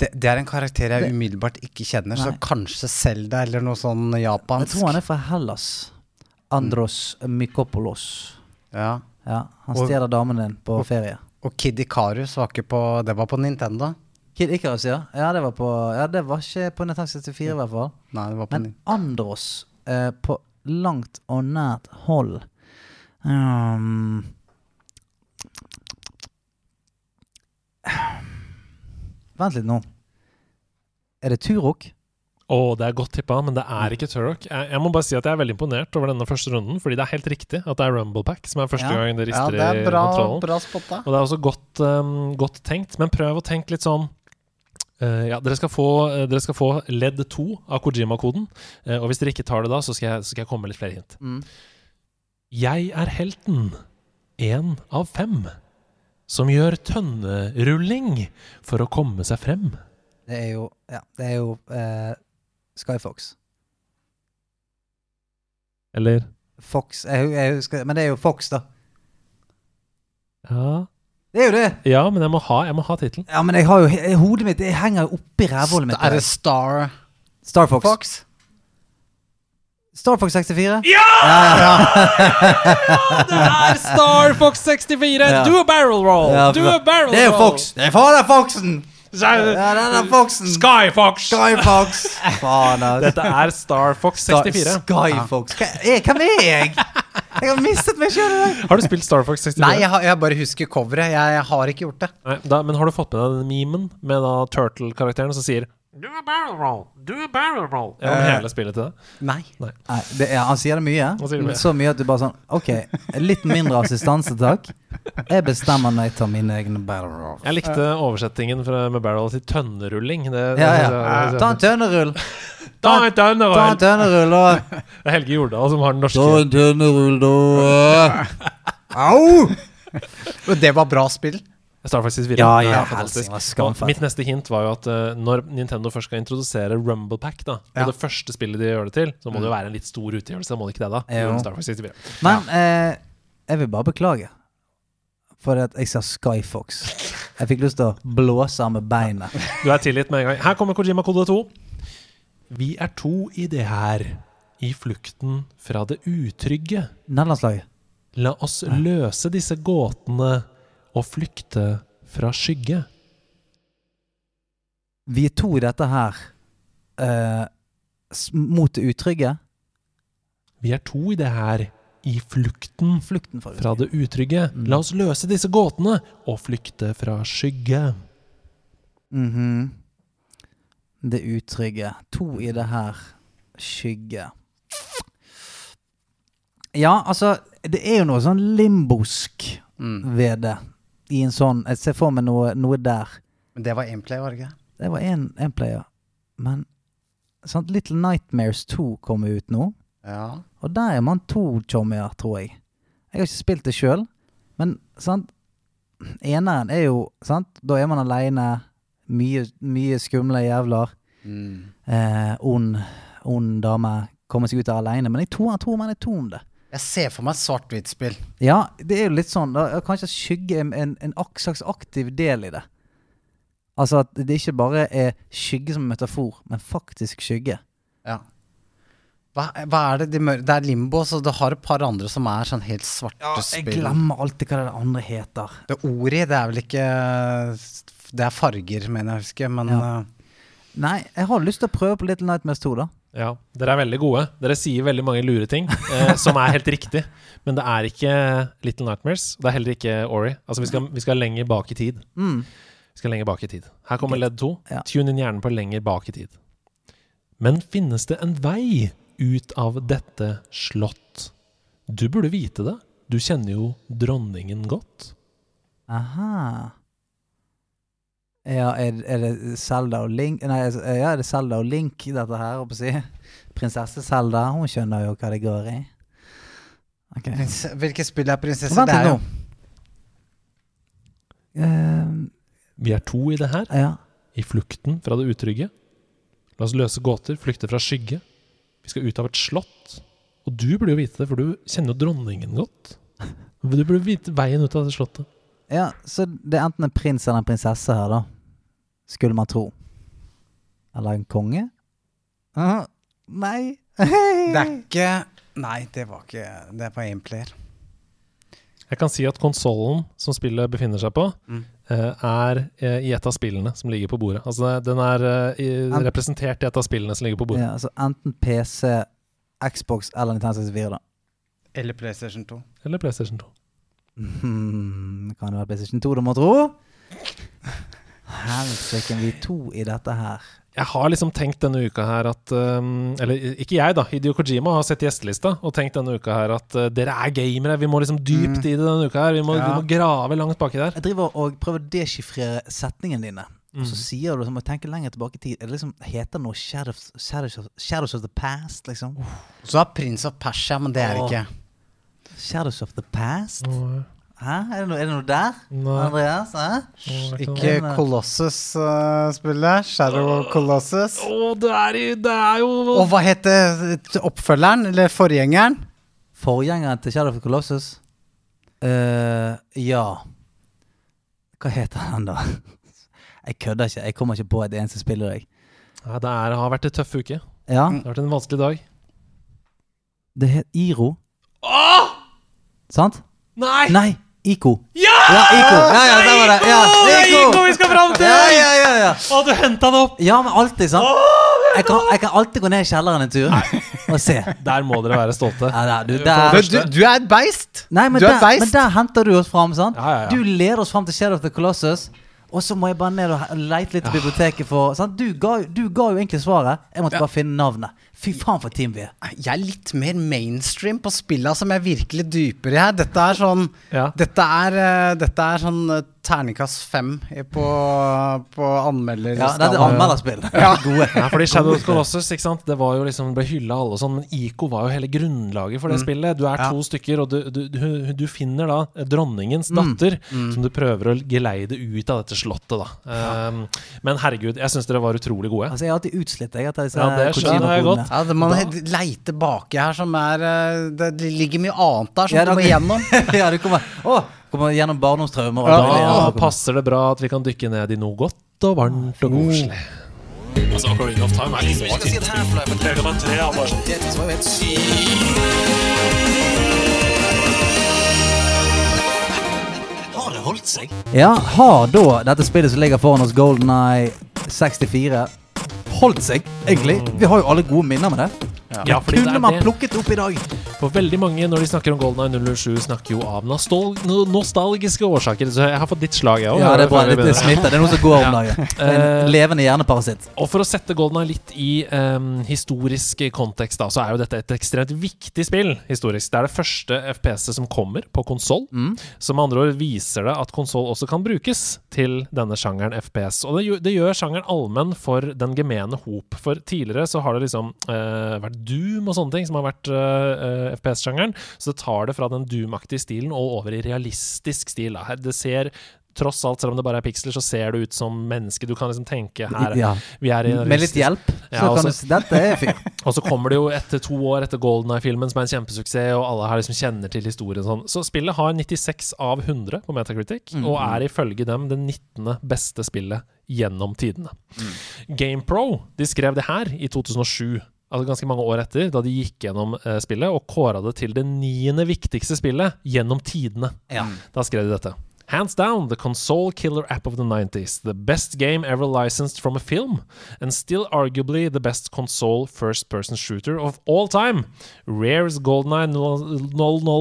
Det, det er en karakter jeg Det- umiddelbart ikke kjenner, så kanskje Selda eller noe sånn japansk. Jeg tror han er fra Hellas. Andros Mykopolos. Ja. Ja, Han stjeler damen din på og- ferie. Og Kid Icarus var ikke på Det var på Nintendo. Kid Icarus, ja. Ja, det var, på, ja, det var ikke på Nintendo 64 i hvert fall. Nei, det var på Men Andros eh, på langt og nært hold um, Vent litt nå. Er det Turok? Å, det er godt tippa, men det er ikke Turok. Jeg, jeg må bare si at jeg er veldig imponert over denne første runden, fordi det er helt riktig at det er Rumblepack som er første Ja. gang det Ja, rister det er i kontrollen. bra spotta. Og det er også godt, um, godt tenkt, men prøv å tenke litt sånn ja, dere skal, få, eh, dere skal få ledd 2 av Kojima-koden. eh, og hvis dere ikke tar det da, så skal jeg, så skal jeg komme med litt flere hint. Mm. Jeg er helten. Én av fem. Som gjør tønnerulling for å komme seg frem. Det er jo Ja, det er jo eh, Skyfox. Eller Fox jeg, jeg husker, Men det er jo Fox, da. Ja, Det er jo det! ja men jeg må ha, jeg må ha tittelen. Ja, men jeg har jo he- hodet mitt Det henger jo oppi rævhullet mitt. Er det Star Star Fox. Fox? Star Fox 64? Ja! Ja, [laughs] Det er Star Fox 64! Ja. Do a barrel roll! Ja, Do a barrel roll! Det er jo! Fox! Det er fader det er Foxen! Ja, den er Foxen! Skyfox! Skyfox! Faen, altså. Dette er Star Fox 64. Skyfox. Hva er, hvem er jeg? Jeg har mistet meg sjøl i dag. Har du spilt Star Fox 64? Nei, jeg, har, jeg bare husker coveret. Jeg, jeg har ikke gjort det. Nei, da, men har du fått med deg den memen med da Turtle-karakteren som sier Do a barrel roll! Do a barrel roll! Ja, Eh. hele spillet til det. Nei. Nei, det er, han sier det mye. Han sier det mye. Så mye at du bare sånn OK, litt mindre assistanse, takk. Jeg bestemmer når jeg tar mine egne barrel rolls. Jeg likte oversettingen fra, med barrel til tønnerulling. Det, det, Ja, ja. Ta en tønnerull. Ta en Ta en tønnerull! tønnerull, da. Det er Helge Jordal som har den norske. Ta en tønnerull, da. [laughs] Au! Men det var bra spill. Star Fox 4. Ja, er ja, fantastisk. helsing, Og mitt neste hint var jo at uh, når Nintendo først skal introdusere Rumble Pack, da, og Ja. det første spillet de gjør det til, så må det jo være en litt stor utgjørelse. Må det ikke det, da? Jo. Star Fox 64. Men eh, jeg vil bare beklage. For at jeg sa Skyfox. Jeg fikk lyst til å blåse av med beinet. Du er tilgitt med en gang. Her kommer Kojima kode 2. Vi er to i det her, i flukten fra det utrygge. Nederlandslaget. La oss løse disse gåtene og flykte fra skygge. Vi er to i dette her eh, mot det utrygge. Vi er to i det her, i flukten Flukten fra det fra utrygge. det utrygge. Mm. La oss løse disse gåtene og flykte fra skygge. Mhm. Det utrygge. To i det her skygge. Ja, altså Det er jo noe sånn limbosk Mm. ved det. I en sånn Jeg ser for meg noe, noe der. Men det var Aimplay, var det ikke? Det var én player. Men sant, Little Nightmares 2 kommer ut nå. Ja. Og der er man to tjommier, tror jeg. Jeg har ikke spilt det sjøl, men sant Eneren er jo sant? Da er man aleine. Mye, mye skumle jævler. Mm. Eh, ond, ond dame. Kommer seg ut der aleine. Men jeg tror, jeg tror man er to om det. Jeg ser for meg svart-hvitt-spill. Ja, det er jo litt sånn da, Kanskje skygge en, en, en ak- slags aktiv del i det. Altså at det ikke bare er skygge som metafor, men faktisk skygge. Ja. Hva, hva er det de Det er limbo, så det har et par andre som er sånn helt svarte Jeg spill. glemmer alltid hva det andre heter. Det ordet, det er vel ikke Det er farger, mener jeg å huske, men Ja. uh, Nei, jeg har lyst til å prøve på Little Nightmares 2, da. Ja, dere er veldig gode. Dere sier veldig mange lure ting, eh, som er helt riktig. Men det er ikke Little Nightmares. Det er heller ikke Ori. Altså, vi skal, vi skal lenger bak i tid. Mm. Vi skal lenger bak i tid. Her kommer ledd to. Ja. Tune inn hjernen på lenger bak i tid. Men finnes det en vei ut av dette slott? Du burde vite det. Du kjenner jo dronningen godt. Aha. Ja, er, er det Zelda og Link Nei, ja, er det Zelda og Link, dette her, holdt på å si? Prinsesse Zelda, hun skjønner jo hva det går i. Okay. Prins- Hvilket spill er prinsesse? Det er. Eh, Vi er to i det her. ja. I flukten fra det utrygge. La oss løse gåter, flykte fra skygge. Vi skal ut av et slott. Og du burde jo vite det, for du kjenner jo dronningen godt. Du burde vite veien ut av det slottet. ja, så det er enten en prins eller en prinsesse her, da. Skulle man tro. Eller en konge? Ah, nei. Det er [laughs] ikke Nei, det var ikke Det er på én player. Jeg kan si at konsollen som spillet befinner seg på, Mm. eh, er eh, i et av spillene som ligger på bordet. Altså Den er eh, i, representert i et av spillene som ligger på bordet. Ja, altså enten PC, Xbox eller Nintendo 64, da. Eller PlayStation 2. Eller PlayStation 2. Mm, [laughs] kan det være PlayStation 2 du må tro? Helsike, vi er to i dette her. Jeg har liksom tenkt denne uka her at um, Eller ikke jeg, da. Hideo Kojima har sett gjestelista og tenkt denne uka her at uh, dere er gamere. Vi må liksom dypt i det denne uka her. Vi må, Ja. vi må grave langt baki der. Jeg driver og prøver å deschiffrere setningene dine. Og så Mm. sier du, som å jeg tenke lenger tilbake i tid. Er det liksom, heter det noe Shadows, Shadows, of, Shadows of the Past, liksom? Så har Prins of Persia, men det er det ikke. Shadows of the Past? Nei, Hæ? Er det noe, er det noe der? nei, Andreas? Hæ? nei, Ikke eh, Colossus-spillet. Shadow of Colossus. Å, det er, i- det er jo Og hva heter oppfølgeren, eller forgjengeren? Forgjengeren til Shadow of the Colossus? Eh, ja. Hva heter han, da? [laughs] Jeg kødder ikke. Jeg kommer ikke på et eneste spill i dag. ja, Det er, har vært en tøff uke. Ja, Det har vært en vanskelig dag. det het Iro. Sant? Nei! Nei, Ico. Ja! Ja, Iko! Ja, ja, der var det. Ja, det er Iko vi skal fram til! Ja, ja, ja, ja. Å, du henta det opp! Ja, men alltid, sant? Jeg kan, jeg kan alltid gå ned i kjelleren en tur og se. [laughs] Der må dere være stolte. Ja, der, du, Du, der. du, du er et beist! Nei, men du er der, beist. men der henter du oss fram, sant? Ja, ja, ja. Du leder oss fram til Shadow of the Colossus. Og så må jeg bare ned og leite litt i biblioteket for sant? Du, ga, du ga jo egentlig svaret. Jeg måtte Ja. bare finne navnet. Fy faen for team vi er. Jeg er litt mer mainstream på spilla som jeg virkelig dypere her. Dette er sånn Ja. Dette er, eh, dette er sånn eh, terningkast fem i- på, på anmelder... Ja, det er anmelderspill. [laughs] Gode. Ja, fordi Shadow of the Colossus ikke sant? Det var jo liksom, ble hylla alle sånn, men ICO var jo hele grunnlaget for det spillet. Du er Ja. to stykker, og du, du, du, du finner da dronningens datter, som du prøver å geleide ut av dette slottet. da um, Men herregud, jeg syns dere var utrolig gode. Altså, jeg har alltid utslitt jeg, etter disse Ja, det skjønner jeg Kojima-kodene. Ja, det man Da- he- baki her som er eh, Det ligger mye annet der som Ja, du da- må gjennom. [laughs] ja, kommer, kommer gjennom barndomstraumer. og Ja. Da passer det bra at vi kan dykke ned i noe godt og varmt og koselig. Altså, Ocarina of Time er liksom ikke Har det holdt seg? Ja, har da dette spillet som ligger foran oss, Golden Eye 64, holdt seg, egentlig? Vi har jo alle gode minner med det. Ja, fordi det Kunne er man plukket opp i dag? For veldig mange når de snakker om Golden Eye 007, snakker jo av nostal nostalgiske årsaker. Så jeg har fått ditt slag, jeg òg. Ja, det er bra. Det, smitter. Det er noe som går om [laughs] dagen. [laughs] Eh, En levende hjerneparasitt. Og for å sette Golden Eye litt i um, historisk kontekst, da, så er jo dette et ekstremt viktig spill historisk. Det er det første FPS-et som kommer på konsoll. Mm. Så med andre ord viser det at konsoll også kan brukes til denne sjangeren FPS. Og det, gjør- det gjør sjangeren allmenn for den gemene hop. For tidligere så har det liksom uh, vært Doom og sånne ting som har vært uh, FPS-sjangeren. Så det tar det fra den Doom-aktige stilen og over i realistisk stil. Da. Det ser Tross alt, selv om det bare er piksler, så ser det ut som menneske. Du kan liksom tenke her Ja. Vi er i Med litt hjelp, hjelp, så Ja, kan du si dette er fyr. [laughs] og så kommer det jo etter to år etter Golden Eye-filmen, som er en kjempesuksess, og alle her liksom kjenner til historien sånn. Så spillet har 96 av 100 på Metacritic, og er ifølge dem det 19. beste spillet gjennom tidene. GamePro de skrev det her i 2007. Altså ganske mange år etter, da de gikk gjennom eh, spillet og kåra det til det niende viktigste spillet gjennom tidene. Ja. Da skrev de dette. Hands down, the console killer app of the 90s. The best game ever licensed from a film. And still arguably the best console first person shooter of all time. Rare's GoldenEye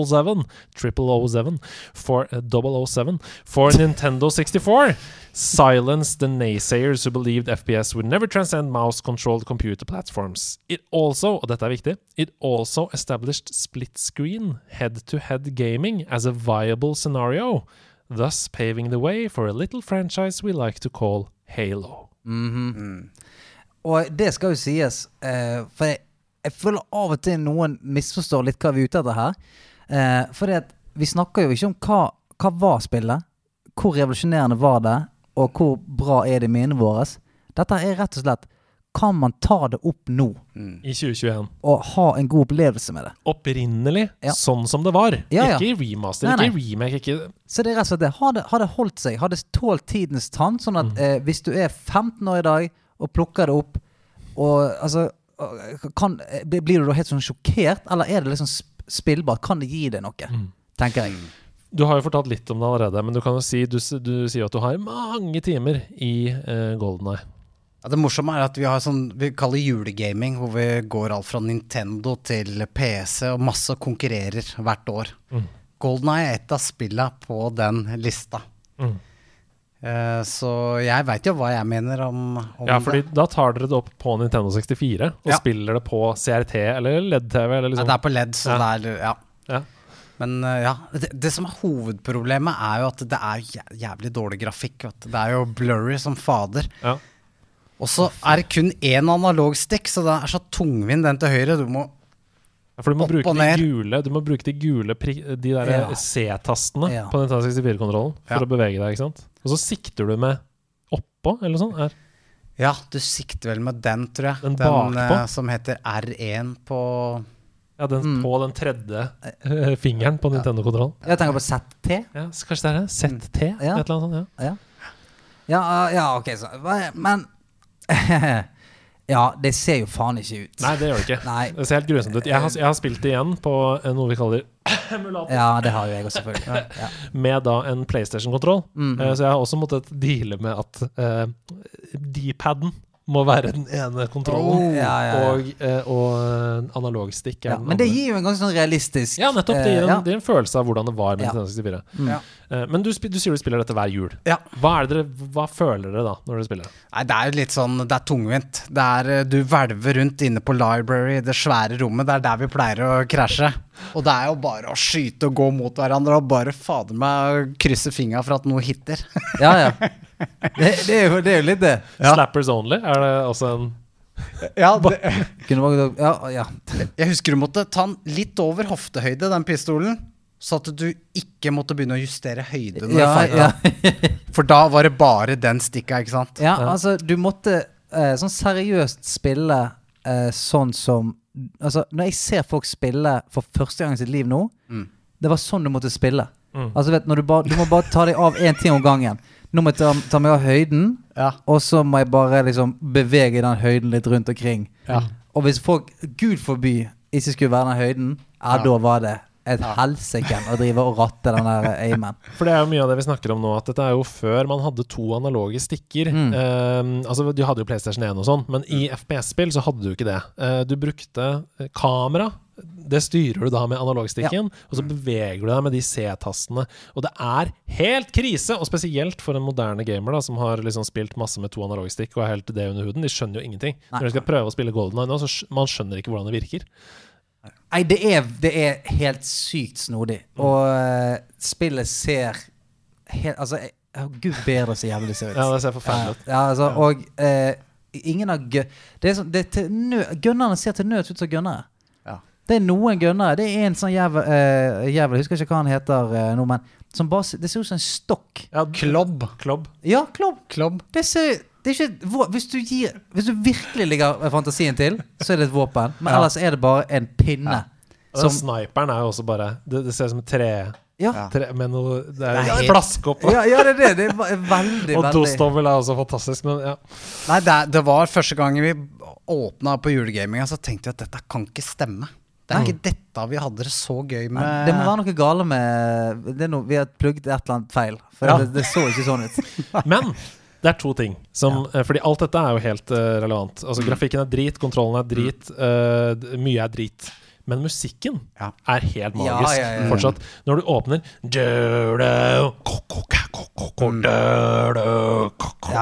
007, 007 for uh, 007 for [laughs] Nintendo 64. Silence the naysayers who believed FPS would never transcend mouse controlled computer platforms. It also, og dette er viktig, it also established split screen head to head gaming as a viable scenario thus paving the way for a little franchise we like to call Halo. Mhm. Og det skal jo sies, uh, for jeg, jeg føler av og til noen misforstår litt hva vi er ute etter her. Uh, for vi snakker jo ikke om hva, hva var spillet, hvor revolusjonerende var det, og hvor bra er det i minnene våre. Dette er rett og slett kan man ta det opp nå I 2021. og ha en god opplevelse med det. Opprinnelig Ja. sånn som det var. Ja, ja. Ikke i remaster, Nei, ikke i remake. Ikke Så det er rett og slett det. Har det, har det holdt seg? Har det tålt tidens tann? Sånn at Mm. eh, hvis du er 15 år i dag og plukker det opp, og altså kan, eh, Blir du da helt sånn sjokkert, eller er det liksom sp- spillbart? Kan det gi deg noe? Mm. Tenker jeg. Du har jo fortalt litt om det allerede, men du kan jo si Du, du sier at du har mange timer i uh, Golden Eye. Ja, det morsomme er at vi har sånn vi kaller julegaming, hvor vi går alt fra Nintendo til PC og masse konkurrerer hvert år. Mm. Golden Eye er et av spillene på den lista. Mm. Eh, så jeg veit jo hva jeg mener om, om Ja, fordi det. da tar dere det opp på Nintendo 64 og Ja. spiller det på CRT eller LED-TV Liksom. Ja, det er på LED, så Ja. det er Ja. Ja. Men eh, ja, det, det som er hovedproblemet, er jo at det er jævlig dårlig grafikk. Vet du. Det er jo blurry som fader. Ja. Og så er det kun én analogstikk, så det er så tungvint den til høyre. Du må Ja, For du må Opp bruke og de ned. gule Du må bruke de gule De der Ja. C-tastene Ja. på Nintendo 64-kontrollen for Ja. å bevege deg, ikke sant? Og så sikter du med oppå, eller noe sånt. Her. Ja, du sikter vel med den, tror jeg. Den bakpå? eh, som heter R1 på Ja, den, Mm. på den tredje eh, fingeren på Nintendo-kontrollen. Jeg tenker på ZT. Ja, så kanskje det er det? ZT? Ja. Et eller annet sånt, ja. Ja, ja, eh, ja ok, så Men [laughs] Ja, det ser jo faen ikke ut. Nei, det gjør det ikke. Nei. Det ser helt grusomt ut. Jeg har, jeg har spilt det igjen på eh, noe vi kaller emulator. [coughs] Ja, det har jo jeg også, selvfølgelig. Ja. med da en PlayStation-kontroll. Mm -hmm. så jeg har også måttet deale med at uh, D-paden må være den ene kontrollen, Oh. Ja, ja, ja. og, eh, og analogstikk. er Ja, den men det gir jo en ganske sånn realistisk Ja, nettopp. Det gir en, eh, ja. det gir en følelse av hvordan det var med Ja. 1964. Mm. Ja. Eh, men du, du sier du spiller dette hver jul. Ja. Hva, er det dere, hva føler dere da, når dere spiller? Nei, det er jo litt sånn Det er tungvint. Det er eh, Du hvelver rundt inne på library, det svære rommet. Det er der vi pleier å krasje. Og det er jo bare å skyte og gå mot hverandre og bare fader meg krysse fingra for at noe hitter. Ja, ja. [laughs] Det, det, er jo, det er jo litt det. Ja. Slappers only? Er det også en ja, det, ja, ja. jeg husker du måtte ta den litt over hoftehøyde, den pistolen. Så at du ikke måtte begynne å justere høyde Ja, ja. For da var det bare den stikka, ikke sant? ja, altså, du måtte eh, sånn seriøst spille eh, sånn som Altså, når jeg ser folk spille for første gang i sitt liv nå, Mm. det var sånn du måtte spille. Mm. Altså, vet, når du, ba, du må bare ta deg av én ting om gangen. Nå må jeg ta, ta meg av høyden, Ja. og så må jeg bare liksom bevege den høyden litt rundt omkring. Ja. Og hvis folk, gud forby, ikke skulle være den høyden, ja, da var det et Ja. helsike å drive og ratte den der amen. [laughs] For det er jo mye av det vi snakker om nå, at dette er jo før man hadde to analoge stikker. Mm. Eh, altså, Du hadde jo PlayStation 1 og sånn, men i FPS-spill så hadde du ikke det. Uh, du brukte kamera. Det styrer du da med analogstikken, og så beveger du deg med de C-tastene. Og det er helt krise, og spesielt for en moderne gamer da som har liksom spilt masse med to analogstikk og er helt det under huden. De skjønner jo ingenting. Nei. Når de skal prøve å spille Golden Eye nå, så skj- man skjønner ikke hvordan det virker. Nei, det er, det er helt sykt snodig. Og eh, spillet ser helt Altså, å, gud bedre så jævlig det ser ut. Ja, det ser forferdelig ut. Ja, altså, og eh, ingen av gø... Det er sånn, det er til nø Gunnerne ser til nød ut som gunnere. Ja. Det er noen gunnere. Det er en sånn jævel, uh, jævel Jeg husker ikke hva han heter uh, nå, men som bare, Det ser ut som en stokk. Ja, Klobb. Klobb. Ja, klobb. Klobb. Det ser det er ikke, hvis, du gir, hvis du virkelig ligger fantasien til, så er det et våpen. Men Ja. ellers er det bare en pinne. Og Som, sniperen er jo også bare Det, det ser ut som et tre, ja. Ja. tre med noe Det er er helt- flaske oppå. Ja, ja, det er det. Det er veldig, Og dostommel er også fantastisk, men ja. Nei, det, det var første gangen vi åpna på julegaminga, så tenkte vi at dette kan ikke stemme. Det er ikke dette vi hadde det så gøy med. Nei, Det må være noe gale med det er noe, Vi har plugget et eller annet feil. For Ja. det, det så ikke sånn ut. [laughs] Men det er to ting. Som, ja. Fordi alt dette er jo helt uh, relevant. Altså Grafikken er drit, kontrollen er drit, uh, mye er drit. Men musikken Ja. er helt Ja, magisk ja, ja. fortsatt. Når du åpner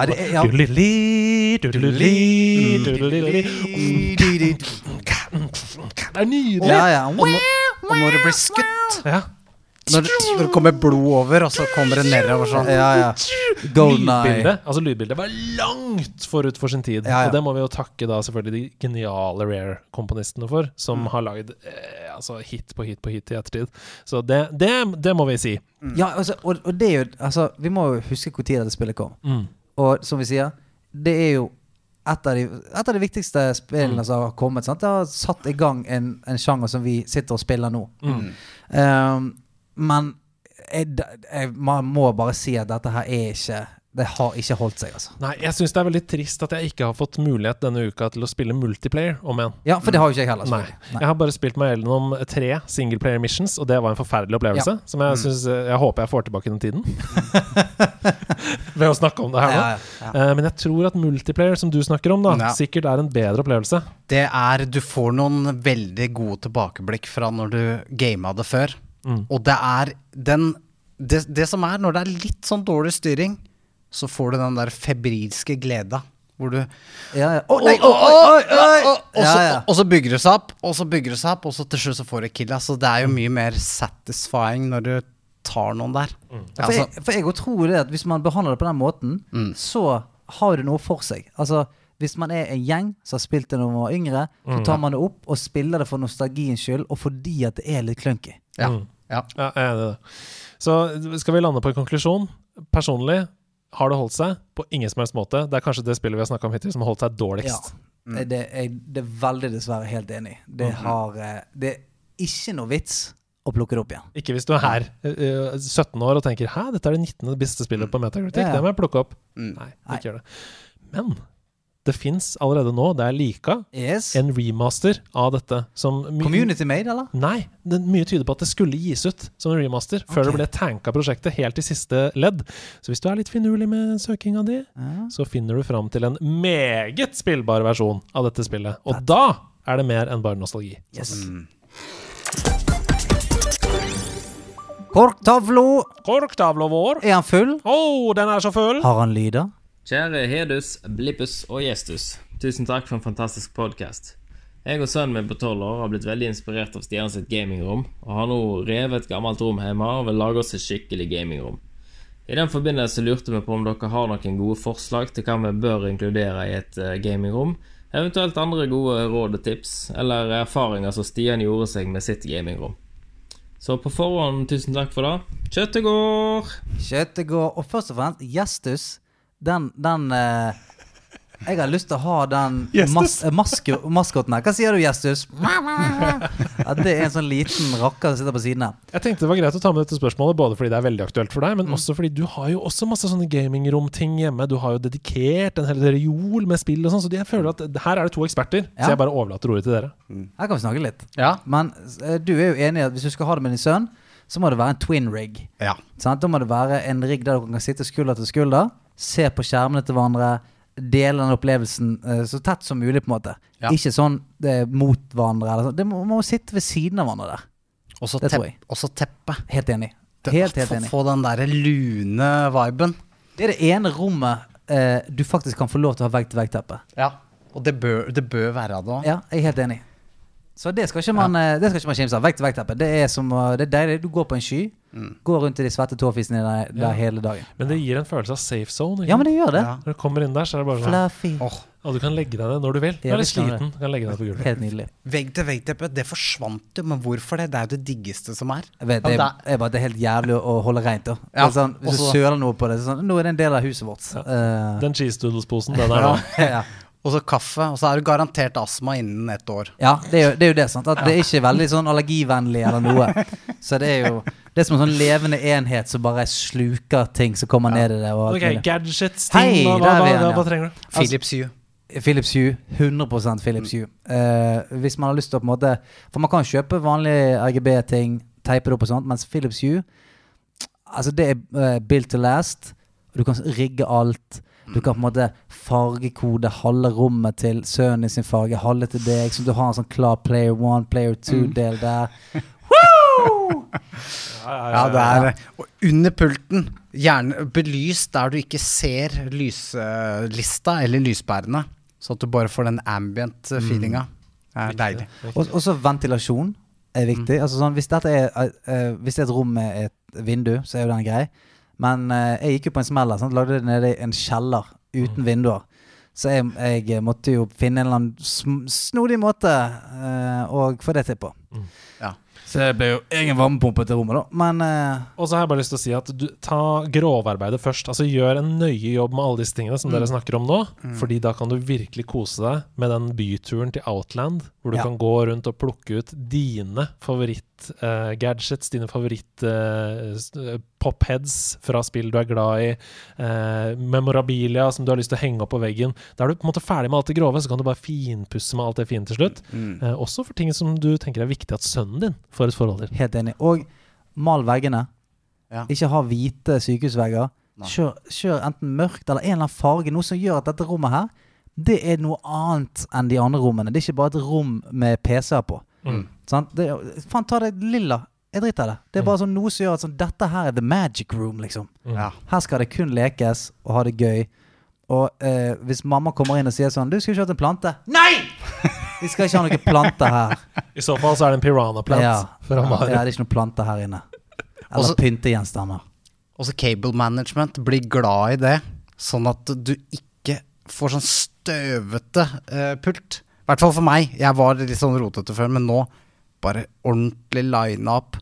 det er- er nydelig! Ja, ja. Og, når, og når det blir skutt, Ja. Når det, når det kommer blod over, og så kommer det nedover sånn ja, ja. Golden lydbildet, altså lydbildet var langt forut for sin tid. Ja, ja. Og det må vi jo takke da selvfølgelig de geniale Rare-komponistene for, som Mm. har lagd eh, altså hit på hit på hit i ettertid. Så det, det, det må vi si. Ja, altså, og, og det er jo Altså, vi må jo huske tid dette spillet kom. Mm. Og som vi sier, det er jo et av de, et av de viktigste spillene som har kommet. Sant? Det har satt i gang en, en sjanger som vi sitter og spiller nå. Mm. Um, men jeg, jeg, man må bare si at dette her er ikke Det har ikke holdt seg, altså. Nei, jeg syns det er veldig trist at jeg ikke har fått mulighet denne uka til å spille multiplayer om igjen. Ja, for det har jo ikke jeg heller. Nei. Nei. Jeg har bare spilt meg gjennom tre singleplayer missions, og det var en forferdelig opplevelse. Ja. Som jeg, synes, jeg håper jeg får tilbake den tiden. [laughs] Ved å snakke om det her nå. Ja, ja, ja. Eh, men jeg tror at multiplayer, som du snakker om, da Ja. sikkert er en bedre opplevelse. Det er Du får noen veldig gode tilbakeblikk fra når du gama det før. Mm. Og det er den det, det som er, når det er litt sånn dårlig styring, så får du den der febrilske gleda. Hvor du Ja, ja. Og så, Ja, ja. bygger det seg opp, og så bygger det seg opp, og så til slutt så får du killa. Så det er jo mye mer satisfying når du tar noen der. For Altså, jeg, for jeg også tror det at hvis man behandler det på den måten, Mm. så har det noe for seg. Altså, hvis man er en gjeng som har spilt det når man var yngre, Mm. så tar man det opp og spiller det for nostalgiens skyld, og fordi at det er litt clunky. ja, Mm. Ja. Ja, jeg er enig i det. Så skal vi lande på en konklusjon? Personlig har det holdt seg på ingen som helst måte. Det er kanskje det spillet vi har snakka om hittil som har holdt seg dårligst. Ja. Det, er, det er veldig dessverre helt enig. Det, har, eh, det er ikke noe vits å plukke det opp igjen. Ikke hvis du er her, eh, 17 år, og tenker 'hæ, dette er det 19. beste spillet på Metacritic', Ja, ja. det må jeg plukke opp. Mm. Nei, Nei. gjør det. Men det fins allerede nå, det er Lika, Yes. en remaster av dette som Community made, eller? Nei, det, mye tyder på at det skulle gis ut som en remaster før det ble tanka prosjektet helt i siste ledd. Så hvis du er litt finurlig med søkinga di, Ja. så finner du fram til en meget spillbar versjon av dette spillet. Og da er det mer enn bare nostalgi. Yes. Mm. Korktavla! Korktavla vår. Er han full? Å, den er så full! Har han lyder? Kjære Hedus, Blippus og Gjestus. Tusen takk for en fantastisk podkast. Jeg og sønnen min på tolv år har blitt veldig inspirert av Stian sitt gamingrom, og har nå revet et gammelt rom hjemme og vil lage oss et skikkelig gamingrom. I den forbindelse lurte vi på om dere har noen gode forslag til hva vi bør inkludere i et eh, gamingrom, eventuelt andre gode råd og tips, eller erfaringer som Stian gjorde seg med sitt gamingrom. Så på forhånd, tusen takk for det. Kjøttet går! Kjøttet går Og først og fremst, Gjestus. Den, den eh, Jeg har lyst til å ha den mas eh, maskoten her. Hva sier du, Gjestus? Ja, det er en sånn liten rakker som sitter på siden her. Jeg tenkte det var greit å ta med dette spørsmålet, både fordi det er veldig aktuelt for deg, Mm. men også fordi du har jo også masse sånne gamingromting hjemme. Du har jo dedikert en hel reol med spill og sånn, så jeg føler at her er det to eksperter. Ja. Så jeg bare overlater ordet til dere. Her kan vi snakke litt. Ja. Men eh, du er jo enig i at hvis du skal ha det med din sønn, så må det være en twin rig. ja. Sant? Da må det være en rigg der dere kan sitte skulder til skulder, se på skjermene til hverandre, dele den opplevelsen eh, så tett som mulig, på en måte. Ja. Ikke sånn det er mot hverandre. Eller sånn. Det må, må sitte ved siden av hverandre der. Og så Det tror tepp, jeg. og så teppe. Helt enig. Det- Helt, helt få, enig. få den derre lune viben. Det er det ene rommet eh, du faktisk kan få lov til å ha vegg-til-vegg-teppe. Ja. Og det bør, det bør være det òg. Ja, jeg er helt enig. Så det skal ikke man, eh, det skal ikke man kimse av. Vegg-til-vegg-teppe. Det er som å- Det er deilig. Du går på en sky, går rundt i de svette tåfisene der, der Ja. hele dagen. Men det gir en følelse av safe zone. ikke Ja, men det gjør det. Ja. Når du kommer inn der, så er det bare sånn Fluffy. Åh, Og du kan legge deg ned når du vil. Du Ja, er litt sliten, du kan legge deg på gulvet. Helt nydelig. Vegg-til-vegg-teppe, det forsvant jo, men hvorfor det? Det er jo det diggeste som er. Vet, det, er, er bare, det er helt jævlig å holde rent. da Ja, sånn, Hvis du søler noe på det, så sånn, nå er det en del av huset vårt. Ja. Uh, Den cheese doodles-posen, den er nå. [laughs] ja. Og så kaffe, og så er du garantert astma innen ett år. ja, det er, jo, det er jo det. sant At Det er ikke veldig sånn allergivennlig eller noe. [laughs] Så det er jo Det er som en sånn levende enhet som bare sluker ting som kommer ned i det. Og alt Ok, mulig. gadgets, Hei, ting, hva, hva, hva, igjen, ja. hva trenger du? Philips Hue. Philips Hue. 100 Philips Hue. Uh, hvis man har lyst til å på en måte For man kan kjøpe vanlige RGB-ting, teipe det opp og sånt, mens Philips Hue Altså, det er uh, built to last. Du kan rigge alt. Du kan på en måte fargekode halve rommet til sønnen i sin farge, halve til deg, så du har en sånn klar player one, player two-del der. [laughs] Ja, det er Og under pulten, gjerne belyst der du ikke ser lyslista eller lyspærene. Så at du bare får den ambient eh, feelinga. Det er deilig. Og så ventilasjon er viktig. Altså sånn, hvis, dette er, eh, eh, hvis det er et rom med et vindu, så er jo den grei. Men uh, jeg gikk jo på en smell sant? Lagde det nede i en kjeller uten vinduer. Så jeg, jeg måtte jo finne en eller annen sm snodig måte uh, å få det til på. Ja. Så det ble jo egen varmepumpe til rommet, da. Men eh, Og så har jeg bare lyst til å si at du, ta grovarbeidet først. Altså Gjør en nøye jobb med alle disse tingene som dere snakker om nå. Fordi da kan du virkelig kose deg med den byturen til Outland, hvor du Ja. kan gå rundt og plukke ut dine favoritt-gadgets, dine favoritt-popheads fra spill du er glad i, eh, memorabilia som du har lyst til å henge opp på veggen. Da er du på en måte ferdig med alt det grove, så kan du bare finpusse med alt det fine til slutt. Eh, også for ting som du tenker er viktig at sønnen din får et forhold til. helt enig. Og mal veggene. Ja. Ikke ha hvite sykehusvegger. Kjør, kjør enten mørkt eller en eller annen farge. Noe som gjør at dette rommet her Det er noe annet enn de andre rommene. Det er ikke bare et rom med PC-er på. Mm. Sant? Det, faen, ta det lilla. Jeg driter i det. Det er bare sånn noe som gjør at sånn, dette her er the magic room, liksom. Mm. Ja. Her skal det kun lekes og ha det gøy. Og eh, hvis mamma kommer inn og sier sånn Du skulle ikke hatt en plante. Nei! [laughs] Vi skal ikke ha noen plante her. I så fall så er det en piranha-plant Ja. Ja, det er ikke noen plante her inne. Eller Også- pyntegjenstander. Også cable management. Bli glad i det, sånn at du ikke får sånn støvete uh, pult. I hvert fall for meg. Jeg var litt sånn rotete før, men nå bare ordentlig line up.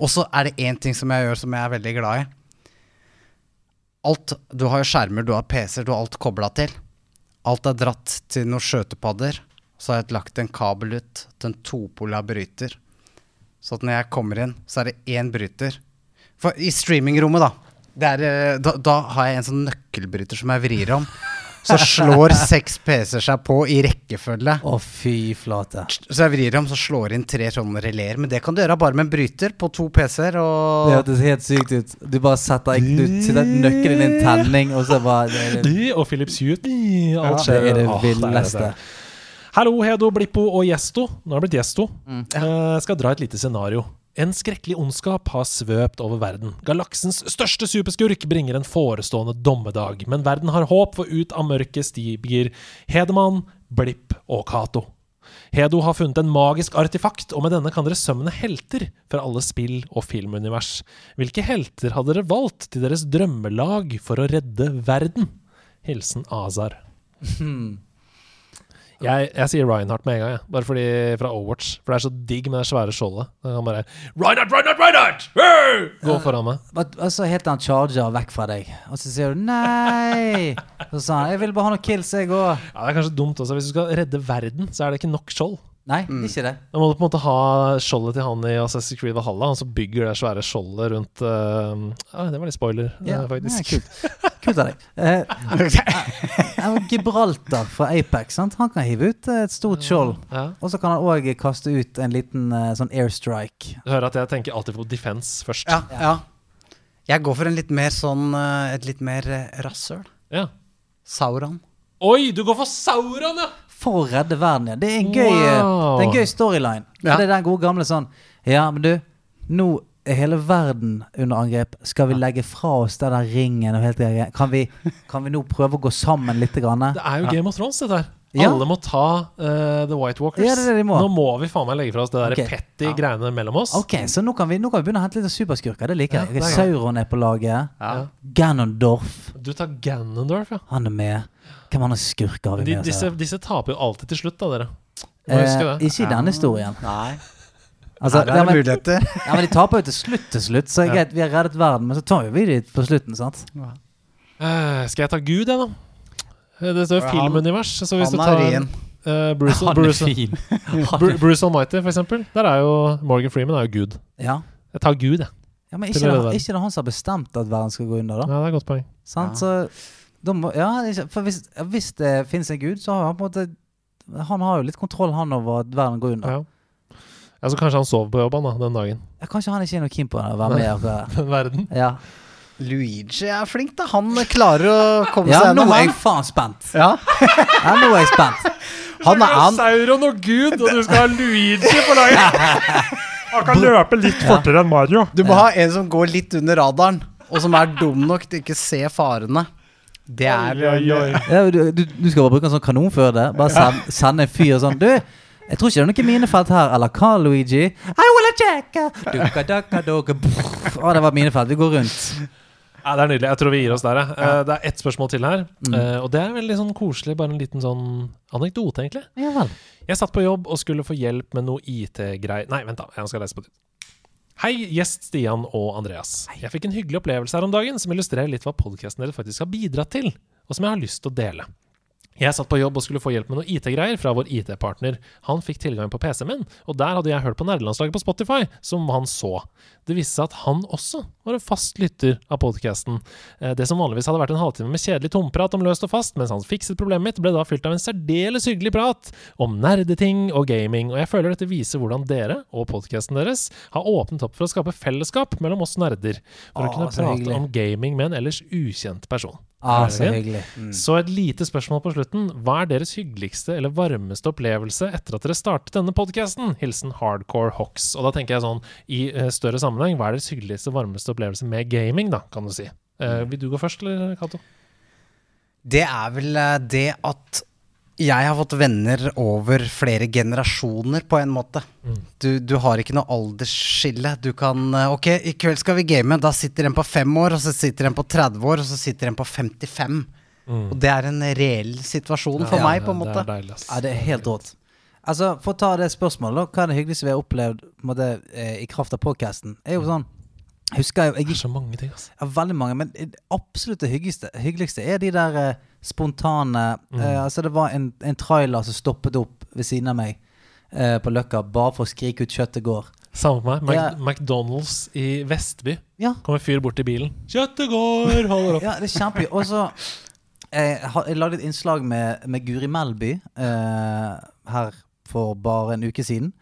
Og så er det én ting som jeg gjør som jeg er veldig glad i. Alt, Du har jo skjermer, du har PC-er, du har alt kobla til. Alt er dratt til noen skjøtepadder. Så har jeg lagt en kabel ut til en topola bryter. Så at når jeg kommer inn, så er det én bryter. For i streamingrommet, da, er, eh, da Da har jeg en sånn nøkkelbryter som jeg vrir om. Så slår seks PC-er seg på i rekkefølge. Å, fy flate. Så jeg vrir om, så slår inn tre sånne releer. Men det kan du gjøre bare med en bryter på to PC-er. Det hørtes helt sykt ut. Du bare setter Du setter nøkkelen i en tenning, og så bare det det, De og Philips Hue. Ja, det, er det villeste. Hallo, Hedo, Blippo og Gjesto. Nå har det blitt Gjesto. Mm. Uh, skal dra et lite scenario. En skrekkelig ondskap har svøpt over verden. Galaksens største superskurk bringer en forestående dommedag, men verden har håp, for ut av mørket stiger Hedemann, Blipp og Cato. Hedo har funnet en magisk artefakt, og med denne kan dere sømne helter fra alle spill og filmunivers. Hvilke helter hadde dere valgt til deres drømmelag for å redde verden? Hilsen Azar. Jeg, jeg sier Reinhardt med en gang, jeg. bare fordi fra Overwatch. For det er så digg med det svære skjoldet. Kan bare Reinhardt, Reinhardt, Reinhardt! Hey! Gå foran meg. Og og så heter han Charger vekk fra deg, og så sier du nei. Så sa han jeg vil bare ha noen kills, jeg òg. Ja, Det er kanskje dumt også. Hvis du skal redde verden, så er det ikke nok skjold. Nei, ikke det. Da må du på en måte ha skjoldet til han i Assassin's Creed Valhalla, han som bygger det svære skjoldet rundt uh, ah, Det var litt spoiler, yeah. faktisk. ja, kult. kult av deg. Uh, [laughs] eh, [laughs] Gibraltar fra Apex, sant? han kan hive ut et stort skjold. Ja. Og så kan han òg kaste ut en liten uh, sånn airstrike. Du hører at jeg tenker alltid på defense først. ja, ja. Jeg går for en litt mer sånn et litt mer rasshøl. Ja. Sauron. Oi, du går for Sauron, ja! For å redde verden, igjen. Det er en gøy, eh, Wow. det er en gøy storyline. Ja. Det er den gode gamle sånn Ja, men du, nå er hele verden under angrep. Skal vi legge fra oss den der ringen og helt det greia? Kan vi, kan vi nå prøve å gå sammen litt? Grann? Det er jo Game of Thrones, dette her. Ja. Alle må ta uh, The White Walkers. Ja, det det de må. Nå må vi faen meg legge fra oss det der Ok. petty greiene mellom oss. Ok, så nå kan, vi, nå kan vi begynne å hente litt superskurker. Det liker jeg. er Sauron er på laget. Ja. Ja. Ganondorf, Du tar Ganondorf, ja. han er med. Hvem andre skurker har vi de, med oss? disse, disse taper jo alltid til slutt, da, dere. Må Eh, huske det. ikke i denne historien. Nei. Altså, er ja, men, muligheter. [laughs] ja, men de taper jo til slutt til slutt, så Ja. greit, vi har reddet verden, men så tar vi de på slutten, sant? Eh, skal jeg ta Gud, jeg, da? Eh, Det står jo filmunivers. Så hvis Han du er tar ren. eh, Bruce, Han er Bruce, fin. Bru- [laughs] Bruce Almighty, for eksempel. Der er jo Morgan Freeman er jo Gud. Ja. Jeg tar Gud, jeg. ja, men Til ikke å redde det, verden. ikke det han som har bestemt at verden skal gå under, da? Ja, det er et godt poeng. Sant? Ja. Så må, ja, ikke- for hvis, hvis det finnes en gud, så har han på en måte Han har jo litt kontroll, han, over at verden går under. Ja. ja, Så kanskje han sov på jobben da, den dagen. Ja, kanskje han ikke er noe keen på å være med. akkurat der. [laughs] Verden. Ja. Luigi er flink, da. Han klarer å komme ja, seg nå er jeg faen spent. Ja. [laughs] Ja, nå er jeg spent. Han er han. Sauron og Gud, og du skal ha Luigi på laget! Han kan løpe litt fortere enn Mario. Du må ha en som går litt under radaren, og som er dum nok til ikke se farene. Det er Oi, oi, oi. Ja, du, du, du skal bare bruke en sånn kanon før det. Bare send, sende en fyr sånn Du, jeg tror ikke det er noe minefelt her. Eller hva, Luigi? I will check Duka, duka, duka. Å, det var minefelt. Vi går rundt. Ja, det er nydelig. Jeg tror vi gir oss der. jeg. Ja. Eh, Det er ett spørsmål til her, Mm. eh, og det er veldig sånn koselig. Bare en liten sånn anekdote, egentlig. Ja vel. Jeg satt på jobb og skulle få hjelp med noe IT-greier Nei, vent, da. Jeg skal lese på nytt. Hei, gjest Stian og Andreas. Jeg fikk en hyggelig opplevelse her om dagen som illustrerer litt hva podkasten deres faktisk har bidratt til, og som jeg har lyst til å dele. Jeg satt på jobb og skulle få hjelp med noe IT-greier fra vår IT-partner. Han fikk tilgang på PC-en min, og der hadde jeg hørt på nerdelandslaget på Spotify, som han så. Det viste seg at han også var en fast lytter av podkasten. Det som vanligvis hadde vært en halvtime med kjedelig tomprat om løst og fast, mens han fikset problemet mitt, ble da fylt av en særdeles hyggelig prat om nerdeting og gaming, og jeg føler dette viser hvordan dere og podkasten deres har åpnet opp for å skape fellesskap mellom oss nerder, for å kunne prate hyggelig. om gaming med en ellers ukjent person. Ah, så hyggelig. Så et lite spørsmål på slutten. Hva er deres hyggeligste eller varmeste opplevelse etter at dere startet denne podkasten? Hilsen Hardcore Hawks. Og da tenker jeg sånn, i eh, større sammenheng, hva er deres hyggeligste og varmeste opplevelse med gaming, da, kan du si? Uh, vil du gå først, eller, Cato? Det er vel eh, det at jeg har fått venner over flere generasjoner, på en måte. Du, du har ikke noe aldersskille. Du kan eh, Ok, i kveld skal vi game. Da sitter en på fem år, og så sitter en på 30 år, og så sitter en på 55. Og det er en reell situasjon for Ja, meg, på en måte. Det er deilig. Ja, det er helt rått. Altså, For å ta det spørsmålet, da. Hva er det hyggeligste vi har opplevd på måte, eh, i kraft av podkasten? Er jo sånn Husker jeg, Det er så mange ting, altså. Ja, veldig mange, men det absolutt det hyggeligste, hyggeligste er de der spontane eh, Altså, det var en, en trailer som stoppet opp ved siden av meg eh, på Løkka bare for å skrike ut 'kjøttet går'. Samme med meg. Mac. McDonald's i Vestby. Ja, Kommer en fyr bort til bilen. 'Kjøttet går!' Holder opp. ja det er kjempegøy. Og så eh, Jeg lagde et innslag med, med Guri Melby eh, her for bare en uke siden.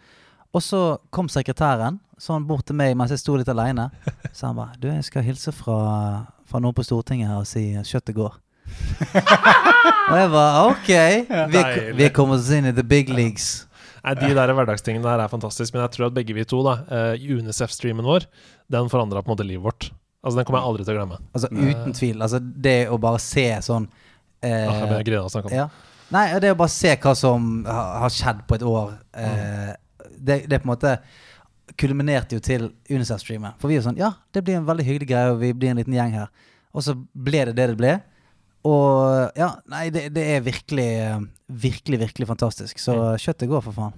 Og så kom sekretæren sånn bort til meg mens jeg sto litt aleine. Så han bare 'Du, jeg skal hilse fra, fra noen på Stortinget her og si kjøttet går'. Og jeg bare OK. Vi vi er kommet oss inn i the big leagues. Nei, De der hverdagstingene der er fantastisk, men jeg tror at begge vi to, da, eh, UNICEF-streamen vår, den forandra på en måte livet vårt. Altså, Den kommer jeg aldri til å glemme. Altså uten tvil. Altså det å bare se sånn eh, Ah, jeg begynner å snakke om. Ja. Nei, det å bare se hva som har, skjedd på et år eh, det, det er på en måte kulminerte jo til Unicef-streamet. For vi er sånn Ja, det blir en veldig hyggelig greie, og vi blir en liten gjeng her. Og så ble det det det ble. Og ja, nei, det, det er virkelig, eh, virkelig, virkelig fantastisk. Så kjøttet går, for faen.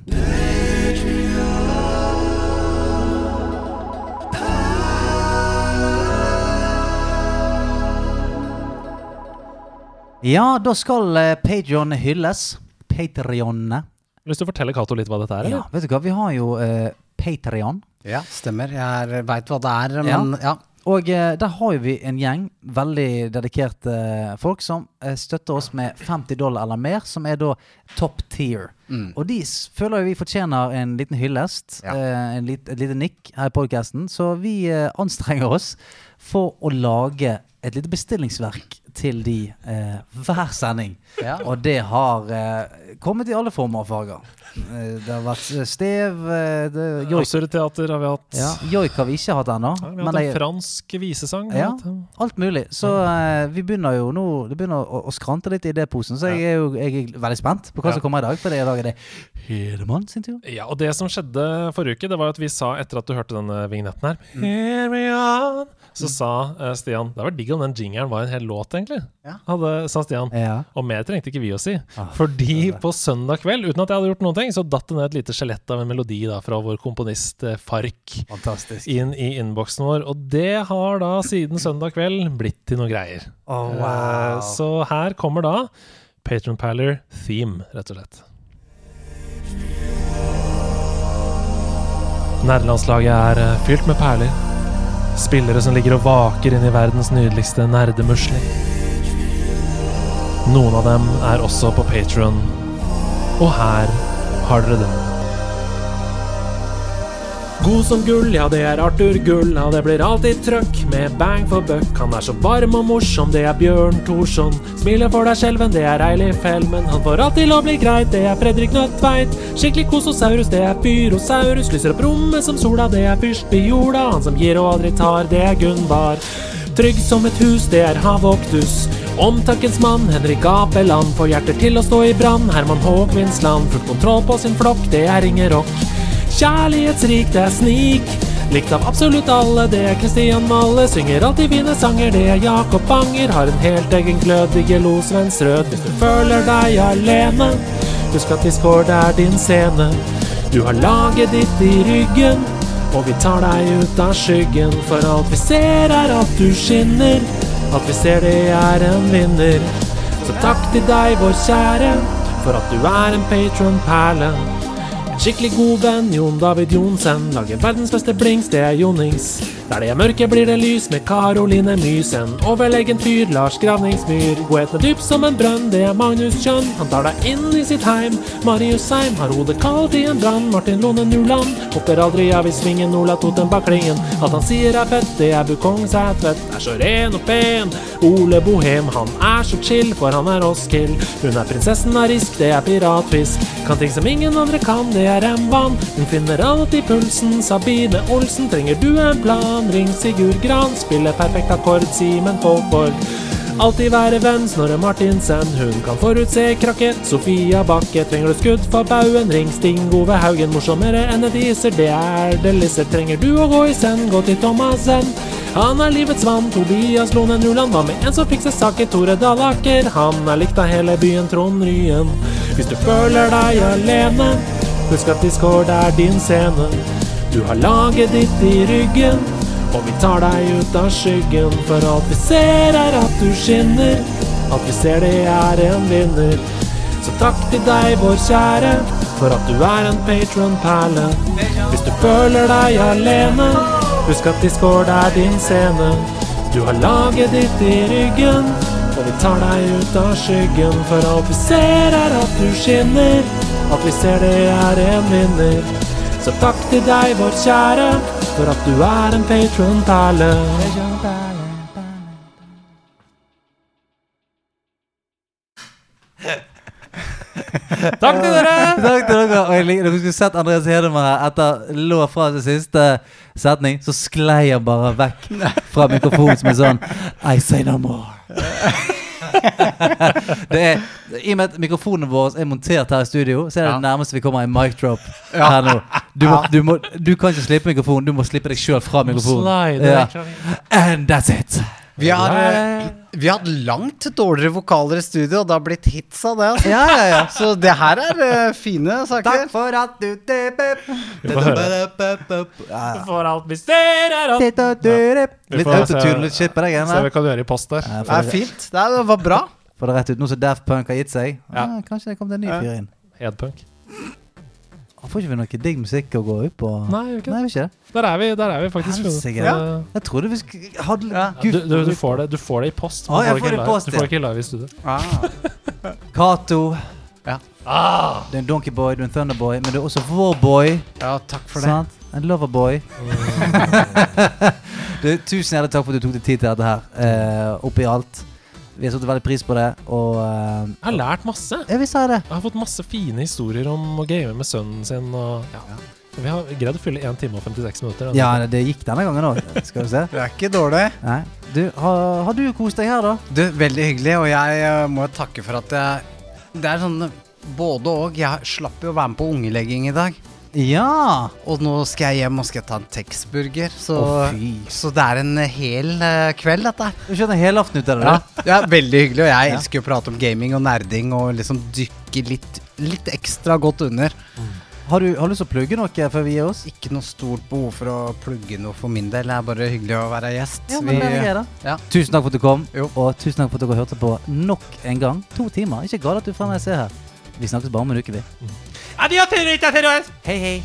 Ja, da skal uh, Patreon hylles. Du lyst til å fortelle Cato litt hva dette er? Ja, eller? vet du hva, vi har jo uh, Patreon. Ja, stemmer. Jeg veit hva det er, men ja. Og eh, der har jo vi en gjeng veldig dedikerte eh, folk som eh, støtter oss med 50 dollar eller mer, som er da top tier. Mm. Og de føler jo vi fortjener en liten hyllest, Ja. en lit, et lite nikk her i podcasten. Så vi anstrenger oss for å lage et lite bestillingsverk til de eh, hver sending. Ja. Og det har eh, kommet i alle former og farger. Eh, det har vært eh, stev, eh, det, Absurdteater har vi hatt. ja, joik har vi ikke hatt ennå. Ja, vi har hatt en jeg- fransk visesang. Ja. Alt mulig. Så eh, vi begynner jo nå Det begynner å, å skrante litt i idéposen, så jeg er jo jeg er veldig spent på hva Ja. som kommer i dag. For i dag er det Hedemann sin tur. Ja, og det som skjedde forrige uke, det var at vi sa etter at du hørte denne vignetten her Here we are Så sa eh, Stian Det var digg om den jingeren var en hel låt, egentlig. Ja. Hadde, sa Stian. Ja. Og mer trengte ikke vi å si. Ah, Fordi på søndag kveld, uten at jeg hadde gjort noen ting, så datt det ned et lite skjelett av en melodi da fra vår komponist eh, Fark Fantastisk. inn i innboksen vår. Og det har da siden søndag kveld blitt til noen greier. Oh, Eh, Så her kommer da Patron Paler Theme, rett og slett. Nerdelandslaget er eh, fylt med perler. Spillere som ligger og vaker inn i verdens nydeligste nerdemusling. Noen av dem er også på Patron. Og her har dere dem. God som gull, ja det er Arthur Gull, ja det blir alltid trøkk med bang for buck. Han er så varm og morsom, det er Bjørn Thorsson. Smiler for deg skjelven, det er Eilif Helmen. Han får alt til å bli greit, det er Fredrik Nødtveit. Skikkelig kososaurus, det er Pyrosaurus. Lyser opp rommet som sola, det er fyrst i jorda. Han som gir og aldri tar, det er Gunvar. Trygg som et hus, det er Havoktus. Omtakkens mann, Henrik Apeland, får hjerter til å stå i brann. Herman Håkvindsland, full kontroll på sin flokk, det er Inger. Kjærlighetsrik, det er Snik. Likt av absolutt alle, det er Kristian Malle. Synger alltid fine sanger, det er Jakob Banger. Har en helt egen glød, Digelo Svendsrød. Hvis du føler deg alene, husk at Discord er din scene. Du har laget ditt i ryggen, og vi tar deg ut av skyggen. For alt vi ser, er at du skinner. At vi ser det er en vinner. Så takk til deg, vår kjære, for at du er en patron-perle. Skikkelig god venn, Jon David Johnsen, lager verdens beste blings, det er Jonings. Der det er mørke, blir det lys med Karoline Mysen. Overlegen fyr, Lars Gravningsmyr. Godheten er dyp som en brønn, det er Magnus Kjønn. Han tar deg inn i sitt heim. Marius Seim har hodet kaldt i en brann. Martin Lone Nuland hopper aldri av i svingen. Ola Toten bak klingen. Alt han sier er fett, det er Bukong Sætvedt. Er så ren og pen. Ole Bohem, han er så chill, for han er Roskild. Hun er prinsessen av Risk, det er piratfisk. Kan ting som ingen andre kan, det er en vann. Hun finner alltid pulsen. Sabine Olsen, trenger du en plan? Ring Sigurd Gran, spiller perfekt akkord. Simen Folkborg. Alltid være venn, Snorre Martinsen. Hun kan forutse krakket. Sofia Bakke, trenger du skudd for baugen? Ring Sting Ove Haugen, morsommere enn et iser. Det er det lisser. Trenger du å gå i send, gå til Thomassen. Han er livets vann, Tobias Lone Nuland var med en som fikser saker, Tore Dalaker. Han er likt av hele byen Trond Ryen. Hvis du føler deg alene, husk at Discord er din scene. Du har laget ditt i ryggen, og vi tar deg ut av skyggen. For alt vi ser, er at du skinner. Alt vi ser det er en vinner. Så takk til deg, vår kjære, for at du er en patron-perle. Hvis du føler deg alene, husk at Discord er din scene. Du har laget ditt i ryggen, og vi tar deg ut av skyggen. For alt vi ser, er at du skinner. At vi ser det er en vinner. Så takk til deg, vår kjære, for at du er en patron-perle. Takk til dere! Takk til dere. Og jeg liker, dere skulle sett Andreas Hedemann her etter lå fra sin siste setning, så sklei han bare vekk fra mikrofonen som en sånn I say no more. [laughs] [laughs] det er, I og med at mikrofonen vår er montert her i studio, så er det Ja. det nærmeste vi kommer en mic drop her nå. Du, må, du, må, du kan ikke slippe mikrofonen, du må slippe deg sjøl fra mikrofonen. Ja. And that's it. Vi har, eh, vi har hatt langt dårligere vokaler i studio, og det har blitt hits av det. Altså. Ja, ja, ja. Så det her er uh, fine saker. Takk for at du For alt vi ser er at Litt autotune, litt shit på deg. Se hva her. vi kan gjøre i post der. Det er fint. Det, er, det var bra. Får det rett ut. Nå som Daft Punk har gitt seg, Ja. ah, kanskje det kom en ny fyr inn. Edpunk. Får ikke vi noe digg musikk å gå ut på? Nei, ikke Nei, vi ikke det. Der er vi, der er vi faktisk. Helsike. funnet. Jeg trodde vi skulle hadde Ja. Du, du, du, får det, du får det i post. Ah, får det i post. Du får det ikke live i studio. Ah. [laughs] Cato. Ja. Ah! Du er en Donkeyboy, du er en Thunderboy, men du er også vår boy. Ja, takk for det. Sant? En loverboy. Mm. [laughs] tusen hjertelig takk for at du tok deg tid til dette her. Uh, oppi alt. Vi har satt veldig pris på det, og uh, Jeg har lært masse. Jeg. Jeg har fått masse fine historier om å game med sønnen sin. Og, ja. Vi har greid å fylle 1 time og 56 minutter. Ja, det, det gikk denne gangen òg. Skal vi se. Det er ikke dårlig. Nei. Du, har, har du kost deg her, da? Du, Veldig hyggelig, og jeg eh, må takke for at jeg Det er sånn både og. Jeg slapp jo å være med på ungelegging i dag. Ja! Og nå skal jeg hjem og skal ta en Texburger. Så, Å, fy. så det er en hel eh, kveld, dette. Du skjønner hele aften ut av det? Ja, er veldig hyggelig, og jeg Ja. elsker jo å prate om gaming og nerding og liksom dykke litt, litt ekstra godt under. Har du, har du lyst til å plugge noe før vi gir oss? Ikke noe stort behov for å plugge noe for min del. Det er bare hyggelig å være gjest. Ja, men Vi- det er greit, da. ja. Tusen takk for at du kom, Jo. og tusen takk for at dere hørte på nok en gang. To timer. Ikke galt at du fremdeles er her. Vi snakkes bare om en uke, vi. Adios, Hei, hei! Hei, hei.